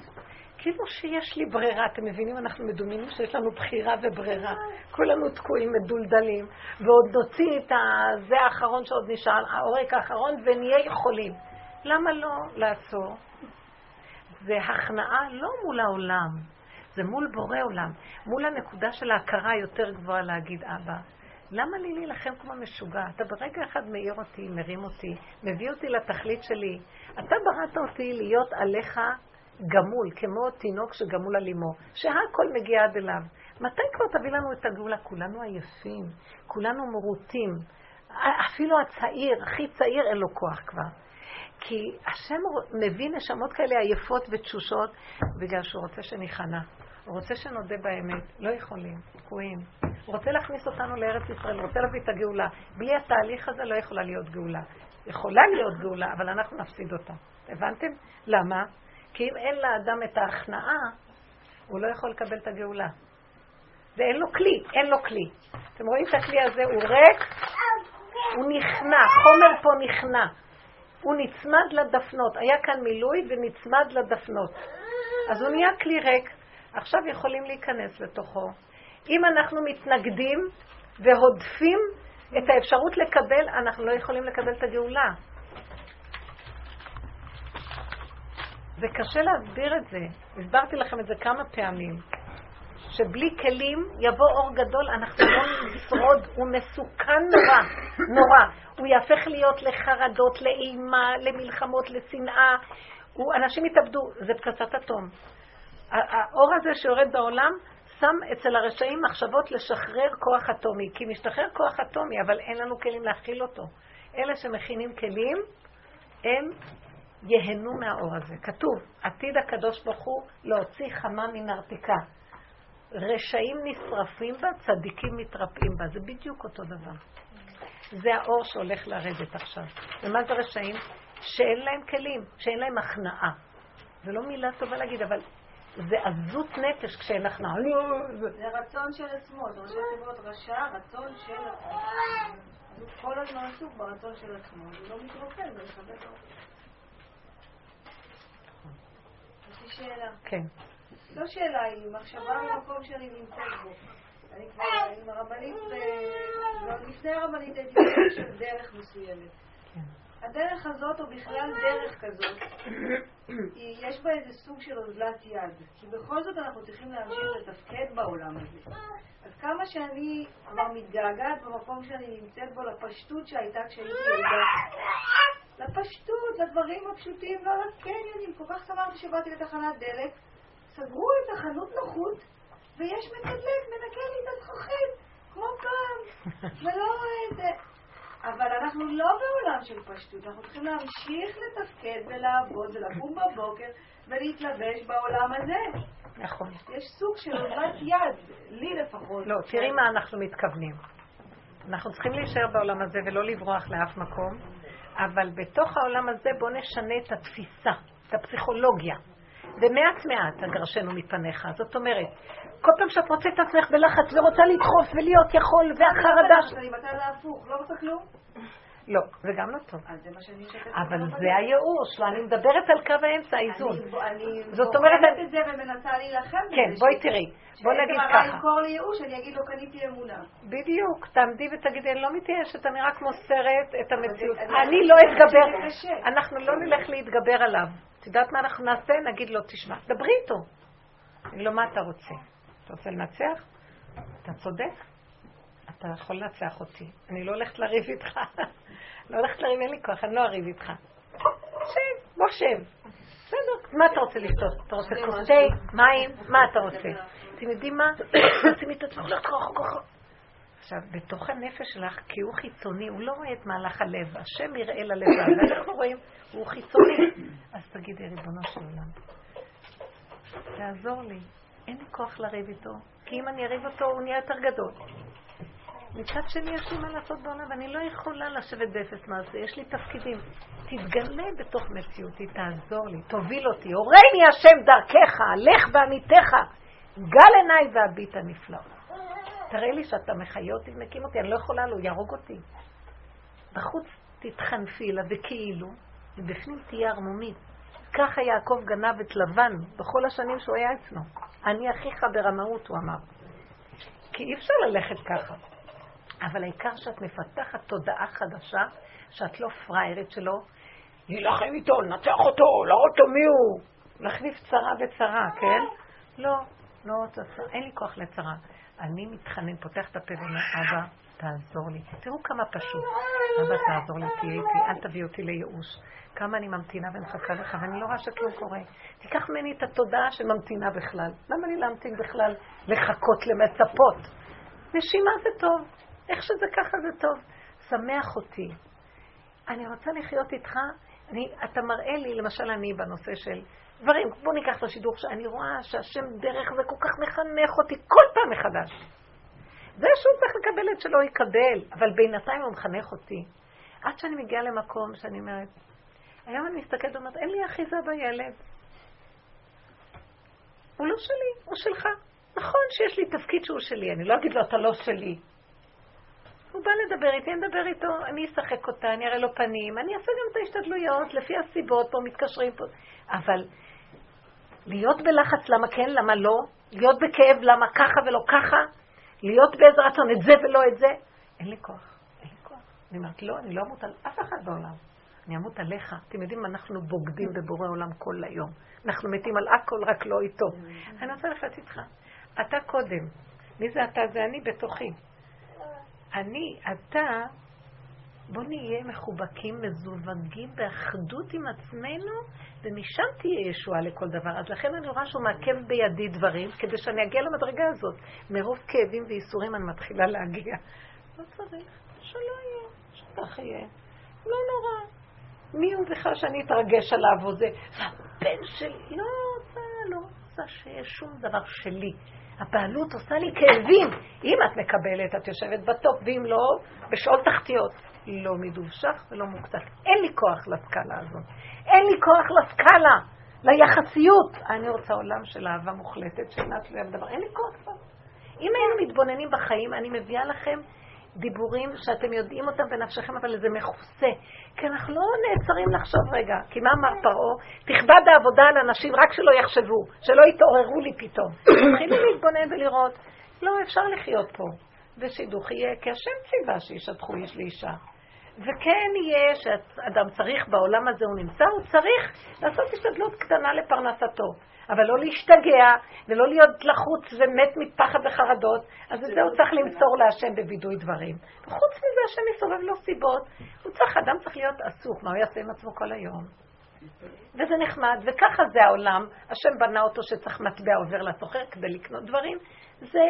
כאילו שיש לי ברירה, אתם מבינים? אנחנו מדומיינים שיש לנו בחירה וברירה. כולנו תקועים, מדולדלים, ועוד נוציא את זה האחרון שעוד נשאר, העורק האחרון, ונהיה יכולים. למה לא לעצור? זה הכנעה לא מול העולם, זה מול בורא עולם, מול הנקודה של ההכרה היותר גבוהה להגיד, אבא, למה לי להילחם כמו משוגע? אתה ברגע אחד מאיר אותי, מרים אותי, מביא אותי לתכלית שלי. אתה בראת אותי להיות עליך גמול, כמו תינוק שגמול על אמו, שהכל מגיע עד אליו. מתי כבר תביא לנו את הגאולה? כולנו עייפים, כולנו מרוטים. אפילו הצעיר, הכי צעיר, אין לו כוח כבר. כי השם מביא נשמות כאלה עייפות ותשושות בגלל שהוא רוצה שניכנע. הוא רוצה שנודה באמת, לא יכולים, תקועים. הוא רוצה להכניס אותנו לארץ ישראל, רוצה להביא את הגאולה. בלי התהליך הזה לא יכולה להיות גאולה. יכולה להיות גאולה, אבל אנחנו נפסיד אותה. הבנתם? למה? כי אם אין לאדם את ההכנעה, הוא לא יכול לקבל את הגאולה. ואין לו כלי, אין לו כלי. אתם רואים את הכלי הזה, הוא ריק, הוא נכנע, חומר פה נכנע. הוא נצמד לדפנות. היה כאן מילוי ונצמד לדפנות. אז הוא נהיה כלי ריק. עכשיו יכולים להיכנס לתוכו. אם אנחנו מתנגדים והודפים את האפשרות לקבל, אנחנו לא יכולים לקבל את הגאולה. זה קשה להסביר את זה. הסברתי לכם את זה כמה פעמים. שבלי כלים יבוא אור גדול, אנחנו לא נשרוד, הוא מסוכן נורא, נורא. הוא יהפך להיות לחרדות, לאימה, למלחמות, לשנאה. הוא, אנשים יתאבדו, זה פצצת אטום. האור הזה שיורד בעולם שם אצל הרשעים מחשבות לשחרר כוח אטומי, כי משתחרר כוח אטומי, אבל אין לנו כלים להכיל אותו. אלה שמכינים כלים, הם ייהנו מהאור הזה. כתוב, עתיד הקדוש ברוך הוא להוציא חמה מנרתיקה. רשעים נשרפים בה, צדיקים מתרפאים בה. זה בדיוק אותו דבר. זה האור שהולך לרדת עכשיו. ומה זה רשעים? שאין להם כלים, שאין להם הכנעה. זה לא מילה טובה להגיד, אבל זה עזות נפש כשאין הכנעה. זה רצון של השמאל, זה ראשי תיבות רשע, רצון של. הוא כל הזמן עסוק ברצון של עצמו, הוא לא מתרופא, זה. יש לי שאלה. כן. לא שאלה, היא מחשבה במקום שאני נמצאת בו. אני כבר עם הרבנית, לפני הרבנית הייתי של דרך מסוימת. הדרך הזאת, או בכלל דרך כזאת, יש בה איזה סוג של אוזלת יד. כי בכל זאת אנחנו צריכים להמשיך לתפקד בעולם הזה. אז כמה שאני כבר מתגעגעת במקום שאני נמצאת בו לפשטות שהייתה כשהייתי ילדה. לפשטות, לדברים הפשוטים והקניונים. כל כך שמחתי שבאתי לתחנת דלק, סגרו את החנות נוחות, ויש מתדלק, מנקה לי את הזכוכית, כמו פעם. ולא איזה... אבל אנחנו לא בעולם של פשטות, אנחנו צריכים להמשיך לתפקד ולעבוד ולקום בבוקר ולהתלבש בעולם הזה. נכון. יש סוג של אוזלת יד, לי לפחות. לא, תראי מה אנחנו מתכוונים. אנחנו צריכים להישאר בעולם הזה ולא לברוח לאף מקום, אבל בתוך העולם הזה בואו נשנה את התפיסה, את הפסיכולוגיה. ומעט מעט אגרשנו מפניך. זאת אומרת, כל פעם שאת מוצאת את עצמך בלחץ ורוצה לדחוף ולהיות יכול, והחרדה... אני בצד ההפוך, לא רוצה כלום. לא, זה גם לא טוב. משתפת. אבל זה הייאוש, לא, אני מדברת על קו האמצע, האיזון. אני זאת אומרת- בוחנת את זה ומנסה להילחם בזה. כן, בואי תראי, בוא נגיד כשעצם הרע ככה. ימכור לי ייאוש, אני אגיד לו קניתי אמונה. בדיוק, תעמדי ותגידי, אני לא מתייאשת, אני רק מוסרת את המציאות. אני אני- לא אני אתגבר. אנחנו לא נלך להתגבר עליו. את יודעת מה אנחנו נעשה? נגיד לו, תשמע, דברי איתו. נגיד לו, מה אתה רוצה? אתה רוצה לנצח? אתה צודק, אתה יכול לנצח אותי. אני לא הולכת לריב איתך. לא הולכת לריב, אין לי כוח, אני לא אריב איתך. שב, בוא שב. בסדר, מה אתה רוצה לשתות? אתה רוצה כוס תה, מים? מה אתה רוצה? אתם יודעים מה? רוצים את עצמך, לא. עכשיו, בתוך הנפש שלך, כי הוא חיצוני, הוא לא רואה את מהלך הלב. השם יראה ללבב, ואנחנו רואים, הוא חיצוני. אז תגידי, ריבונו של עולם, תעזור לי. אין לי כוח לריב איתו, כי אם אני אריב אותו, הוא נהיה יותר גדול. מצד שני, יש לי מה לעשות בעולם, ואני לא יכולה לשבת באפס מעשה, יש לי תפקידים. תתגלה בתוך מציאותי, תעזור לי, תוביל אותי. הורני השם דרכך, לך בעמיתך, גל עיניי והביט הנפלא. תראה לי שאתה מחיה אותי ומקים אותי, אני לא יכולה לו, יהרוג אותי. בחוץ תתחנפי לה וכאילו, ובפנים תהיה ערמומית. ככה יעקב גנב את לבן בכל השנים שהוא היה אצלו. אני אחיך ברמאות, הוא אמר. כי אי אפשר ללכת ככה. אבל העיקר שאת מפתחת תודעה חדשה, שאת לא פראיירית שלו, להילחם איתו, לנצח אותו, להראות לו מי הוא. להחליף צרה בצרה, כן? לא, לא אין לי כוח לצרה. אני מתחנן, פותח את הפה ואומר, אבא, תעזור לי. תראו כמה פשוט. אבא, תעזור לי, תהיה איתי, אל תביא אותי לייאוש. כמה אני ממתינה ומחכה לך, ואני לא רואה שכלום קורה. תיקח ממני את התודעה שממתינה בכלל. למה לי להמתין בכלל? לחכות, למצפות. נשימה זה טוב. איך שזה ככה זה טוב. שמח אותי. אני רוצה לחיות איתך. אני, אתה מראה לי, למשל אני בנושא של דברים, בוא ניקח את השידור, שאני רואה שהשם דרך זה כל כך מחנך אותי כל פעם מחדש. זה שהוא צריך לקבל את שלא יקבל, אבל בינתיים הוא מחנך אותי. עד שאני מגיעה למקום שאני אומרת, היום אני מסתכלת ואומרת, אין לי אחיזה בילד. הוא לא שלי, הוא שלך. נכון שיש לי תפקיד שהוא שלי, אני לא אגיד לו, אתה לא שלי. הוא בא לדבר איתי, אני אדבר איתו, אני אשחק אותה, אני אראה לו פנים, אני אעשה גם את ההשתדלויות, לפי הסיבות, פה מתקשרים פה. אבל להיות בלחץ, למה כן, למה לא? להיות בכאב, למה ככה ולא ככה? להיות באיזה רצון, את זה ולא את זה? אין לי כוח, אין לי כוח. אני אומרת, לא, אני לא אמות על אף אחד בעולם. אני אמות עליך. אתם יודעים, אנחנו בוגדים בבורא עולם כל היום. אנחנו מתים על הכל, רק לא איתו. אני רוצה לחיות איתך. אתה קודם. מי זה אתה? זה אני בתוכי. אני, אתה, בוא נהיה מחובקים, מזווגים באחדות עם עצמנו, ומשם תהיה ישועה לכל דבר. אז לכן אני רואה שהוא מעכב בידי דברים, כדי שאני אגיע למדרגה הזאת. מרוב כאבים וייסורים אני מתחילה להגיע. לא צריך, שלא יהיה, שכך יהיה. לא נורא. מי הוא בכלל שאני אתרגש עליו או זה? הבן שלי. לא רוצה, לא רוצה שיהיה שום דבר שלי. הבעלות עושה לי כאבים. אם את מקבלת, את יושבת בטופ, ואם לא, בשאול תחתיות. לא מדובשך ולא מוקצת. אין לי כוח לסקאלה הזאת. אין לי כוח לסקאלה, ליחסיות. אני רוצה עולם של אהבה מוחלטת, שאינה תלויה בדבר. אין לי כוח כבר. אם היינו מתבוננים בחיים, אני מביאה לכם דיבורים שאתם יודעים אותם בנפשכם, אבל זה מכוסה. כי אנחנו לא נעצרים לחשוב רגע. כי מה אמר פרעה? תכבד העבודה על אנשים, רק שלא יחשבו, שלא יתעוררו לי פתאום. מתחילים להתבונן ולראות, לא, אפשר לחיות פה. ושידוך יהיה, כי השם ציווה שישטחו איש לאישה. וכן יהיה שאדם צריך בעולם הזה, הוא נמצא, הוא צריך לעשות השתדלות קטנה לפרנסתו. אבל לא להשתגע, ולא להיות לחוץ ומת מפחד וחרדות, אז את זה הוא צריך למסור להשם בווידוי דברים. וחוץ מזה, השם יסובב לו סיבות. הוא צריך, אדם צריך להיות עסוק, מה הוא יעשה עם עצמו כל היום? וזה נחמד, וככה זה העולם. השם בנה אותו שצריך מטבע עובר לסוחר כדי לקנות דברים. זה,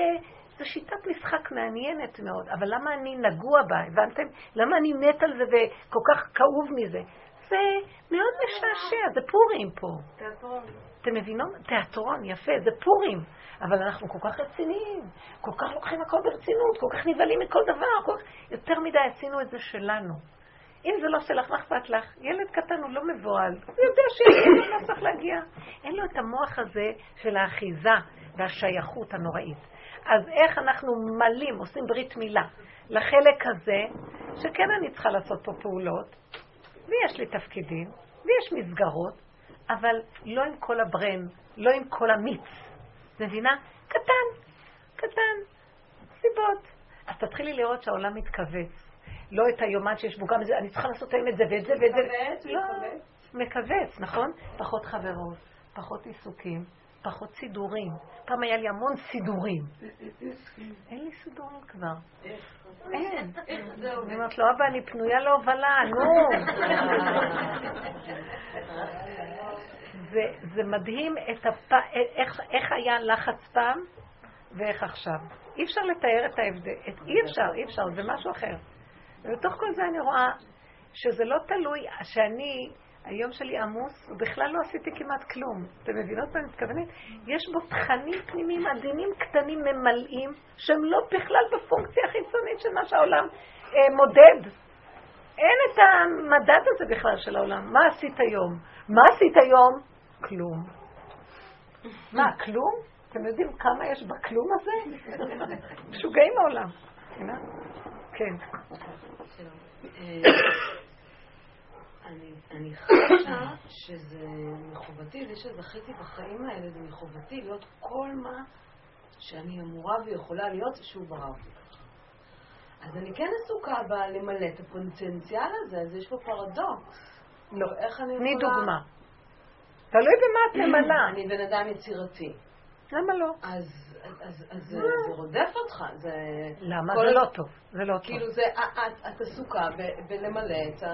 זה שיטת משחק מעניינת מאוד, אבל למה אני נגוע בה, הבנתם? למה אני מת על זה וכל כך כאוב מזה? זה מאוד משעשע, זה פורים פה. תיאטרון. אתם מבינות? תיאטרון, יפה, זה פורים. אבל אנחנו כל כך רציניים, כל כך לוקחים הכל ברצינות, כל כך נבהלים מכל דבר, כל כך... יותר מדי עשינו את זה שלנו. אם זה לא שלך, מה אכפת לך? ילד קטן הוא לא מבוהל. הוא יודע שיש לו צריך להגיע. אין לו את המוח הזה של האחיזה והשייכות הנוראית. אז איך אנחנו מלאים, עושים ברית מילה לחלק הזה, שכן אני צריכה לעשות פה פעולות, ויש לי תפקידים, ויש מסגרות, אבל לא עם כל הברן, לא עם כל המיץ. מבינה? קטן, קטן, סיבות. אז תתחילי לראות שהעולם מתכווץ. לא את היומן שיש בו גם זה, אני צריכה לעשות היום את זה ואת זה ואת זה. מכווץ, לא, מכווץ. מכווץ, נכון? פחות חברות, פחות עיסוקים, פחות סידורים. פעם היה לי המון סידורים. אין לי סידורים כבר. אין. אני אומרת לו, אבא, אני פנויה להובלה, נו. זה, מדהים. איך, היה לחץ פעם ואיך עכשיו. אי אפשר לתאר את ההבדל. אי אפשר, אי אפשר, זה משהו אחר. ובתוך כל זה אני רואה שזה לא תלוי, שאני, היום שלי עמוס, ובכלל לא עשיתי כמעט כלום. אתם מבינות מה אני מתכוונת? יש בו תכנים פנימיים עדינים קטנים ממלאים, שהם לא בכלל בפונקציה החיצונית של מה שהעולם אה, מודד. אין את המדד הזה בכלל של העולם. מה עשית היום? מה עשית היום? כלום. מה, כלום? אתם יודעים כמה יש בכלום הזה? משוגעים העולם. מבינה? כן. אני, אני חשה שזה מחובתי, זה שזכיתי בחיים האלה, זה מחובתי להיות כל מה שאני אמורה ויכולה להיות שהוא ברא אותי. אז אני כן עסוקה בלמלא את הפוטנציאל הזה, אז יש פה פרדוקס. לא. איך אני תני יכולה... דוגמה. תלוי במה את ממלאה. אני בן אדם יצירתי. למה לא? אז, אז, זה, רודף אותך, זה... למה? זה לא טוב. זה לא טוב. כאילו זה, את, את עסוקה בלמלא את ה...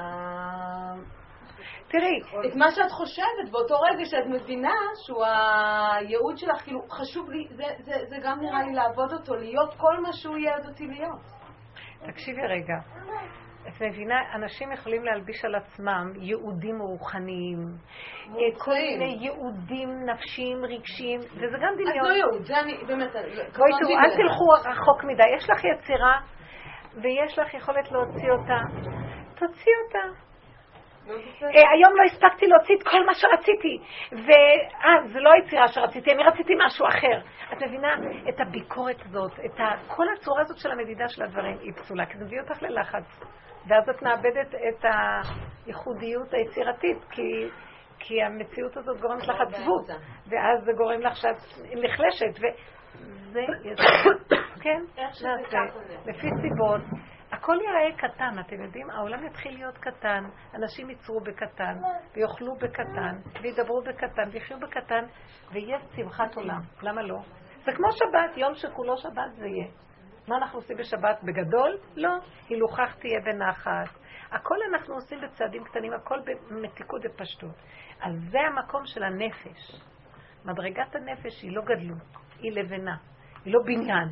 תראי, את מה שאת חושבת באותו רגע שאת מבינה שהוא הייעוד שלך, כאילו חשוב לי, זה, זה, זה גם נראה לי לעבוד אותו, להיות כל מה שהוא ייעד אותי להיות. תקשיבי רגע. את מבינה, אנשים יכולים להלביש על עצמם ייעודים רוחניים, אה, כל מיני ייעודים נפשיים, רגשיים, וזה גם דמיון. לא ייעוד, זה אני, באמת, בואי קטונתי תראו, אל. תלכו רחוק מדי. יש לך יצירה ויש לך יכולת להוציא אותה. תוציא אותה. אה, היום לא הספקתי להוציא את כל מה שרציתי, ואה, זה לא היצירה שרציתי, אני רציתי משהו אחר. את מבינה? את הביקורת הזאת, את ה... כל הצורה הזאת של המדידה של הדברים היא פסולה, כי זה מביא אותך ללחץ. ואז את מאבדת את הייחודיות היצירתית, כי, כי המציאות הזאת גורמת לך עצבות, ואז זה גורם לך שאת נחלשת, וזה... כן, נעשה. זה. לפי סיבות. הכל ייראה קטן, אתם יודעים? העולם יתחיל להיות קטן, אנשים ייצרו בקטן, ויאכלו בקטן, וידברו בקטן, ויחיו בקטן, ויהיה שמחת עולם. למה לא? זה כמו שבת, יום שכולו שבת זה יהיה. מה אנחנו עושים בשבת? בגדול? לא. הילוכך תהיה בנחת. הכל אנחנו עושים בצעדים קטנים, הכל במתיקות ופשטות. אז זה המקום של הנפש. מדרגת הנפש היא לא גדלות, היא לבנה, היא לא בניין.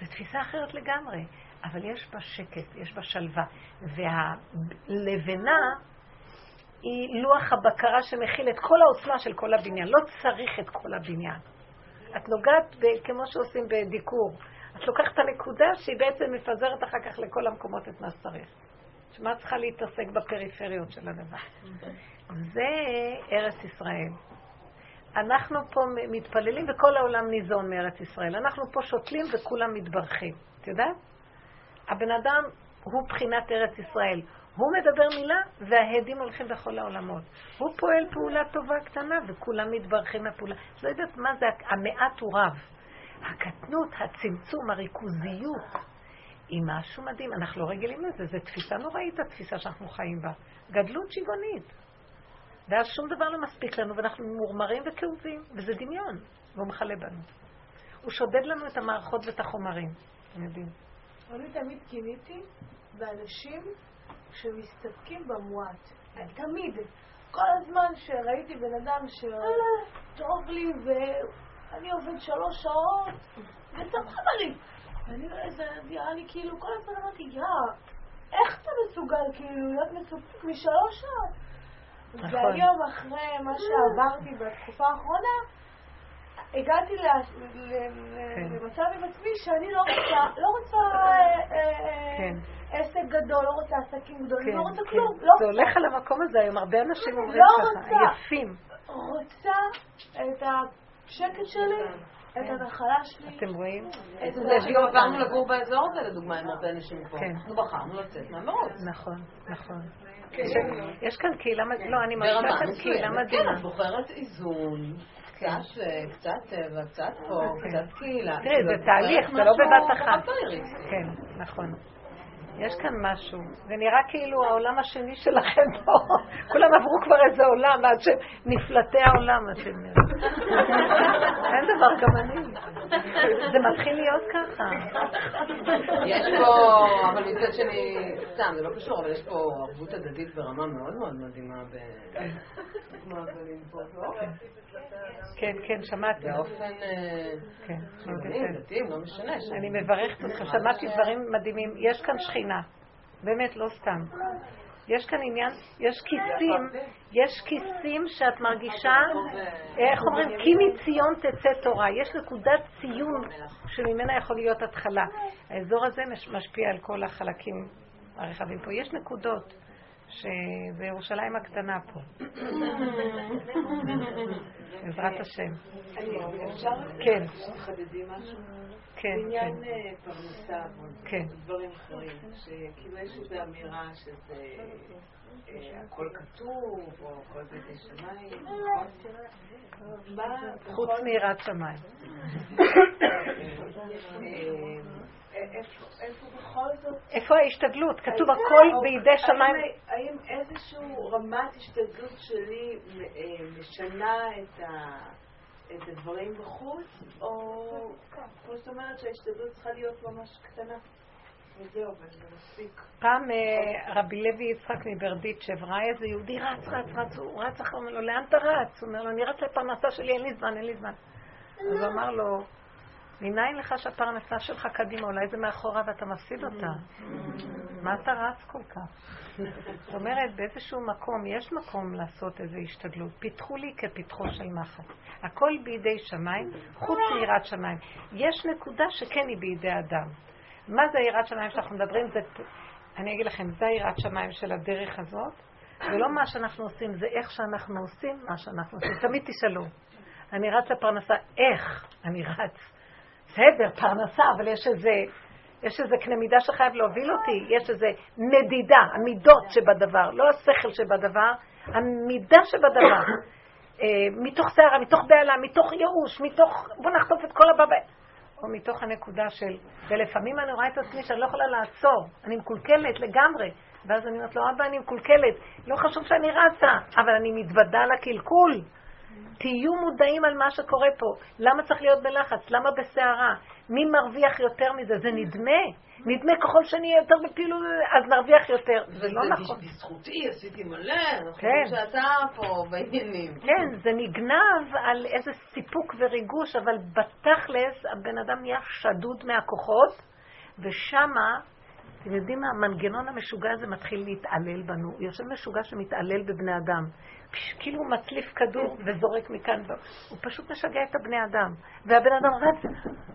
זו תפיסה אחרת לגמרי, אבל יש בה שקט, יש בה שלווה. והלבנה היא לוח הבקרה שמכיל את כל העוצמה של כל הבניין. לא צריך את כל הבניין. את נוגעת, כמו שעושים בדיקור, את לוקחת את הנקודה שהיא בעצם מפזרת אחר כך לכל המקומות את מה שצריך. שמה צריכה להתעסק בפריפריות של הדבר. זה ארץ ישראל. אנחנו פה מתפללים וכל העולם ניזון מארץ ישראל. אנחנו פה שותלים וכולם מתברכים. את יודעת? הבן אדם הוא בחינת ארץ ישראל. הוא מדבר מילה וההדים הולכים בכל העולמות. הוא פועל פעולה טובה קטנה וכולם מתברכים מהפעולה. לא יודעת מה זה, המעט הוא רב. הקטנות, הצמצום, הריכוזיות, היא משהו מדהים. אנחנו לא רגילים לזה, זו תפיסה נוראית, התפיסה שאנחנו חיים בה. גדלות שיגעונית. ואז שום דבר לא מספיק לנו, ואנחנו ממורמרים וכאובים, וזה דמיון, והוא מכלה בנו. הוא שודד לנו את המערכות ואת החומרים, אתם יודעים. אני תמיד קיניתי באנשים שמסתפקים במועט. תמיד. כל הזמן שראיתי בן אדם שטוב לי ואני עובד שלוש שעות, וסבבה לי. ואני רואה, זה נראה לי כאילו, כל הזמן אמרתי, יא, איך אתה מסוגל כאילו להיות מסופק משלוש שעות? נכון. והיום אחרי מה שעברתי בתקופה האחרונה, הגעתי כן. למצב עם עצמי שאני לא רוצה, לא רוצה אה, אה, כן. עסק גדול, לא רוצה עסקים גדולים, כן, לא רוצה. כלום. לא זה הולך על המקום הזה היום, הרבה אנשים אומרים לא ככה, רוצה. עייפים. רוצה את השקט שלי, את הנחלה שלי. אתם רואים? את זה ה- שגם עברנו לגור באזור הזה, לדוגמה, עם הרבה אנשים פה. כן. אנחנו בחרנו לצאת מהמרוץ. נכון, נכון. יש- יש כאן קהילה, לא, אני מרגישה כאן קהילה כן, מדהימה. את בוחרת איזון. קצת, אה, קצת טבע, קצת פה, כן. קצת קהילה. תראי, זה את תהליך, זה לא בבת אחת. כן, נכון. יש כאן משהו. זה נראה כאילו העולם השני שלכם פה. כולם עברו כבר איזה עולם עד שנפלטי העולם, אתם יודעים. אין דבר, גם אני. זה מתחיל להיות ככה. יש פה, אבל מצד שני, סתם, זה לא קשור, אבל יש פה ערבות הדדית ברמה מאוד מאוד מדהימה פה. לא? כן, כן, שמעתי. באופן אה, כן, לא משנה. אני מברכת אותך, שמעתי דברים מדהימים. יש כאן שכינה, באמת, לא סתם. יש כאן עניין, יש כיסים, יש כיסים שאת מרגישה, איך אומרים, כי מציון תצא תורה. יש נקודת ציון שממנה יכול להיות התחלה. האזור הזה מש- משפיע על כל החלקים הרחבים פה. יש נקודות שזה ירושלים הקטנה פה. בעזרת השם. כן, כן, כן. בעניין אה, פרנסה, כן. דברים אחרים, שכאילו יש איזו אמירה שזה אה, הכל כתוב, או הכל בידי שמיים, נכון? מה חוץ בכל מיראת שמיים. אה, איפה איפה בכל זאת... איפה ההשתדלות? כתוב הכל או- בידי האם- שמיים. האם איזושהי רמת השתדלות שלי משנה את ה- את הדברים בחוץ, או כמו שאת אומרת שההשתדלות צריכה להיות ממש קטנה? פעם אה, רבי לוי יצחק מברדיצ'ב ראה איזה יהודי רץ, רץ, רץ, הוא רץ אחר, אומר לו, לאן אתה רץ? הוא אומר לו, אני רץ לפרנסה שלי, אין לי זמן, אין לי זמן. אז הוא אמר לו, מניין לך שהפרנסה שלך קדימה, אולי זה מאחורה ואתה מפסיד אותה. מה אתה רץ כל כך? זאת אומרת, באיזשהו מקום, יש מקום לעשות איזו השתדלות. פיתחו לי כפיתחו של מחט. הכל בידי שמיים, חוץ מיראת שמיים. יש נקודה שכן היא בידי אדם. מה זה יראת שמיים שאנחנו מדברים? זה, אני אגיד לכם, זה היראת שמיים של הדרך הזאת, ולא מה שאנחנו עושים, זה איך שאנחנו עושים מה שאנחנו עושים. תמיד תשאלו, אני רץ לפרנסה, איך אני רץ? בסדר, פרנסה, אבל יש איזה, יש איזה קנה מידה שחייב להוביל אותי, יש איזה נדידה, המידות שבדבר, לא השכל שבדבר, המידה שבדבר. אה, מתוך סערה, מתוך בהלה, מתוך ייאוש, מתוך בוא נחטוף את כל הבא... או מתוך הנקודה של, ולפעמים אני רואה את עצמי שאני לא יכולה לעצור, אני מקולקלת לגמרי, ואז אני אומרת לו, אבא, אני מקולקלת, לא חשוב שאני רצה, אבל אני מתוודה על הקלקול. תהיו מודעים על מה שקורה פה. למה צריך להיות בלחץ? למה בסערה? מי מרוויח יותר מזה? זה נדמה. נדמה ככל שנהיה יותר בפעילות, אז נרוויח יותר. זה לא נכון. בזכותי עשיתי מלא, כן. חושבים שאתה פה בעניינים. כן, זה נגנב על איזה סיפוק וריגוש, אבל בתכלס הבן אדם נהיה שדוד מהכוחות, ושמה, אתם יודעים מה, המנגנון המשוגע הזה מתחיל להתעלל בנו. יושב משוגע שמתעלל בבני אדם. כאילו הוא מצליף כדור וזורק מכאן, הוא פשוט משגע את הבני אדם. והבן אדם רץ,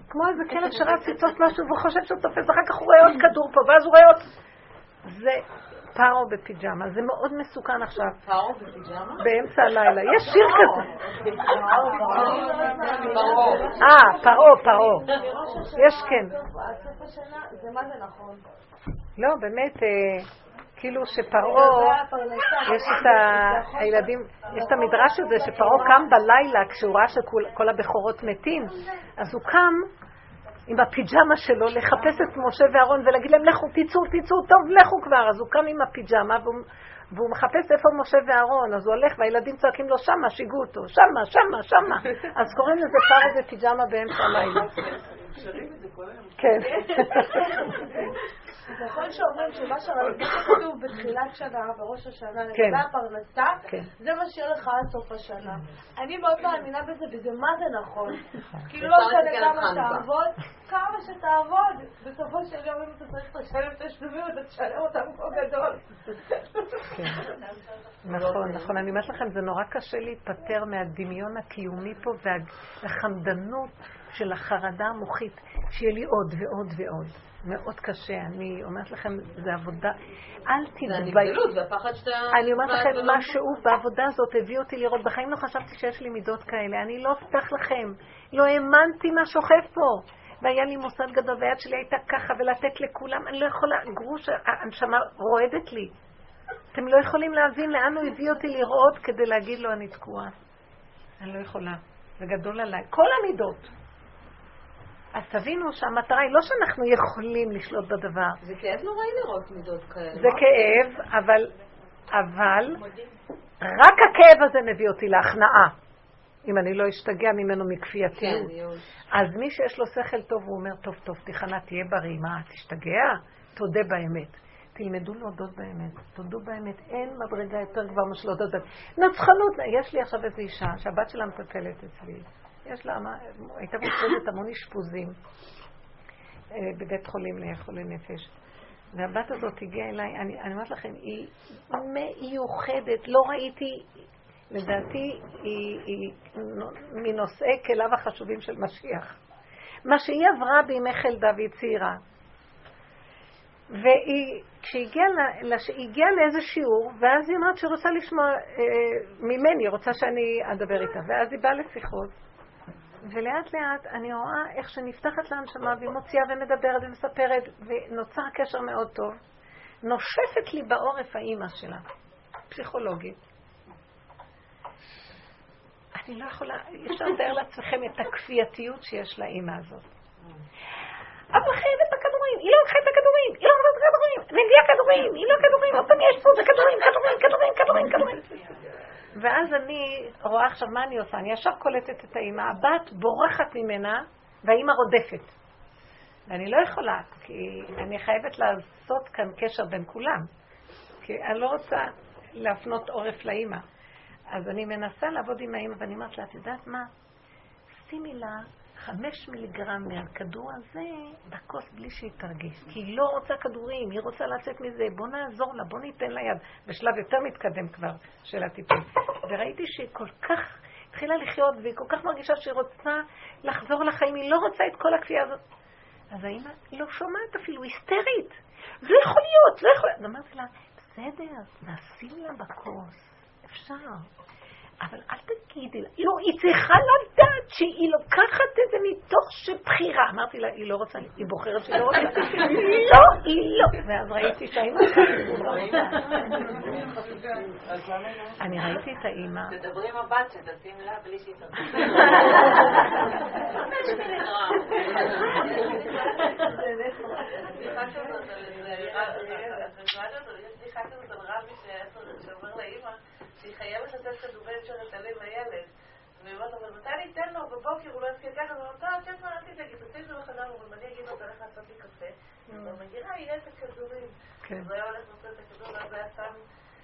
כמו איזה כלב שרץ לתפוס משהו והוא חושב שהוא תופס, אחר כך הוא רואה עוד כדור פה, ואז הוא רואה עוד... זה פארו בפיג'מה, זה מאוד מסוכן עכשיו. פארו בפיג'מה? באמצע הלילה. יש שיר כזה. אה, פרעה, פרעה. יש כן. זה נכון? לא, באמת, אה, כאילו שפרעה, יש את הילדים, יש את המדרש הזה שפרעה קם בלילה כשהוא ראה שכל הבכורות מתים, אז הוא קם עם הפיג'מה שלו לחפש את משה ואהרון ולהגיד להם לכו, תצאו, תצאו, טוב, לכו כבר. אז הוא קם עם הפיג'מה והוא, והוא מחפש איפה משה ואהרון, אז הוא הולך והילדים צועקים לו שמה, שיגעו אותו, שמה, שמה, שמה. אז קוראים לזה פרו בפיג'מה באמצע הלילה. כן. נכון שאומרים שמה שראיתי כתוב בתחילת שנה, בראש השנה, כן. לגבי הפרנסה, כן. זה מה שיהיה לך עד סוף השנה. אני מאוד מאמינה בזה, וזה מה זה נכון. כאילו לא משנה כמה. תעבוד, כמה שתעבוד, בסופו של יום אם אתה צריך לשלם תשלומים, אתה תשלם אותם כמו גדול. כן. נכון, נכון. אני אומרת לכם, זה נורא קשה להיפטר מהדמיון הקיומי פה והחמדנות של החרדה המוחית, שיהיה לי עוד ועוד ועוד. מאוד קשה. אני אומרת לכם, זה עבודה. אל תתבייש. זה והפחד שאתה... אני אומרת לכם, משהו בעבודה הזאת הביא אותי לראות. בחיים לא חשבתי שיש לי מידות כאלה. אני לא אפתח לכם. לא האמנתי מה שוכב פה. והיה לי מוסד גדול, והיד שלי הייתה ככה, ולתת לכולם. אני לא יכולה, גרוש, הנשמה רועדת לי. אתם לא יכולים להבין לאן הוא הביא אותי לראות כדי להגיד לו אני תקועה. אני לא יכולה. זה גדול עליי. כל המידות. אז תבינו שהמטרה היא לא שאנחנו יכולים לשלוט בדבר. זה כאב נוראי לראות מידות כאלה. זה כאב, אבל, אבל, רק הכאב הזה מביא אותי להכנעה. אם אני לא אשתגע ממנו מכפייתיות. כן, אז מי שיש לו שכל טוב, הוא אומר, טוב, טוב, תיכנע, תהיה בריא. מה, תשתגע? תודה באמת. תלמדו להודות באמת, תודו באמת, אין מדרגה יותר גבוהה משל להודות באמת. נצחנות, יש לי עכשיו איזו אישה שהבת שלה מטפלת אצלי. יש לה, הייתה מופרדת המון אשפוזים אה, בבית חולים לחולי נפש. והבת הזאת הגיעה אליי, אני, אני אומרת לכם, היא מיוחדת, לא ראיתי, לדעתי היא, היא מנושאי כליו החשובים של משיח. מה שהיא עברה בימי חלדה והיא צעירה. כשהיא הגיעה לאיזה שיעור, ואז היא אומרת שהיא רוצה לשמוע אה, ממני, היא רוצה שאני אדבר איתה. ואז היא באה לשיחות, ולאט לאט אני רואה איך שנפתחת לה הנשמה והיא מוציאה ומדברת ומספרת ונוצר קשר מאוד טוב. נושפת לי בעורף האימא שלה, פסיכולוגית. אני לא יכולה, אי אפשר לתאר לעצמכם את הכפייתיות שיש לאימא הזאת. אבל חייבת את הכדורים, היא לא לקחה את הכדורים, היא לא לקחה את הכדורים, והביאה כדורים, היא לא כדורים, עוד פעם יש פה, זה כדורים, כדורים, כדורים, כדורים, כדורים. ואז אני רואה עכשיו מה אני עושה, אני ישר קולטת את האימא, הבת בורחת ממנה והאימא רודפת. ואני לא יכולה, כי אני חייבת לעשות כאן קשר בין כולם. כי אני לא רוצה להפנות עורף לאימא. אז אני מנסה לעבוד עם האימא, ואני אומרת לה, את יודעת מה? שימי לה חמש מיליגרם מהכדור הזה בכוס בלי שהיא תרגיש. כי היא לא רוצה כדורים, היא רוצה לצאת מזה. בוא נעזור לה, בוא ניתן לה יד. בשלב יותר מתקדם כבר של הטיפול. וראיתי שהיא כל כך התחילה לחיות, והיא כל כך מרגישה שהיא רוצה לחזור לחיים, היא לא רוצה את כל הכפייה הזאת. אז האמא לא שומעת אפילו, היסטרית. זה יכול להיות, זה יכול להיות. אמרתי לה, בסדר, נשים לה בכוס. אפשר. אבל אל תגידי לה, לא, היא צריכה לדעת שהיא לוקחת את זה מתוך שבחירה. אמרתי לה, היא לא רוצה, היא בוחרת שהיא לא רוצה. לא, היא לא. ואז ראיתי שהאימא... אני ראיתי את האימא. תדברי עם הבת שתשים לה בלי שהיא תרצה. שהיא חייבת לתת כדורי הלב לילד. והיא אומרת, אבל מתי אני אתן לו בבוקר, הוא לא יזכה ככה, ואומרת, טוב, כן, אל תדאגי, תשים את זה בחדר, אבל אני אגיד לו, תלך לעשות לי קפה. במגירה יהיה את הכדורים. אז הוא היה הולך לעשות את הכדור, ואז היה שם...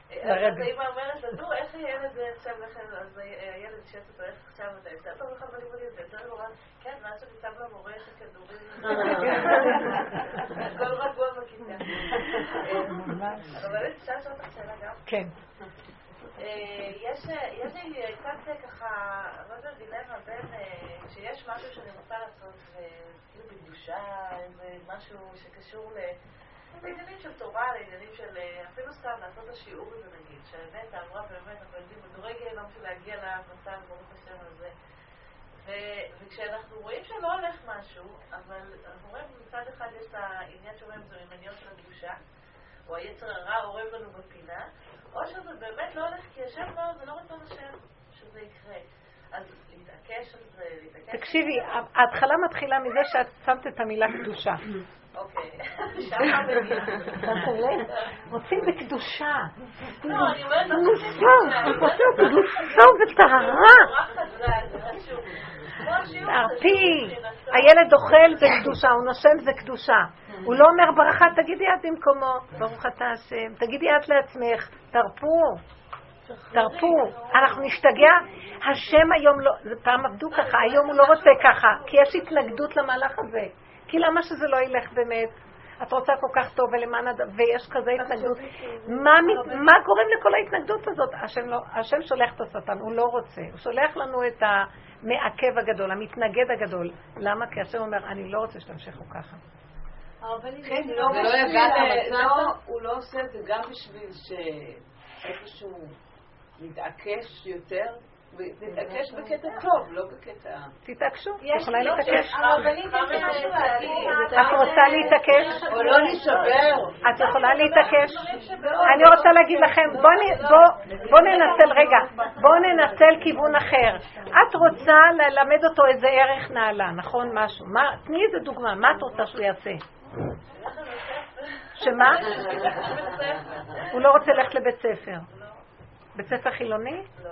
אז האמא אומרת לו, נו, איך הילד עכשיו לכם, אז הילד שואל אותו, איך עכשיו אתה יותר טוב לך בלימודים, זה יותר נורא, כן, ואז שאני שם למורה את הכדורים, הכל רגוע בכיתה. אבל אפשר לשאול אותך שאלה גם? כן. יש לי קצת ככה, לא יודעת, דילמה בין, שיש משהו שאני רוצה לעשות, כאילו בקדושה, משהו שקשור לעניינים של תורה, לעניינים של, אפילו סתם לעשות את השיעור הזה נגיד, שהאמת אמרה באמת, אנחנו יודעים מדורגל גם של להגיע למצב, ברוך השם הזה. וכשאנחנו רואים שלא הולך משהו, אבל אנחנו רואים מצד אחד יש את העניין שאומרים זה ממניות של הקדושה, או היצר הרע אורב לנו בפינה, או שזה באמת לא הולך, כי השם לא, זה לא רצון השם שזה יקרה. אז להתעקש על זה, להתעקש... תקשיבי, ההתחלה מתחילה מזה שאת שמת את המילה קדושה. אוקיי, שם המדינה. רוצים בקדושה. לא, אני אומרת לך, קדושה וטהרה. תרפי. הילד אוכל זה קדושה, הוא נושם זה קדושה. הוא לא אומר ברכה, תגידי את במקומו, ברוך אתה השם, תגידי את לעצמך, תרפו, תרפו, אנחנו נשתגע, השם היום לא, פעם עבדו ככה, היום הוא לא רוצה ככה, כי יש התנגדות למהלך הזה, כי למה שזה לא ילך באמת? את רוצה כל כך טוב ולמען הד... ויש כזה התנגדות. מה, מה גורם לכל ההתנגדות הזאת? השם, לא, השם שולח את השטן, הוא לא רוצה. הוא שולח לנו את המעכב הגדול, המתנגד הגדול. למה? כי השם אומר, אני לא רוצה שתמשיכו ככה. כן, לא הוא לא עושה את זה גם בשביל שאיפשהו נתעקש יותר תתעקש בקטע טוב, לא בקטע... תתעקשו, יכולה להתעקש. את רוצה להתעקש? או לא להישבר. את יכולה להתעקש? אני רוצה להגיד לכם, בואו ננצל, רגע, בואו ננצל כיוון אחר. את רוצה ללמד אותו איזה ערך נעלה, נכון? משהו. תני איזה דוגמה, מה את רוצה שהוא יעשה? שמה? הוא לא רוצה ללכת לבית ספר. בית ספר חילוני? לא.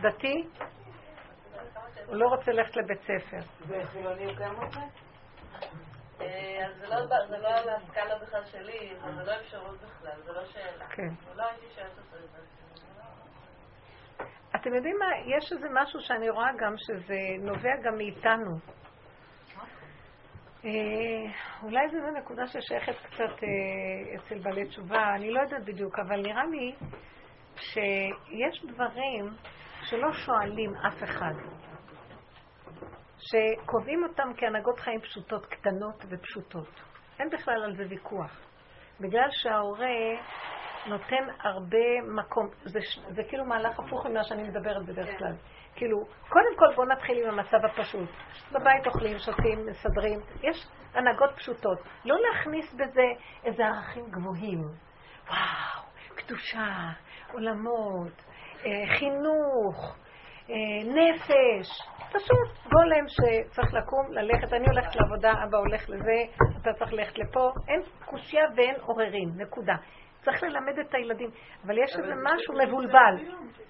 דתי, הוא לא רוצה ללכת לבית ספר. וחילוני הוא כן רוצה? אה, אז זה לא על הסקאלה בכלל שלי, זה לא אפשרות בכלל, זה לא שאלה. כן. לא הייתי שואלת אותו את זה. אתם יודעים מה? יש איזה משהו שאני רואה גם שזה נובע גם מאיתנו. אה, אולי זו נקודה ששייכת קצת אה, אצל בעלי תשובה, אני לא יודעת בדיוק, אבל נראה לי שיש דברים שלא שואלים אף אחד, שקובעים אותם כהנהגות חיים פשוטות, קטנות ופשוטות. אין בכלל על זה ויכוח. בגלל שההורה נותן הרבה מקום, זה, זה כאילו מהלך הפוך ממה שאני מדברת בדרך כלל. כאילו, קודם כל בואו נתחיל עם המצב הפשוט. בבית אוכלים, שותים, מסדרים, יש הנהגות פשוטות. לא להכניס בזה איזה ערכים גבוהים. וואו, קדושה, עולמות, חינוך, אה, נפש, פשוט גולם שצריך לקום, ללכת, אני הולכת לעבודה, אבא הולך לזה, אתה צריך ללכת לפה, אין קושייה ואין עוררין, נקודה. צריך ללמד את הילדים, אבל יש איזה משהו מבולבל.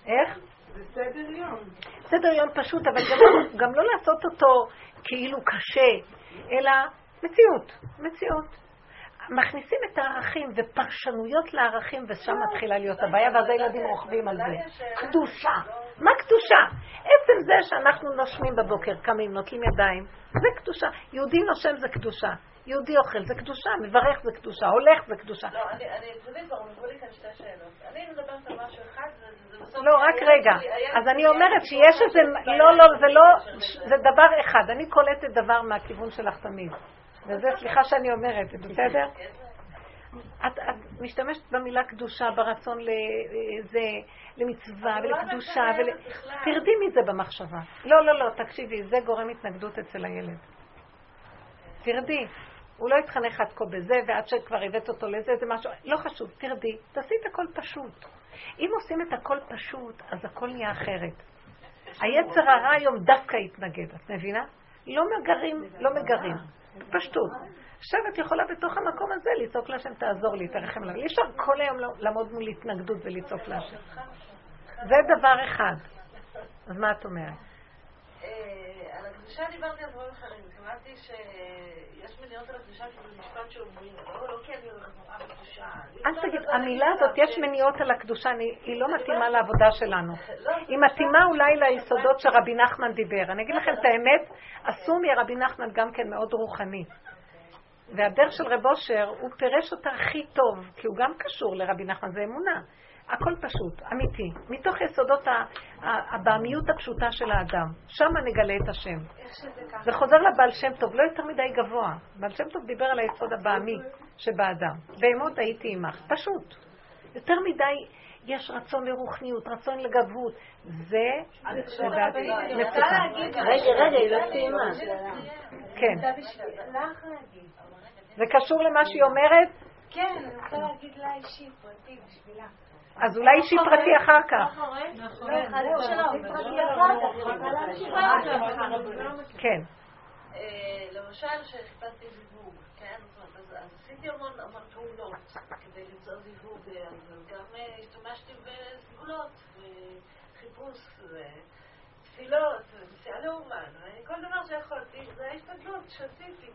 איך? זה סדר יום. סדר יום פשוט, אבל גם לא, גם לא לעשות אותו כאילו קשה, אלא מציאות, מציאות. מכניסים את הערכים ופרשנויות לערכים, ושם מתחילה להיות הבעיה, ואז הילדים רוכבים על זה. קדושה. מה קדושה? עצם זה שאנחנו נושמים בבוקר, קמים, נוטלים ידיים, זה קדושה. יהודי נושם זה קדושה. יהודי אוכל זה קדושה, מברך זה קדושה, הולך זה קדושה. לא, אני, אני, כבר נגבו לי כאן שתי שאלות. אני מדברת על משהו אחד, זה בסוף... לא, רק רגע. אז אני אומרת שיש איזה... לא, לא, זה לא... זה דבר אחד. אני קולטת דבר מהכיוון שלך תמיד. וזה, סליחה שאני אומרת, בסדר? את, את משתמשת במילה קדושה, ברצון לזה, למצווה ולקדושה, ול... תרדי מזה במחשבה. לא, לא, לא, תקשיבי, זה גורם התנגדות אצל הילד. תרדי. הוא לא התחנך עד כה בזה, ועד שכבר הבאת אותו לזה, זה משהו, לא חשוב, תרדי, תעשי את הכל פשוט. אם עושים את הכל פשוט, אז הכל נהיה אחרת. היצר הרע היום דווקא יתנגד, את מבינה? לא מגרים, לא מגרים. פשטות. עכשיו את יכולה בתוך המקום הזה לצעוק להשם, תעזור לי, תרחם עליו. אי אפשר כל היום לעמוד מול התנגדות ולצעוק להשם. זה דבר אחד. אז מה את אומרת? על הקדושה דיברתי על דברים אחרים. התכוונתי שיש מניעות על הקדושה כאילו משפט שאומרים, לא, לא כי אני נורא בקדושה. אל תגיד, המילה הזאת, יש מניעות על הקדושה, היא לא מתאימה לעבודה שלנו. לא, היא מתאימה אולי ליסודות שרבי נחמן דיבר. אני אגיד לכם את האמת, עשו מרבי נחמן גם כן מאוד רוחני. והדרך של רב אושר, הוא פירש אותה הכי טוב, כי הוא גם קשור לרבי נחמן, זה אמונה. הכל פשוט, אמיתי, מתוך יסודות הבעמיות הפשוטה של האדם. שם נגלה את השם. זה חוזר לבעל שם טוב, לא יותר מדי גבוה. בעל שם טוב דיבר על היסוד הבעמי שבאדם. בהמות הייתי עמך, פשוט. יותר מדי יש רצון לרוחניות, רצון לגבות. זה לדעתי מצוקה. רגע, רגע, היא לא סיימה. כן. זה קשור למה שהיא אומרת? כן, אני רוצה להגיד לה אישי, פרטי, בשבילה. אז אולי אישי פרטי אחר כך. כן. למשל, כשחיפשתי זיווג, כן? אז עשיתי המון פעולות כדי למצוא זיווג, גם השתמשתי בסגולות, וחיפוש, ותפילות, ונסיעה לאומן, כל דבר שיכולתי, זה ההשתדלות שעשיתי.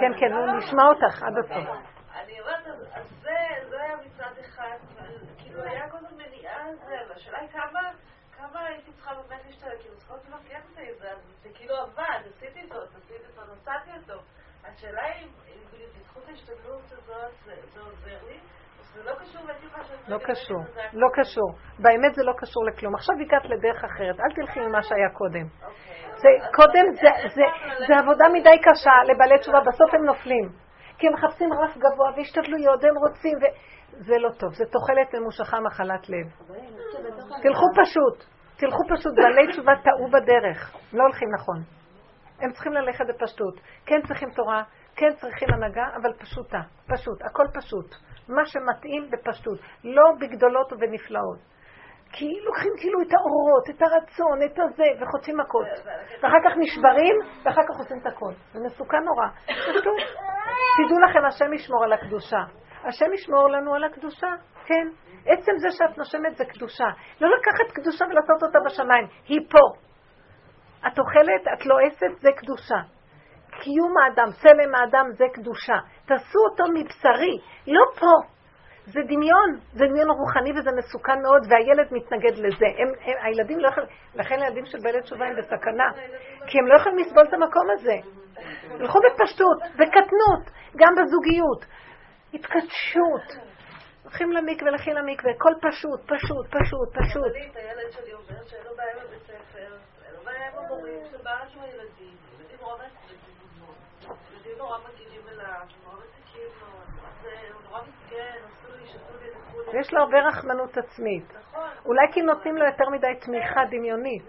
כן, כן, נשמע אותך עד הסוף. אני אומרת, אז זה היה מצד אחד, כאילו היה כל הזמן מניעה על זה, והשאלה היא כמה, כמה הייתי צריכה באמת להשתלט, כאילו צריכות לבקר את זה, כאילו עבד, עשיתי זאת, עשיתי זאת, נסעתי אותו. השאלה היא בזכות ההשתדלות הזאת זה עוזר לי, לא קשור. לא קשור, לא קשור. באמת זה לא קשור לכלום. עכשיו הגעת לדרך אחרת, אל תלכי ממה שהיה קודם. זה, קודם זה, זה, זה עבודה מדי קשה לבעלי תשובה, בסוף הם נופלים. כי הם מחפשים רף גבוה והשתדלויות, והם רוצים, וזה לא טוב, זה תוחלת ממושכה מחלת לב. תלכו פשוט, תלכו פשוט, בעלי תשובה טעו בדרך, לא הולכים נכון. הם צריכים ללכת בפשטות. כן צריכים תורה, כן צריכים הנהגה, אבל פשוטה, פשוט, הכל פשוט. מה שמתאים בפשטות, לא בגדולות ובנפלאות. כי לוקחים כאילו את האורות, את הרצון, את הזה, וחוטפים מכות. ואחר כך נשברים, ואחר כך עושים את הכל. זה מסוכן נורא. פשוט, תדעו לכם, השם ישמור על הקדושה. השם ישמור לנו על הקדושה, כן. עצם זה שאת נושמת זה קדושה. לא לקחת קדושה ולעשות אותה בשמיים, היא פה. את אוכלת, את לועסת, זה קדושה. קיום האדם, צלם האדם זה קדושה. תעשו אותו מבשרי, לא פה. זה דמיון, זה דמיון רוחני וזה מסוכן מאוד, והילד מתנגד לזה. הם, הם, הילדים לא יכולים, לכן הילדים של בעלי תשובה הם בסכנה, כי הם לא יכולים לסבול את המקום הזה. הלכו בפשטות, בקטנות, גם בזוגיות. התקדשות. הולכים למקווה, לכי למקווה, הכל פשוט, פשוט, פשוט, פשוט. הילד שלי אומר שאין לו בעיה בבית ספר, אין לו בעיה עם המורים, שבא שהוא ילדים, ילדים נורא ילדים נורא מגיעים אליו. יש לו הרבה רחמנות עצמית. אולי כי נותנים לו יותר מדי תמיכה דמיונית.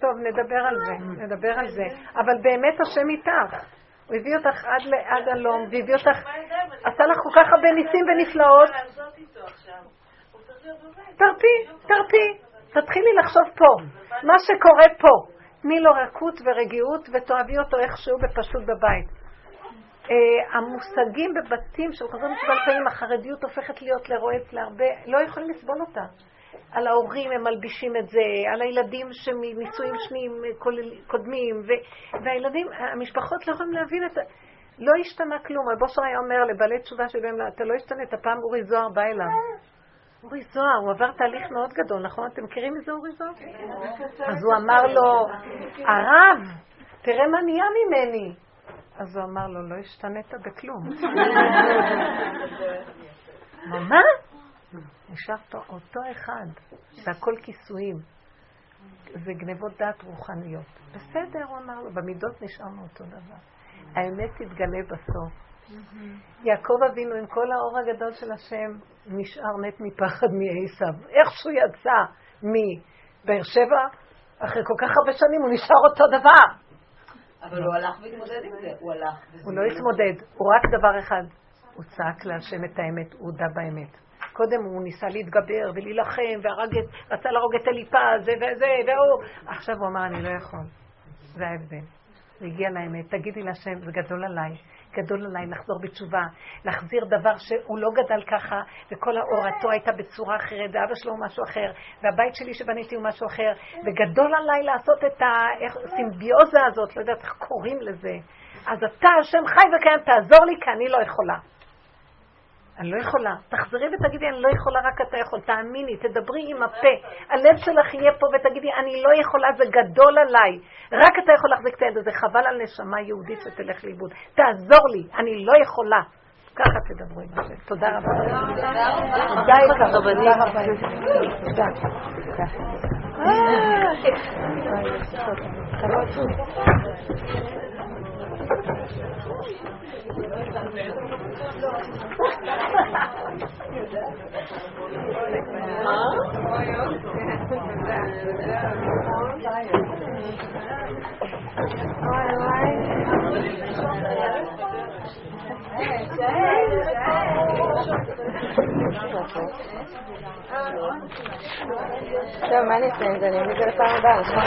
טוב, נדבר על זה, נדבר על זה. אבל באמת השם איתך. הוא הביא אותך עד, עד הלום, והביא אותך, עשה לך כל כך הרבה ניסים ונפלאות. תרפי, תרפי, תתחילי לחשוב פה. מה שקורה פה, תני לו רכות ורגיעות ותאהבי אותו איכשהו בפשוט בבית. Uh, המושגים בבתים של חזון תשובה לפעמים החרדיות הופכת להיות לרועץ להרבה, לא יכולים לסבול אותה. על ההורים הם מלבישים את זה, על הילדים שמנישואים שניים קודמים, ו, והילדים, המשפחות לא יכולים להבין את זה. לא השתנה כלום. הבוסר היה אומר לבעלי תשובה שבהם, אתה לא השתנית, פעם אורי זוהר בא אליו. אורי זוהר, הוא עבר תהליך מאוד גדול, נכון? אתם מכירים מזה אורי זוהר? אז הוא אמר לו, הרב, תראה מה נהיה ממני. אז הוא אמר לו, לא השתנית בכלום. מה? נשאר פה אותו אחד, זה הכל כיסויים. זה גנבות דעת רוחניות. בסדר, הוא אמר לו, במידות נשארנו אותו דבר. האמת תתגלה בסוף. יעקב אבינו עם כל האור הגדול של השם נשאר מת מפחד מעשיו. איכשהו יצא מבאר שבע, אחרי כל כך הרבה שנים הוא נשאר אותו דבר. אבל הוא הלך והתמודד עם זה, הוא הלך. הוא לא התמודד, הוא רק דבר אחד, הוא צעק להשם את האמת, הוא הודה באמת. קודם הוא ניסה להתגבר ולהילחם, ורצה להרוג את אליפז, זה וזה, והוא... עכשיו הוא אמר, אני לא יכול. זה ההבדל. זה הגיע לאמת. תגידי להשם, זה גדול עליי. גדול עליי לחזור בתשובה, להחזיר דבר שהוא לא גדל ככה, וכל הורתו הייתה בצורה אחרת, ואבא שלו הוא משהו אחר, והבית שלי שבניתי הוא משהו אחר, וגדול עליי לעשות את הסימביוזה הזאת, לא יודעת איך קוראים לזה. אז אתה, השם חי וקיים, תעזור לי, כי אני לא יכולה. אני לא יכולה. תחזרי ותגידי, אני לא יכולה, רק אתה יכול. תאמיני, תדברי עם הפה. הלב שלך יהיה פה ותגידי, אני לא יכולה, זה גדול עליי. רק אתה יכול להחזיק את הילד הזה. חבל על נשמה יהודית שתלך לאיבוד. תעזור לי, אני לא יכולה. ככה תדברו עם השם. תודה רבה. תודה יקרה. תודה רבה. Huh? טוב, מה אני אעשה עם זה? אני אביא את זה לפעם הבאה, נכון?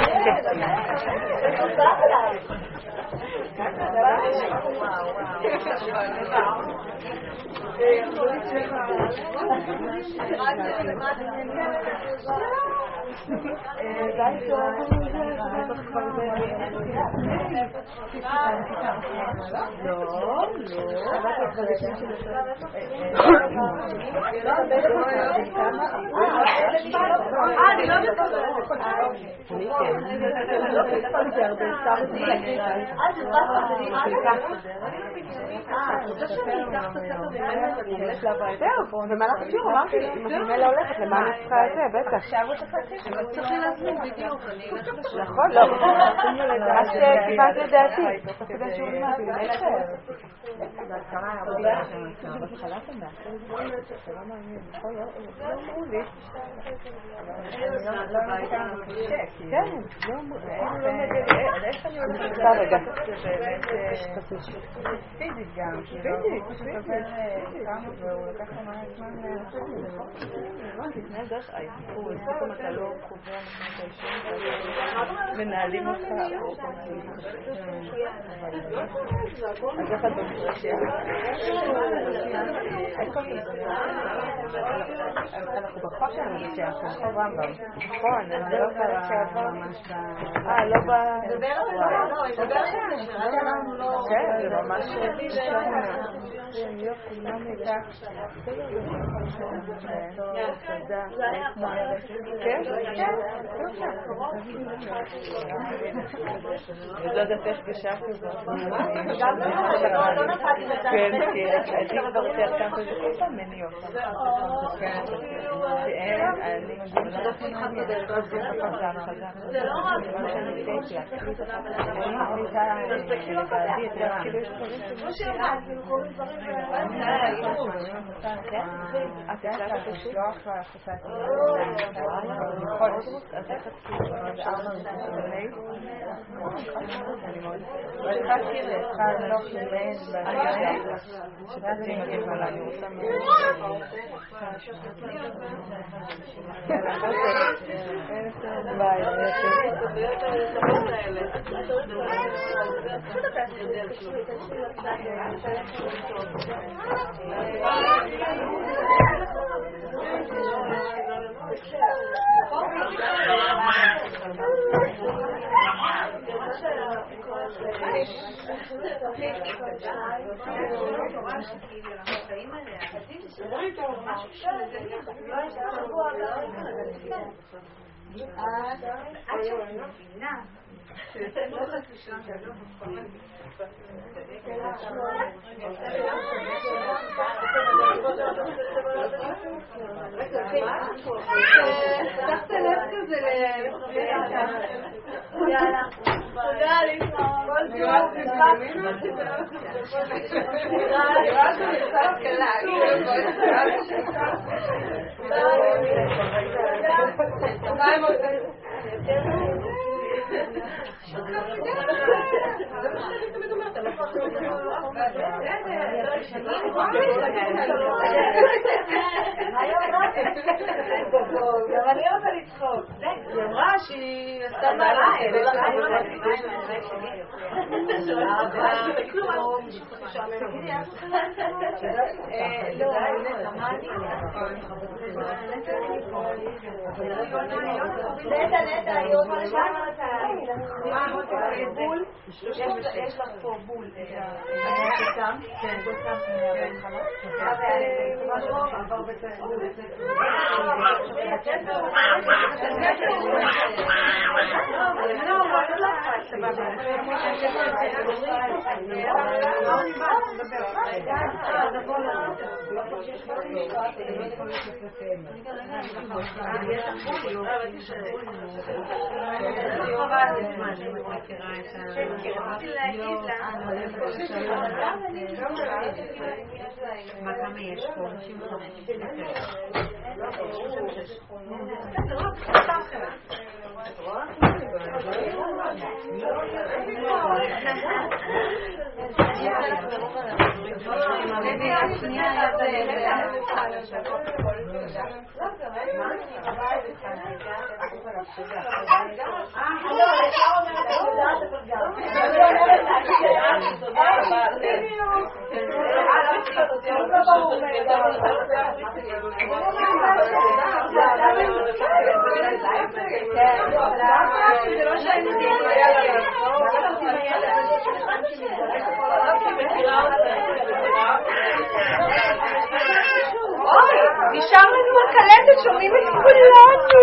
לא, לא. במהלך השיעור אמרתי, אם את ממילא הולכת, למה אני צריכה את זה? בטח. נכון, לא. אז כיוונת לדעתי. תוך כדי השיעור אמרתי, ממילא איך אני הולכת רגע. פיזית גם, פיזית, והוא לקח לו מלא זמן הבנתי, תנאי דרך האיסור, פתאום אתה לא קובע את האישים, מנהלים אותך, אנחנו בחוק שלנו, שאנחנו בחוק רמב"ם. נכון, זה לא שעבר ממש. אה, לא ב... זה ממש... יופי, מה מידע? תודה. כן? אני לא יודעת איך גשרתי זאת. כן, כי הייתי כבר יותר ככה, זה כל פעם מניעות. אני זה לא את יודעת לשלוח להפסקת בכל זאת, אז איך את כאילו עד ארבע לפני? אני מאוד... אבל צריכה עד שאת מבינה לא חצי גם אני רוצה לצחוק. היא אמרה שהיא עשתה מעליי. נטע, נטע, היא רוצה בול, יש לך פה בול. כן. מה כמה יש פה? אוי, נשאר לנו הקלטת, שומעים את כולנו.